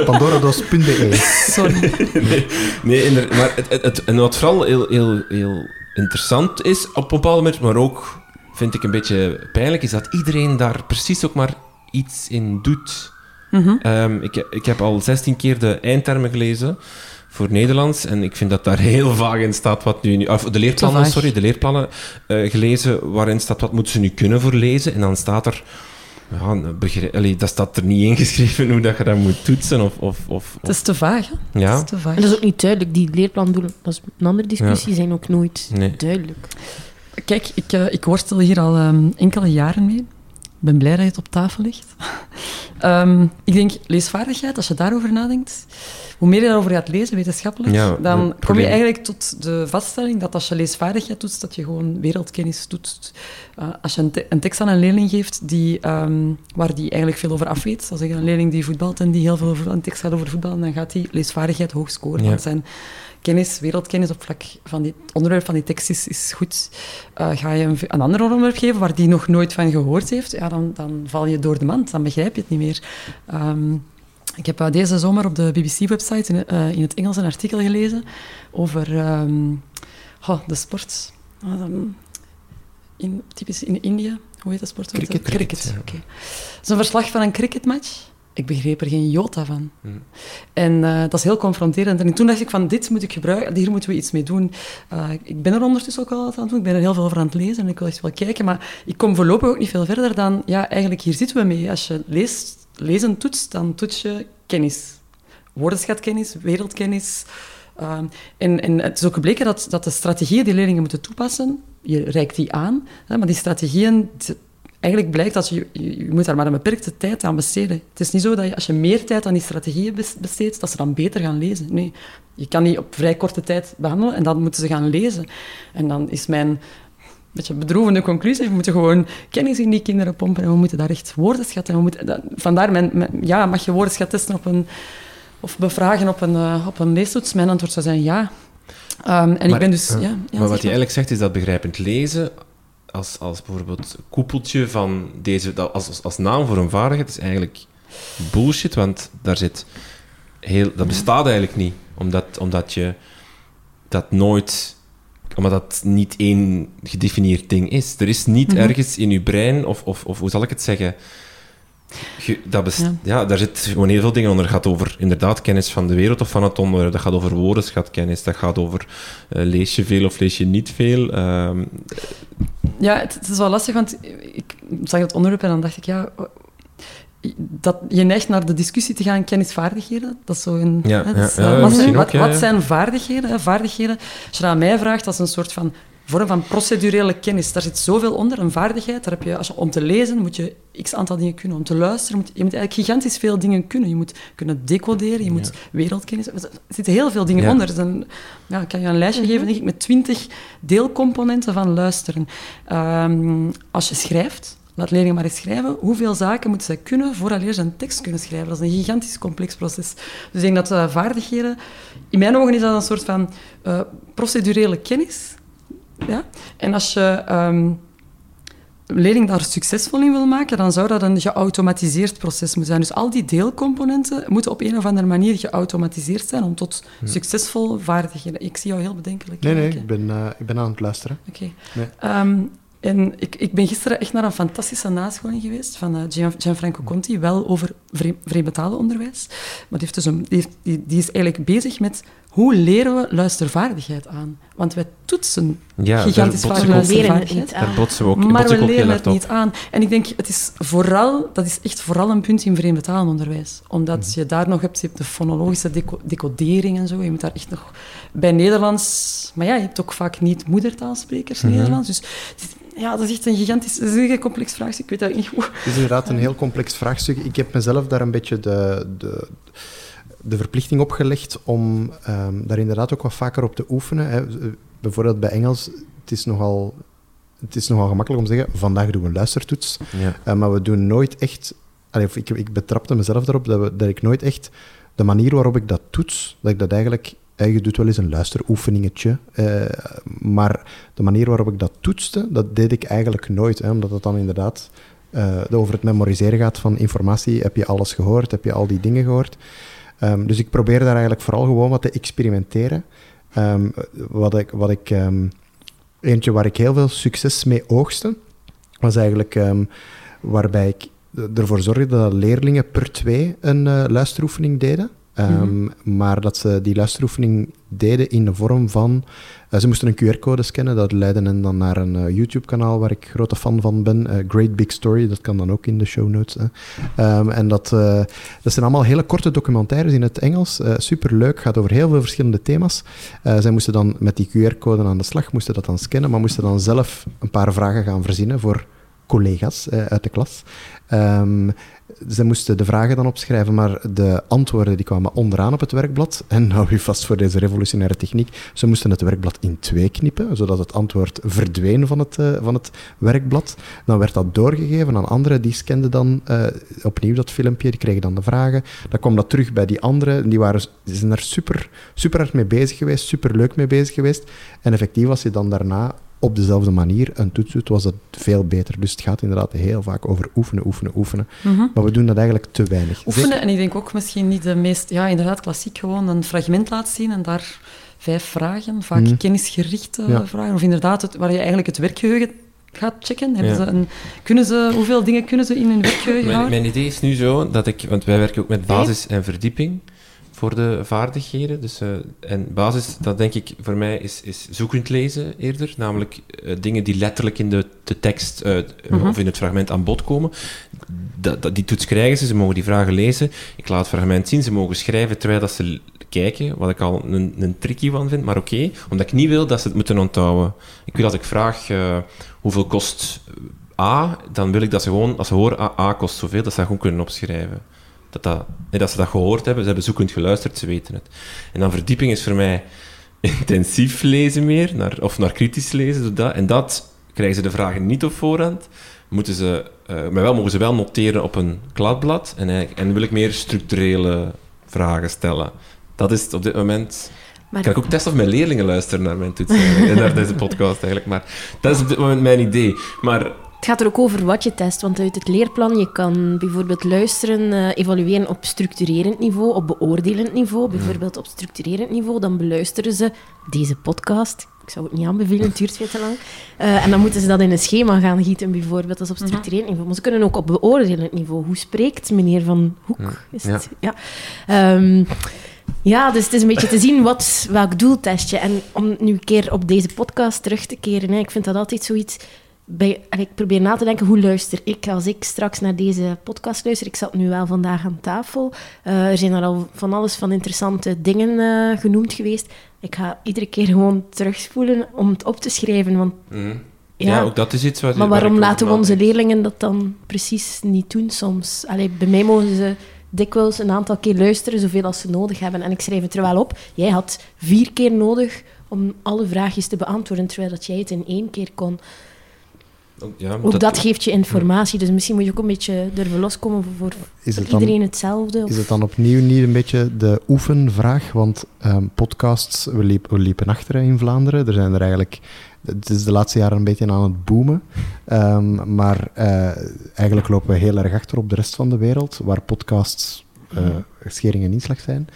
Pandorados.be. Sorry. nee, maar het, het, het- en wat vooral heel, heel, heel interessant is op een bepaald moment, maar ook vind ik een beetje pijnlijk, is dat iedereen daar precies ook maar iets in doet. Mhm. Ehm, ik, ik heb al 16 keer de eindtermen gelezen voor Nederlands en ik vind dat daar heel vaag in staat wat nu... Of de leerplannen, sorry, de leerplannen eh, gelezen waarin staat wat moeten ze nu kunnen voor lezen en dan staat er... Ja, allee, dat staat er niet ingeschreven hoe dat je dat moet toetsen of... of, of, Het is te vaag, hè? ja, Het is te vaag. En dat is ook niet duidelijk. Die leerplandoelen, dat is een andere discussie, zijn ook nooit Nee. duidelijk. Kijk, ik, eh, ik worstel hier al ehm, enkele jaren mee. Ik ben blij dat je het op tafel ligt. Ehm, ik denk, leesvaardigheid, als je daarover nadenkt, hoe meer je daarover gaat lezen, wetenschappelijk, Ja, dan kom je eigenlijk tot de vaststelling dat als je leesvaardigheid toetst, dat je gewoon wereldkennis toetst. Eh, als je een, te- een tekst aan een leerling geeft die, ehm, waar die eigenlijk veel over af weet, als je een leerling die voetbalt en die heel veel over, een tekst gaat over voetbal, dan gaat die leesvaardigheid hoog scoren. Ja. Want zijn kennis, wereldkennis op vlak van die, het onderwerp van die tekst is, is goed. Eh, ga je een, een ander onderwerp geven waar die nog nooit van gehoord heeft, ja, dan, dan val je door de mand, dan begrijp je het niet meer. Ehm, ik heb eh, deze zomer op de BBC-website in, eh, in het Engels een artikel gelezen over oh, de sport. Ehm, in, typisch in India. Hoe heet de sport? Cricket. Cricket, Cricket, ja. oké. Het is een verslag van een cricketmatch. Ik begreep er geen jota van. Hmm. En eh, dat is heel confronterend. En toen dacht ik van, dit moet ik gebruiken, hier moeten we iets mee doen. Eh, ik ben er ondertussen ook al aan het doen. Ik ben er heel veel over aan het lezen en ik wil echt wel kijken. Maar ik kom voorlopig ook niet veel verder dan, ja, eigenlijk hier zitten we mee. Als je leest, lezen toetst, dan toets je kennis. Woordenschatkennis, wereldkennis. Ehm, en, en het is ook gebleken dat, dat de strategieën die leerlingen moeten toepassen, je reikt die aan, hè, maar die strategieën, eigenlijk blijkt dat je, je, je moet daar maar een beperkte tijd aan besteden. Het is niet zo dat je, als je meer tijd aan die strategieën bes- besteedt, dat ze dan beter gaan lezen. Nee, je kan die op vrij korte tijd behandelen en dan moeten ze gaan lezen. En dan is mijn beetje bedroevende conclusie, we moeten gewoon kennis in die kinderen pompen en we moeten daar echt woordenschat en we moeten, dat- vandaar, mijn, mijn- ja, mag je woordenschat testen op een, of bevragen op een, eh, op een leestoets? Mijn antwoord zou zijn ja. Ehm, en ik Maar, ben dus... eh, ja, ja, maar wat je eigenlijk zegt is dat begrijpend lezen, als, als bijvoorbeeld koepeltje van deze, dat- als, als, als naam voor een vaardigheid, is eigenlijk bullshit, want daar zit heel, dat bestaat eigenlijk niet, omdat, omdat je dat nooit, omdat dat niet één gedefinieerd ding is. Er is niet Mhm. ergens in je brein, of, of, of hoe zal ik het zeggen, dat best, ja. daar zit gewoon heel veel dingen onder. Het gaat over inderdaad kennis van de wereld of van het onderwerp. Dat gaat over woordenschatkennis. Dat gaat over uh, lees je veel of lees je niet veel. Uh, ja, het, het, is wel lastig, want ik zag het onderwerp en dan dacht ik, ja, dat je neigt naar de discussie te gaan kennisvaardigheden. Dat is zo een... Ja, hè, ja, is, ja, wat, zijn, wat, wat, zijn vaardigheden? Vaardigheden, als je dat aan mij vraagt, dat is een soort van vorm van procedurele kennis. Daar zit zoveel onder, een vaardigheid. Daar heb je, als je, om te lezen moet je x aantal dingen kunnen. Om te luisteren moet je moet eigenlijk gigantisch veel dingen kunnen. Je moet kunnen decoderen, je moet wereldkennis... Er zitten heel veel dingen onder. Dus ja, ik kan je een lijstje geven denk ik, met twintig deelcomponenten van luisteren. Um, als je schrijft, laat leerlingen maar eens schrijven. Hoeveel zaken moeten zij kunnen voordat ze een tekst kunnen schrijven? Dat is een gigantisch complex proces. Dus ik denk dat uh, vaardigheden... In mijn ogen is dat een soort van uh, procedurele kennis. Ja? En als je um, leerling daar succesvol in wil maken, dan zou dat een geautomatiseerd proces moeten zijn. Dus al die deelcomponenten moeten op een of andere manier geautomatiseerd zijn om tot succesvol vaardigheden... Ik zie jou heel bedenkelijk. Nee, nee, ik ben, uh, ik ben aan het luisteren. Oké. Okay. Nee. Um, en ik, ik ben gisteren echt naar een fantastische nascholing geweest van uh, Gianfranco Conti, wel over vreemdtalenonderwijs. Maar die, heeft dus een, die, die, die, is eigenlijk bezig met hoe leren we luistervaardigheid aan? Want wij toetsen ja, gigantisch vaak luistervaardigheid. Daar botsen we ook, maar we leren het niet aan. En ik denk, het is vooral, dat is echt vooral een punt in vreemde talenonderwijs. Omdat mhm. je daar nog hebt, je hebt de fonologische decodering en zo. Je moet daar echt nog... Bij Nederlands... Maar ja, je hebt ook vaak niet moedertaalsprekers mm Nederlands. Dus ja, dat is echt een gigantisch, dat is een complex vraagstuk. Ik weet dat niet hoe. Het is inderdaad een heel complex vraagstuk. Ik heb mezelf daar een beetje de, de, de verplichting opgelegd om um, daar inderdaad ook wat vaker op te oefenen. Hè. Bijvoorbeeld bij Engels, het is nogal, het is nogal gemakkelijk om te zeggen, vandaag doen we een luistertoets. Ja. Uh, maar we doen nooit echt... Allee, ik, ik betrapte mezelf erop dat, we, dat ik nooit echt de manier waarop ik dat toets, dat ik dat eigenlijk je doet wel eens een luisteroefeningetje. Uh, maar de manier waarop ik dat toetste, dat deed ik eigenlijk nooit. Hè, omdat het dan inderdaad uh, over het memoriseren gaat van informatie. Heb je alles gehoord? Heb je al die dingen gehoord? Um, dus ik probeer daar eigenlijk vooral gewoon wat te experimenteren. Um, wat ik... Wat ik um, eentje waar ik heel veel succes mee oogste, was eigenlijk waarbij ik ervoor zorgde dat leerlingen per twee een uh, luisteroefening deden. Um, Maar dat ze die luisteroefening deden in de vorm van... Uh, ze moesten een QR-code scannen, dat leidde hen dan naar een uh, YouTube-kanaal waar ik grote fan van ben. Uh, Great Big Story, dat kan dan ook in de show notes. Um, en dat, dat zijn allemaal hele korte documentaires in het Engels. Super leuk, gaat over heel veel verschillende thema's. zij moesten dan met die QR-code aan de slag, moesten dat dan scannen, maar moesten dan zelf een paar vragen gaan verzinnen voor collega's uit de klas. Um, ze moesten de vragen dan opschrijven, maar de antwoorden die kwamen onderaan op het werkblad. En nou u vast voor deze revolutionaire techniek. Ze moesten het werkblad in twee knippen, zodat het antwoord verdween van het, uh, van het werkblad. Dan werd dat doorgegeven aan anderen, die scanden dan uh, opnieuw dat filmpje, die kregen dan de vragen. Dan kwam dat terug bij die anderen, die, waren, die zijn daar super, super hard mee bezig geweest, super leuk mee bezig geweest. En effectief was hij dan daarna op dezelfde manier een toets doet, was het veel beter. Dus het gaat inderdaad heel vaak over oefenen, oefenen, oefenen. Mhm. Maar we doen dat eigenlijk te weinig. Oefenen, en ik denk ook misschien niet de meest... Ja, inderdaad, klassiek gewoon een fragment laten zien en daar vijf vragen, vaak mm. kennisgerichte vragen, of inderdaad het, waar je eigenlijk het werkgeheugen gaat checken. Ja. Ze een, kunnen ze, hoeveel dingen kunnen ze in hun werkgeheugen mijn, houden? Mijn idee is nu zo, dat ik... Want wij werken ook met basis en verdieping voor de vaardigheden. Dus, uh, en basis, dat denk ik voor mij is, is zoekend lezen eerder. Namelijk uh, dingen die letterlijk in de, de tekst uh, mm-hmm. of in het fragment aan bod komen. Dat, dat, die toets krijgen ze, ze mogen die vragen lezen. Ik laat het fragment zien, ze mogen schrijven terwijl dat ze kijken, wat ik al een, een tricky van vind, maar oké. Okay, omdat ik niet wil dat ze het moeten onthouden. Ik wil dat ik vraag hoeveel kost A, dan wil ik dat ze gewoon, als ze horen A, A kost zoveel, dat ze dat gewoon kunnen opschrijven dat, dat, dat ze dat gehoord hebben. Ze hebben zoekend geluisterd, ze weten het. En dan verdieping is voor mij intensief lezen meer, naar, of naar kritisch lezen. Dat, en dat krijgen ze de vragen niet op voorhand. Moeten ze, uh, maar wel mogen ze wel noteren op een kladblad. En, en wil ik meer structurele vragen stellen. Dat is op dit moment... Maar kan ik ook testen of mijn leerlingen luisteren naar mijn toets en naar deze podcast eigenlijk. Maar dat is op dit moment mijn idee. Maar het gaat er ook over wat je test, want uit het leerplan je kan bijvoorbeeld luisteren, uh, evalueren op structurerend niveau, op beoordelend niveau. Bijvoorbeeld op structurerend niveau, dan beluisteren ze deze podcast ik zou het niet aanbevelen, het duurt veel te lang. Eh, en dan moeten ze dat in een schema gaan gieten, bijvoorbeeld. Dat is op Mhm. structureel niveau. Maar ze kunnen ook op beoordelend niveau. Hoe spreekt meneer Van Hoek? Ja. Is Ja. het? Ja. Ehm, ja, dus het is een beetje te zien wat, welk doel test je. En om nu een keer op deze podcast terug te keren, hè, ik vind dat altijd zoiets... Bij, en ik probeer na te denken, hoe luister ik als ik straks naar deze podcast luister? Ik zat nu wel vandaag aan tafel. Eh, er zijn er al van alles van interessante dingen eh, genoemd geweest. Ik ga iedere keer gewoon terugspoelen om het op te schrijven. Want, Mhm. ja, Ja, ook dat is iets wat... maar waar waarom laten we onze leerlingen dat dan precies niet doen soms? Allee, bij mij mogen ze dikwijls een aantal keer luisteren, zoveel als ze nodig hebben. En ik schrijf het er wel op. Jij had vier keer nodig om alle vraagjes te beantwoorden, terwijl dat jij het in één keer kon. Ja, Ook dat, geeft je informatie, dus misschien moet je ook een beetje durven loskomen voor, voor Is dan, iedereen hetzelfde. of- is het dan opnieuw niet een beetje de oefenvraag? Want ehm, podcasts, we, liep- we liepen achter in Vlaanderen. Er zijn er eigenlijk... Het is de laatste jaren een beetje aan het boomen. Ehm, maar eh, eigenlijk lopen we heel erg achter op de rest van de wereld, waar podcasts eh schering en inslag zijn.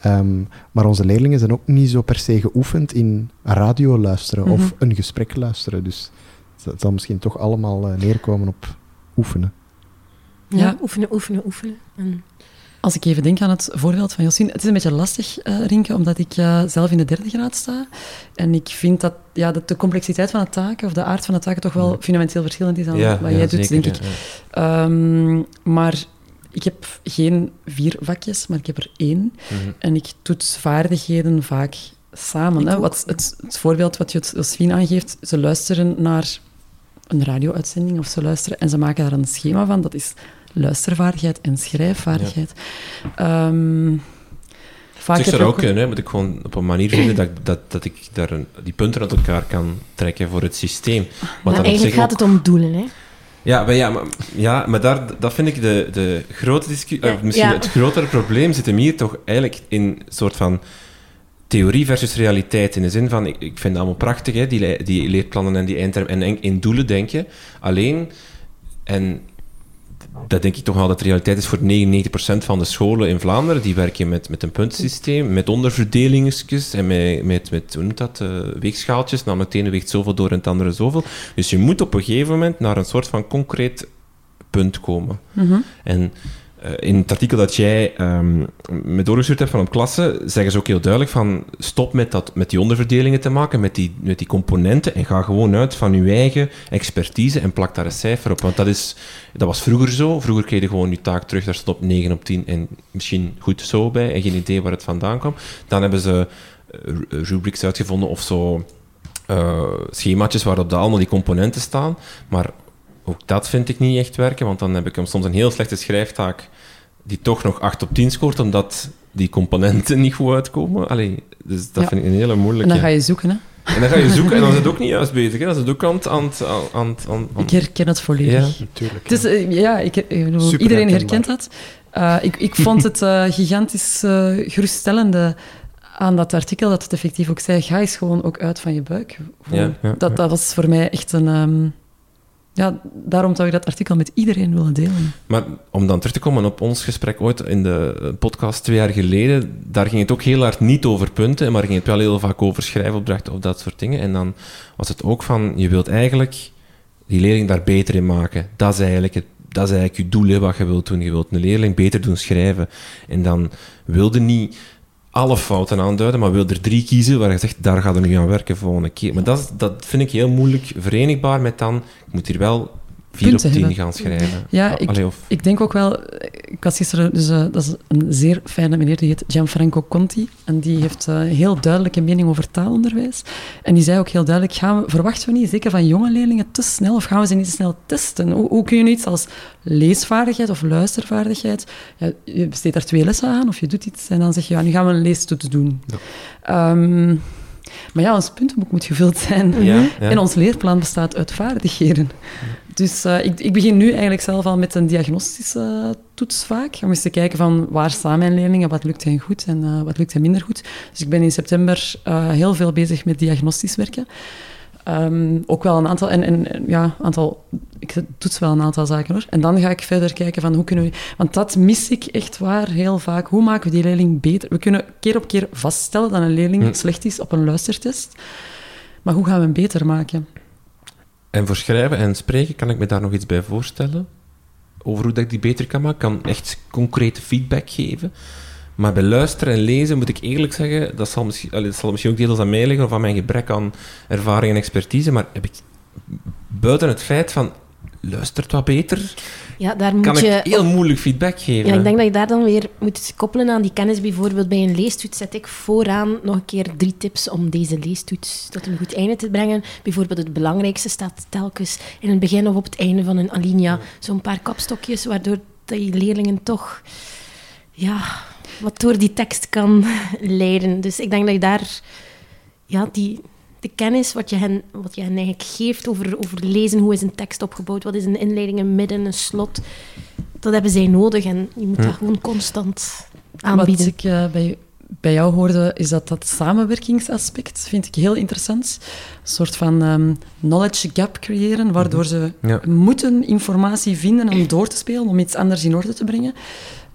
Ehm, maar onze leerlingen zijn ook niet zo per se geoefend in radio luisteren Mhm. of een gesprek luisteren. Dus het zal misschien toch allemaal eh, neerkomen op oefenen. ja, Ja. oefenen, oefenen, oefenen. En, Als ik even denk aan het voorbeeld van Josien, het is een beetje lastig, eh Rinke, omdat ik eh, zelf in de derde graad sta. En ik vind dat, ja, dat de complexiteit van de taken, of de aard van de taken, toch wel fundamenteel verschillend is dan Ja, wat ja, jij doet, zeker, denk ik. ja. Ehm, maar ik heb geen vier vakjes, maar ik heb er één. Mhm. En ik toets vaardigheden vaak samen. Hè. Wat, het, het voorbeeld wat Josephine aangeeft, ze luisteren naar een radio-uitzending of ze luisteren en ze maken daar een schema van. Dat is luistervaardigheid en schrijfvaardigheid. Ehm, vaak Zeg, heb zou ook kunnen, hè? moet ik gewoon op een manier vinden dat, ik- dat, dat ik daar een, die punten uit elkaar kan trekken voor het systeem. Wat maar eigenlijk gaat ook- het om doelen, hè. Ja, maar, ja, maar, ja, maar daar, dat vind ik de, de grote discussie... Ja, misschien ja. het grotere probleem zit hem hier toch eigenlijk in een soort van theorie versus realiteit. In de zin van, ik, ik vind het allemaal prachtig, hè, die, die leerplannen en die eindtermen. En in doelen denken. Alleen, en dat denk ik toch wel dat de realiteit is voor 99% van de scholen in Vlaanderen. Die werken met, met een puntensysteem, met onderverdelingetjes en met, met, met hoe noemt dat, eh, weegschaaltjes. Nou, het ene weegt zoveel door en het andere zoveel. Dus je moet op een gegeven moment naar een soort van concreet punt komen. Mhm. En in het artikel dat jij ehm me doorgestuurd hebt van op klasse, zeggen ze ook heel duidelijk van stop met, dat, met die onderverdelingen te maken, met die, met die componenten en ga gewoon uit van je eigen expertise en plak daar een cijfer op. Want dat, is, dat was vroeger zo. Vroeger kreeg je gewoon je taak terug, daar stond op 9 op 10 en misschien goed zo bij en geen idee waar het vandaan kwam. Dan hebben ze eh, ru- rubrics uitgevonden of zo eh schemaatjes waarop de allemaal die componenten staan. Maar ook dat vind ik niet echt werken, want dan heb ik hem soms een heel slechte schrijftaak die toch nog 8 op 10 scoort, omdat die componenten niet goed uitkomen. Allee, dus dat Ja. vind ik een hele En moeilijke. dan ga je zoeken. Hè. En dan ga je zoeken en dan is het ook niet juist bezig. Hè. Dan is het ook aan het... Aan, het- aan, aan, Ik herken het volledig. Ja. Natuurlijk. Het is, eh, ja, ik, iedereen herkent dat. Eh, ik, ik vond het eh, gigantisch eh, geruststellende aan dat artikel, dat het effectief ook zei, ga eens gewoon ook uit van je buik. Ja, ja, dat, ja. dat was voor mij echt een... ehm, ja, daarom zou ik dat artikel met iedereen willen delen. Maar om dan terug te komen op ons gesprek ooit in de podcast twee jaar geleden, daar ging het ook heel hard niet over punten, maar ging het wel heel vaak over schrijfopdrachten of dat soort dingen. En dan was het ook van, je wilt eigenlijk die leerling daar beter in maken. Dat is eigenlijk, het, dat is eigenlijk je doel, wat je wilt doen. Je wilt een leerling beter doen schrijven. En dan wilde niet alle fouten aanduiden, maar wil er drie kiezen waar je zegt, daar gaat er nu aan werken volgende keer. Maar dat, dat vind ik heel moeilijk verenigbaar met dan, ik moet hier wel vier Punten op tien hebben. gaan schrijven. Ja, ik- allee, of, Ik denk ook wel... Ik was gisteren... Dus, eh, dat is een zeer fijne meneer, die heet Gianfranco Conti. En die heeft een heel duidelijke mening over taalonderwijs. En die zei ook heel duidelijk, gaan we, verwachten we niet, zeker van jonge leerlingen, te snel, of gaan we ze niet te snel testen? Hoe, hoe kun je iets als leesvaardigheid of luistervaardigheid... Ja, je besteedt daar twee lessen aan, of je doet iets, en dan zeg je, ja, nu gaan we een leestoets doen. Ehm, maar ja, ons puntenboek moet gevuld zijn. Ja, ja. En ons leerplan bestaat uit vaardigheden. Dus eh, ik, ik begin nu eigenlijk zelf al met een diagnostische eh, toets vaak. Om eens te kijken van waar staan mijn leerlingen, wat lukt hen goed en eh, wat lukt hen minder goed. Dus ik ben in september heel veel bezig met diagnostisch werken. Ehm, ook wel een aantal, en, en en ja, aantal, ik toets wel een aantal zaken hoor. En dan ga ik verder kijken van hoe kunnen we, want dat mis ik echt waar heel vaak. Hoe maken we die leerling beter? We kunnen keer op keer vaststellen dat een leerling Hm. slecht is op een luistertest. Maar hoe gaan we hem beter maken? En voor schrijven en spreken, kan ik me daar nog iets bij voorstellen? Over hoe dat ik die beter kan maken? Kan echt concrete feedback geven? Maar bij luisteren en lezen moet ik eerlijk zeggen, dat zal misschien, dat zal misschien ook deels aan mij liggen of aan mijn gebrek aan ervaring en expertise, maar heb ik buiten het feit van luistert wat beter, ja, daar moet kan je ik heel moeilijk feedback geven. Ja, ik denk dat je daar dan weer moet koppelen aan die kennis. Bijvoorbeeld bij een leestoets zet ik vooraan nog een keer drie tips om deze leestoets tot een goed einde te brengen. Bijvoorbeeld het belangrijkste staat telkens in het begin of op het einde van een alinea. Zo'n paar kapstokjes, waardoor die leerlingen toch ja, wat door die tekst kan leiden. Dus ik denk dat je daar ja, die, de kennis wat je hen, wat je hen eigenlijk geeft over, over lezen, hoe is een tekst opgebouwd, wat is een inleiding, een midden, een slot, dat hebben zij nodig en je moet dat gewoon constant aanbieden. Wat ik uh, bij, bij jou hoorde, is dat dat samenwerkingsaspect vind ik heel interessant. Een soort van um, knowledge gap creëren, waardoor ze ja. moeten informatie vinden om door te spelen, om iets anders in orde te brengen.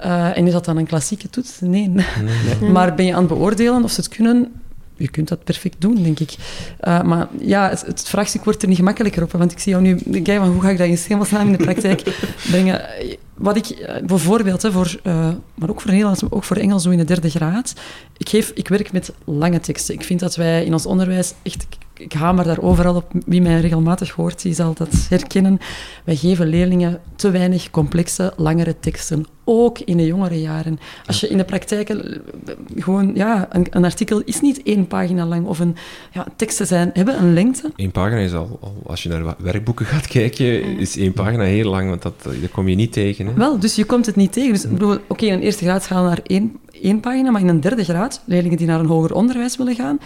Uh, en is dat dan een klassieke toets? Nee. nee. nee. maar ben je aan het beoordelen of ze het kunnen? je kunt dat perfect doen, denk ik. Uh, maar ja, het, het, vraagstuk wordt er niet gemakkelijker op. Want ik zie jou nu kijken van hoe ga ik dat in hemelsnaam in de praktijk brengen. Wat ik bijvoorbeeld, hè, voor, uh, maar ook voor Nederlands, maar ook voor Engels, zo in de derde graad. Ik, geef, ik werk met lange teksten. Ik vind dat wij in ons onderwijs echt ik hamer daar overal op. Wie mij regelmatig hoort, die zal dat herkennen. Wij geven leerlingen te weinig complexe, langere teksten. Ook in de jongere jaren. Als je in de praktijk eh, gewoon, ja, een, een, artikel is niet één pagina lang. Of een, ja, teksten zijn, hebben een lengte. Eén pagina is al, al, als je naar werkboeken gaat kijken, is één pagina heel lang, want dat, dat kom je niet tegen. Hè? Wel, dus je komt het niet tegen. Dus oké, okay, in een eerste graad gaan we naar één, één pagina, maar in een derde graad, leerlingen die naar een hoger onderwijs willen gaan,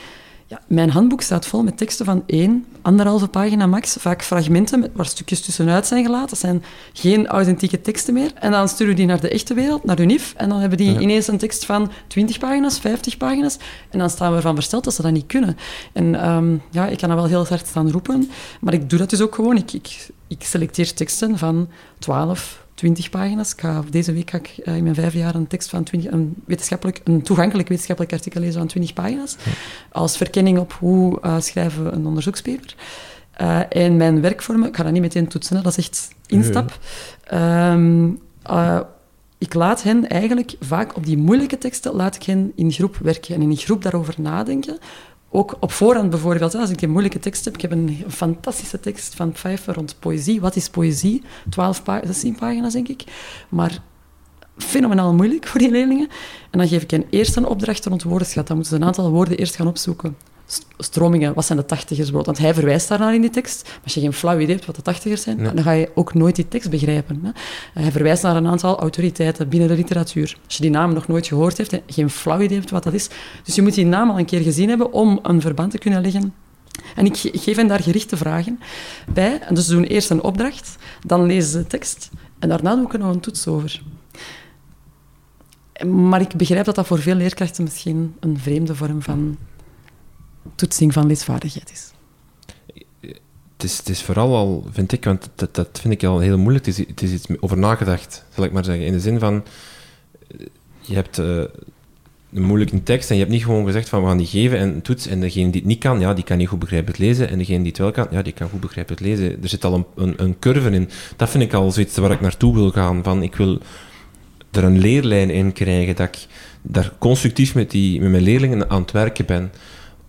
ja, mijn handboek staat vol met teksten van één, anderhalve pagina max, vaak fragmenten met, waar stukjes tussenuit zijn gelaten. Dat zijn geen authentieke teksten meer. En dan sturen we die naar de echte wereld, naar UNIF, en dan hebben die ineens een tekst van 20 pagina's, 50 pagina's. En dan staan we ervan versteld dat ze dat niet kunnen. En um, ja, ik kan dat wel heel hard staan roepen, maar ik doe dat dus ook gewoon. Ik, ik, ik selecteer teksten van 12, 20 pagina's. Ik ga, deze week ga ik uh, in mijn vijf jaar een tekst van 20, een, wetenschappelijk, een toegankelijk wetenschappelijk artikel lezen van 20 pagina's. Als verkenning op hoe uh, schrijven we een onderzoekspaper. Uh, en mijn werkvormen, ik ga dat niet meteen toetsen, hè, dat is echt instap. Ja. Um, ik laat hen eigenlijk vaak op die moeilijke teksten laat ik hen in groep werken en in groep daarover nadenken ook op voorhand bijvoorbeeld, als ik een moeilijke tekst heb, ik heb een fantastische tekst van Pfeiffer rond poëzie. Wat is poëzie? 12 pa 16 pagina's, denk ik. Maar fenomenaal moeilijk voor die leerlingen. En dan geef ik hen eerst een opdracht rond woordenschat. Dan moeten ze een aantal woorden eerst gaan opzoeken stromingen, wat zijn de tachtigers? Want hij verwijst daarnaar in die tekst. Maar als je geen flauw idee hebt wat de tachtigers zijn, dan ga je ook nooit die tekst begrijpen. Hè? Hij verwijst naar een aantal autoriteiten binnen de literatuur. Als je die naam nog nooit gehoord hebt, geen flauw idee hebt wat dat is. Dus je moet die naam al een keer gezien hebben om een verband te kunnen leggen. En ik geef hen daar gerichte vragen bij. En dus ze doen eerst een opdracht, dan lezen ze de tekst en daarna doe ik er nog een toets over. Maar ik begrijp dat dat voor veel leerkrachten misschien een vreemde vorm van toetsing van leesvaardigheid is. Het is, vooral al, vind ik, want dat, vind ik al heel moeilijk. Het is, iets over nagedacht, zal ik maar zeggen. In de zin van, je hebt uh, een moeilijke tekst en je hebt niet gewoon gezegd van we gaan die geven en een toets. En degene die het niet kan, ja, die kan niet goed begrijpen het lezen. En degene die het wel kan, ja, die kan goed begrijpen het lezen. Er zit al een, een, een curve in. Dat vind ik al zoiets waar ik naartoe wil gaan. Van, ik wil er een leerlijn in krijgen, dat ik daar constructief met, die, met mijn leerlingen aan het werken ben.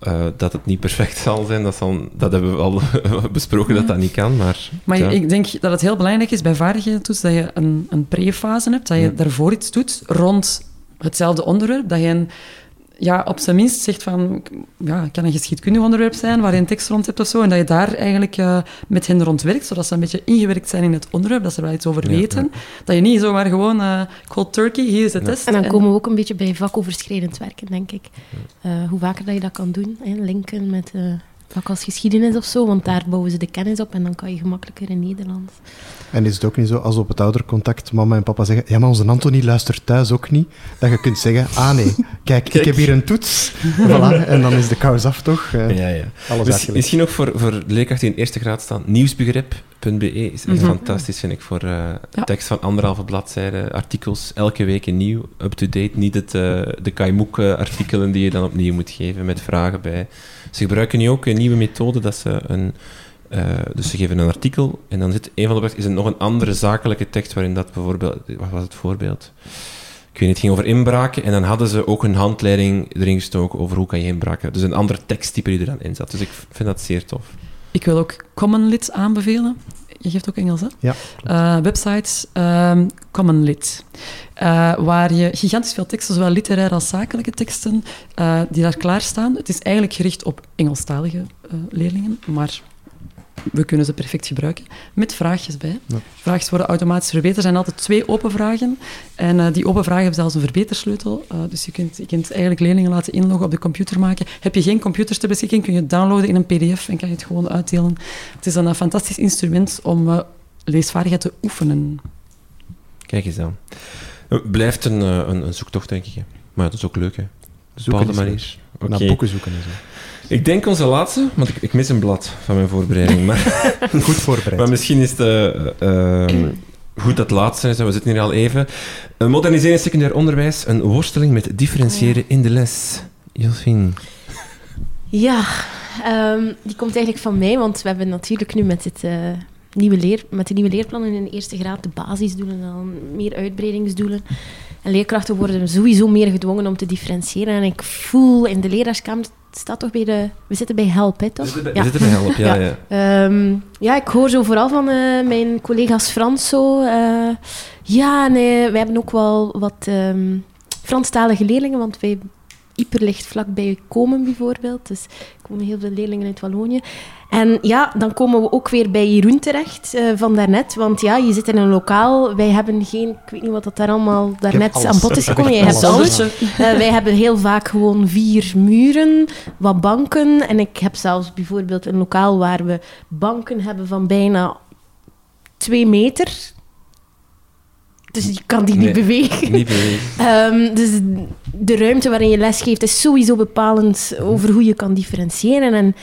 Uh, dat het niet perfect zal zijn, dat, zal, dat hebben we al besproken dat dat niet kan. Maar, maar ja. ik denk dat het heel belangrijk is bij vaardighedentoets dat je een, een pre-fase hebt, dat je ja. daarvoor iets doet rond hetzelfde onderwerp, dat je een, ja, op zijn minst zegt van, ja, het kan een geschiedkundig onderwerp zijn waar je een tekst rond hebt of zo, en dat je daar eigenlijk uh, met hen rond werkt, zodat ze een beetje ingewerkt zijn in het onderwerp, dat ze er wel iets over weten. Ja, ja. Dat je niet zomaar gewoon, uh, cold turkey, hier is de test. En dan komen we ook een beetje bij vakoverschrijdend werken, denk ik. Uh, hoe vaker dat je dat kan doen, hè, linken met vak als geschiedenis of zo, want daar bouwen ze de kennis op en dan kan je gemakkelijker in Nederland. En is het ook niet zo, als op het oudercontact mama en papa zeggen, ja, maar onze Anthony luistert thuis ook niet, dat je kunt zeggen, ah nee, kijk, kijk. ik heb hier een toets, voilà, en dan is de kous af, toch? Uh, ja, ja. Alles Miss, Misschien nog voor, voor leerkrachten die in eerste graad staan, nieuwsbegrip, Be is echt fantastisch, vind ik, voor uh, tekst van anderhalve bladzijde, artikels, elke week een nieuw, up-to-date. Niet het, uh, de Kaimoek-artikelen die je dan opnieuw moet geven met vragen bij. Ze gebruiken nu ook een nieuwe methode, dat ze een... Uh, dus ze geven een artikel en dan zit een van de is er nog een andere zakelijke tekst waarin dat bijvoorbeeld... Wat was het voorbeeld? Ik weet niet, het ging over inbraken en dan hadden ze ook een handleiding erin gestoken over hoe kan je inbraken. Dus een andere teksttype die er dan in zat. Dus ik vind dat zeer tof. Ik wil ook CommonLit aanbevelen. Je geeft ook Engels, hè? Ja. Uh, websites um, CommonLit. Uh, waar je gigantisch veel teksten, zowel literaire als zakelijke teksten, uh, die daar klaarstaan. Het is eigenlijk gericht op Engelstalige leerlingen, maar we kunnen ze perfect gebruiken, met vraagjes bij. Ja. Vraagjes worden automatisch verbeterd. Er zijn altijd twee open vragen. En uh, die open vragen hebben zelfs een verbetersleutel. Uh, dus je kunt, je kunt eigenlijk leerlingen laten inloggen op de computer maken. Heb je geen computers ter beschikking, kun je het downloaden in een pdf en kan je het gewoon uitdelen. Het is een, een fantastisch instrument om uh, leesvaardigheid te oefenen. Kijk eens aan. Het blijft een, een, een zoektocht, denk ik. Maar het is ook leuk, hè? Bepaalde manier. Okay. Naar boeken zoeken en zo. Ik denk onze laatste, want ik, ik mis een blad van mijn voorbereiding. Maar goed voorbereid. Maar misschien is het uh, uh, goed dat laatste is, we zitten hier al even. moderniseren secundair onderwijs, een worsteling met differentiëren in de les. Josephine. Ja, um, die komt eigenlijk van mij, want we hebben natuurlijk nu met het... Uh, nieuwe leer, met de nieuwe leerplannen in de eerste graad de basisdoelen en dan meer uitbreidingsdoelen. En leerkrachten worden sowieso meer gedwongen om te differentiëren. En ik voel in de leraarskamer staat toch bij de... We zitten bij Help, hè, toch? We zitten bij, ja. zitten bij Help, ja. Ja. Ja. Um, ja, ik hoor zo vooral van uh, mijn collega's Frans zo... Uh, ja, nee, wij hebben ook wel wat um, Franstalige leerlingen, want wij... Ieper ligt vlakbij Komen, bijvoorbeeld. Dus er komen heel veel leerlingen uit Wallonië. En ja, dan komen we ook weer bij Jeroen terecht uh, van daarnet. Want ja, je zit in een lokaal. Wij hebben geen... Ik weet niet wat dat daar allemaal daarnet aan bod is gekomen. Jij hebt alles. Uh, wij hebben heel vaak gewoon vier muren, wat banken. En ik heb zelfs bijvoorbeeld een lokaal waar we banken hebben van bijna twee meter. Dus je kan die nee, niet bewegen. Niet bewegen. um, dus de ruimte waarin je lesgeeft is sowieso bepalend over hoe je kan differentiëren. En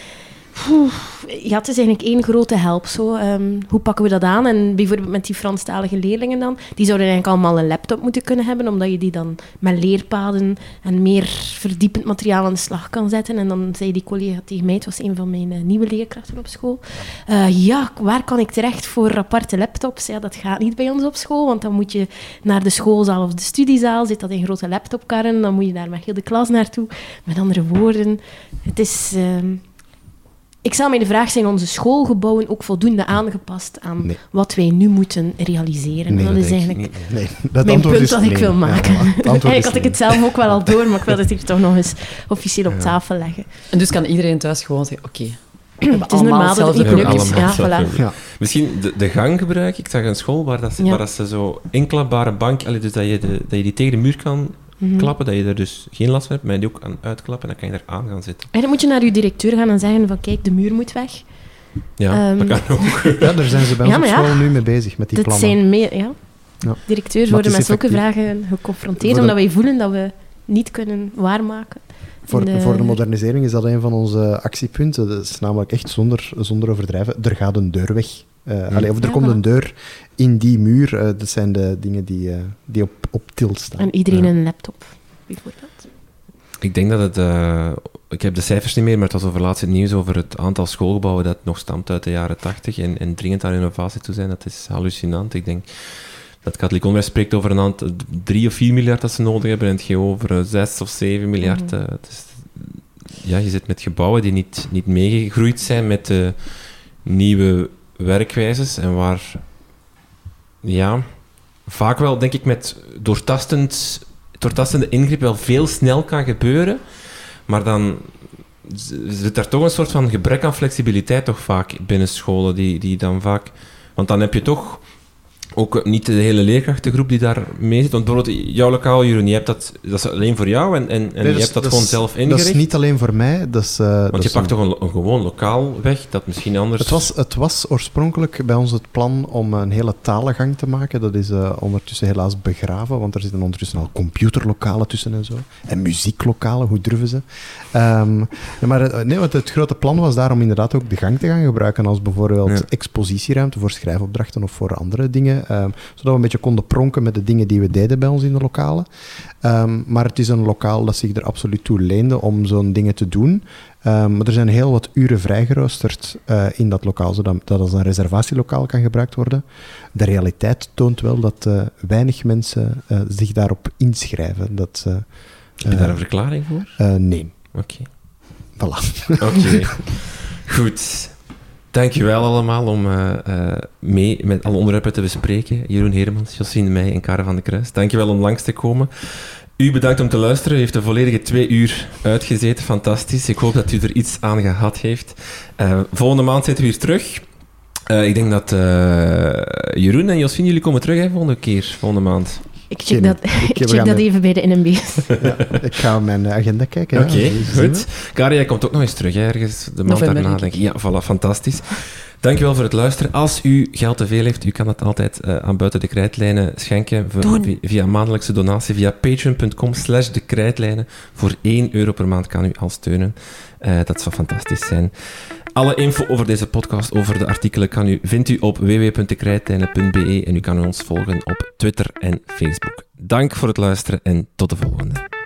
ja, het is eigenlijk één grote help. Zo. Um, hoe pakken we dat aan? En bijvoorbeeld met die Franstalige leerlingen dan, die zouden eigenlijk allemaal een laptop moeten kunnen hebben, omdat je die dan met leerpaden en meer verdiepend materiaal aan de slag kan zetten. En dan zei die collega tegen mij, het was een van mijn uh, nieuwe leerkrachten op school, uh, ja, waar kan ik terecht voor aparte laptops? Ja, dat gaat niet bij ons op school, want dan moet je naar de schoolzaal of de studiezaal, zit dat in grote laptopkarren, dan moet je daar met heel de klas naartoe. Met andere woorden, het is... Uh, ik stel mij de vraag, zijn onze schoolgebouwen ook voldoende aangepast aan nee. wat wij nu moeten realiseren? Nee, dat, dat is eigenlijk nee, nee. Dat mijn punt dat nee. ik wil maken. Ja, eigenlijk had ik het zelf ook wel al door, maar ik wil het hier toch nog eens officieel op Ja. tafel leggen. En dus kan iedereen thuis gewoon zeggen, oké, Het is normaal dat het niet is. allemaal Ja, voilà. Ja. Misschien de, de gang gebruiken. Ik zag een school waar, dat ze, Ja. waar dat ze zo inklapbare bank... Allee, dus dat je, de, dat je die tegen de muur kan Mhm. klappen, dat je er dus geen last van hebt, maar je die ook aan uitklappen en dan kan je daar aan gaan zitten. En dan moet je naar je directeur gaan en zeggen van kijk, de muur moet weg. Ja, Ehm, dat kan ook. ja, daar zijn ze bij Ja, ons ja. school nu mee bezig, met die Dat plannen. zijn meer, ja. Ja. Directeurs worden met zulke vragen geconfronteerd, de- omdat wij voelen dat we niet kunnen waarmaken. Voor, de- voor de modernisering is dat een van onze actiepunten. Dat is namelijk echt zonder, zonder overdrijven. Er gaat een deur weg. Eh, allee, of er Ja, komt een deur in die muur. Eh, dat zijn de dingen die, eh, die op, op tilt staan. En iedereen Ja. een laptop, bijvoorbeeld. Ik denk dat het... eh, ik heb de cijfers niet meer, maar het was over laatst het nieuws over het aantal schoolgebouwen dat nog stamt uit de jaren 80 en, en dringend aan renovatie toe zijn. Dat is hallucinant. Ik denk dat het katholiek onderwijs spreekt over een aantal... drie of vier miljard dat ze nodig hebben en het gaat over eh, zes of zeven miljard. Mhm. het is, ja, je zit met gebouwen die niet, niet meegegroeid zijn met de nieuwe werkwijzes en waar... Ja, vaak wel, denk ik, met doortastend, doortastende ingreep wel veel snel kan gebeuren. Maar dan zit daar toch een soort van gebrek aan flexibiliteit toch vaak binnen scholen, die, die dan vaak... Want dan heb je toch ook niet de hele leerkrachtengroep die daar mee zit. Want bijvoorbeeld jouw lokaal, Jeroen, je hebt dat, dat is alleen voor jou en, en, en Nee, je hebt dat, gewoon is- zelf ingericht. Dat is niet alleen voor mij. Dat is, eh, dat Want je pakt een- toch een, een gewoon lokaal weg, dat misschien anders... Het was, het was oorspronkelijk bij ons het plan om een hele talengang te maken. Dat is eh, ondertussen helaas begraven, want er zitten ondertussen al computerlokalen tussen en zo. En muzieklokalen, hoe durven ze? Ehm, maar eh, nee, want het grote plan was daar om inderdaad ook de gang te gaan gebruiken als bijvoorbeeld Ja. expositieruimte voor schrijfopdrachten of voor andere dingen. Ehm, zodat we een beetje konden pronken met de dingen die we deden bij ons in de lokalen. Ehm, maar het is een lokaal dat zich er absoluut toe leende om zo'n dingen te doen. Ehm, maar er zijn heel wat uren vrijgeroosterd eh, in dat lokaal, zodat dat als een reservatielokaal kan gebruikt worden. De realiteit toont wel dat eh, weinig mensen eh, zich daarop inschrijven. Dat, Heb je daar een verklaring voor? nee, Oké. voilà. Oké. Goed. Dankjewel allemaal om eh, eh, mee met alle onderwerpen te bespreken. Jeroen Heremans, Josien Meij en Karen van de Kruis. Dankjewel om langs te komen. U bedankt om te luisteren. U heeft de volledige twee uur uitgezeten. Fantastisch. Ik hoop dat u er iets aan gehad heeft. Eh, volgende maand zitten we hier terug. Ik denk dat Jeroen en Josien, jullie komen terug hè, volgende keer, volgende maand. Ik check dat, ik- check dat even bij de NMB's. Ja, ik ga mijn agenda kijken. Oké, goed. Kari, jij komt ook nog eens terug, hè, ergens de maand November, daarna, denk ik. Ja, voilà, fantastisch. Dankjewel voor het luisteren. Als u geld te veel heeft, u kan dat altijd eh, aan buiten de krijtlijnen schenken via maandelijkse donatie via patreon.com slash de krijtlijnen. Voor 1 euro per maand kan u al steunen. Eh, dat zou fantastisch zijn. Alle info over deze podcast, over de artikelen, kan u, vindt u op www.dekrijtlijnen.be en u kan ons volgen op Twitter en Facebook. Dank voor het luisteren en tot de volgende.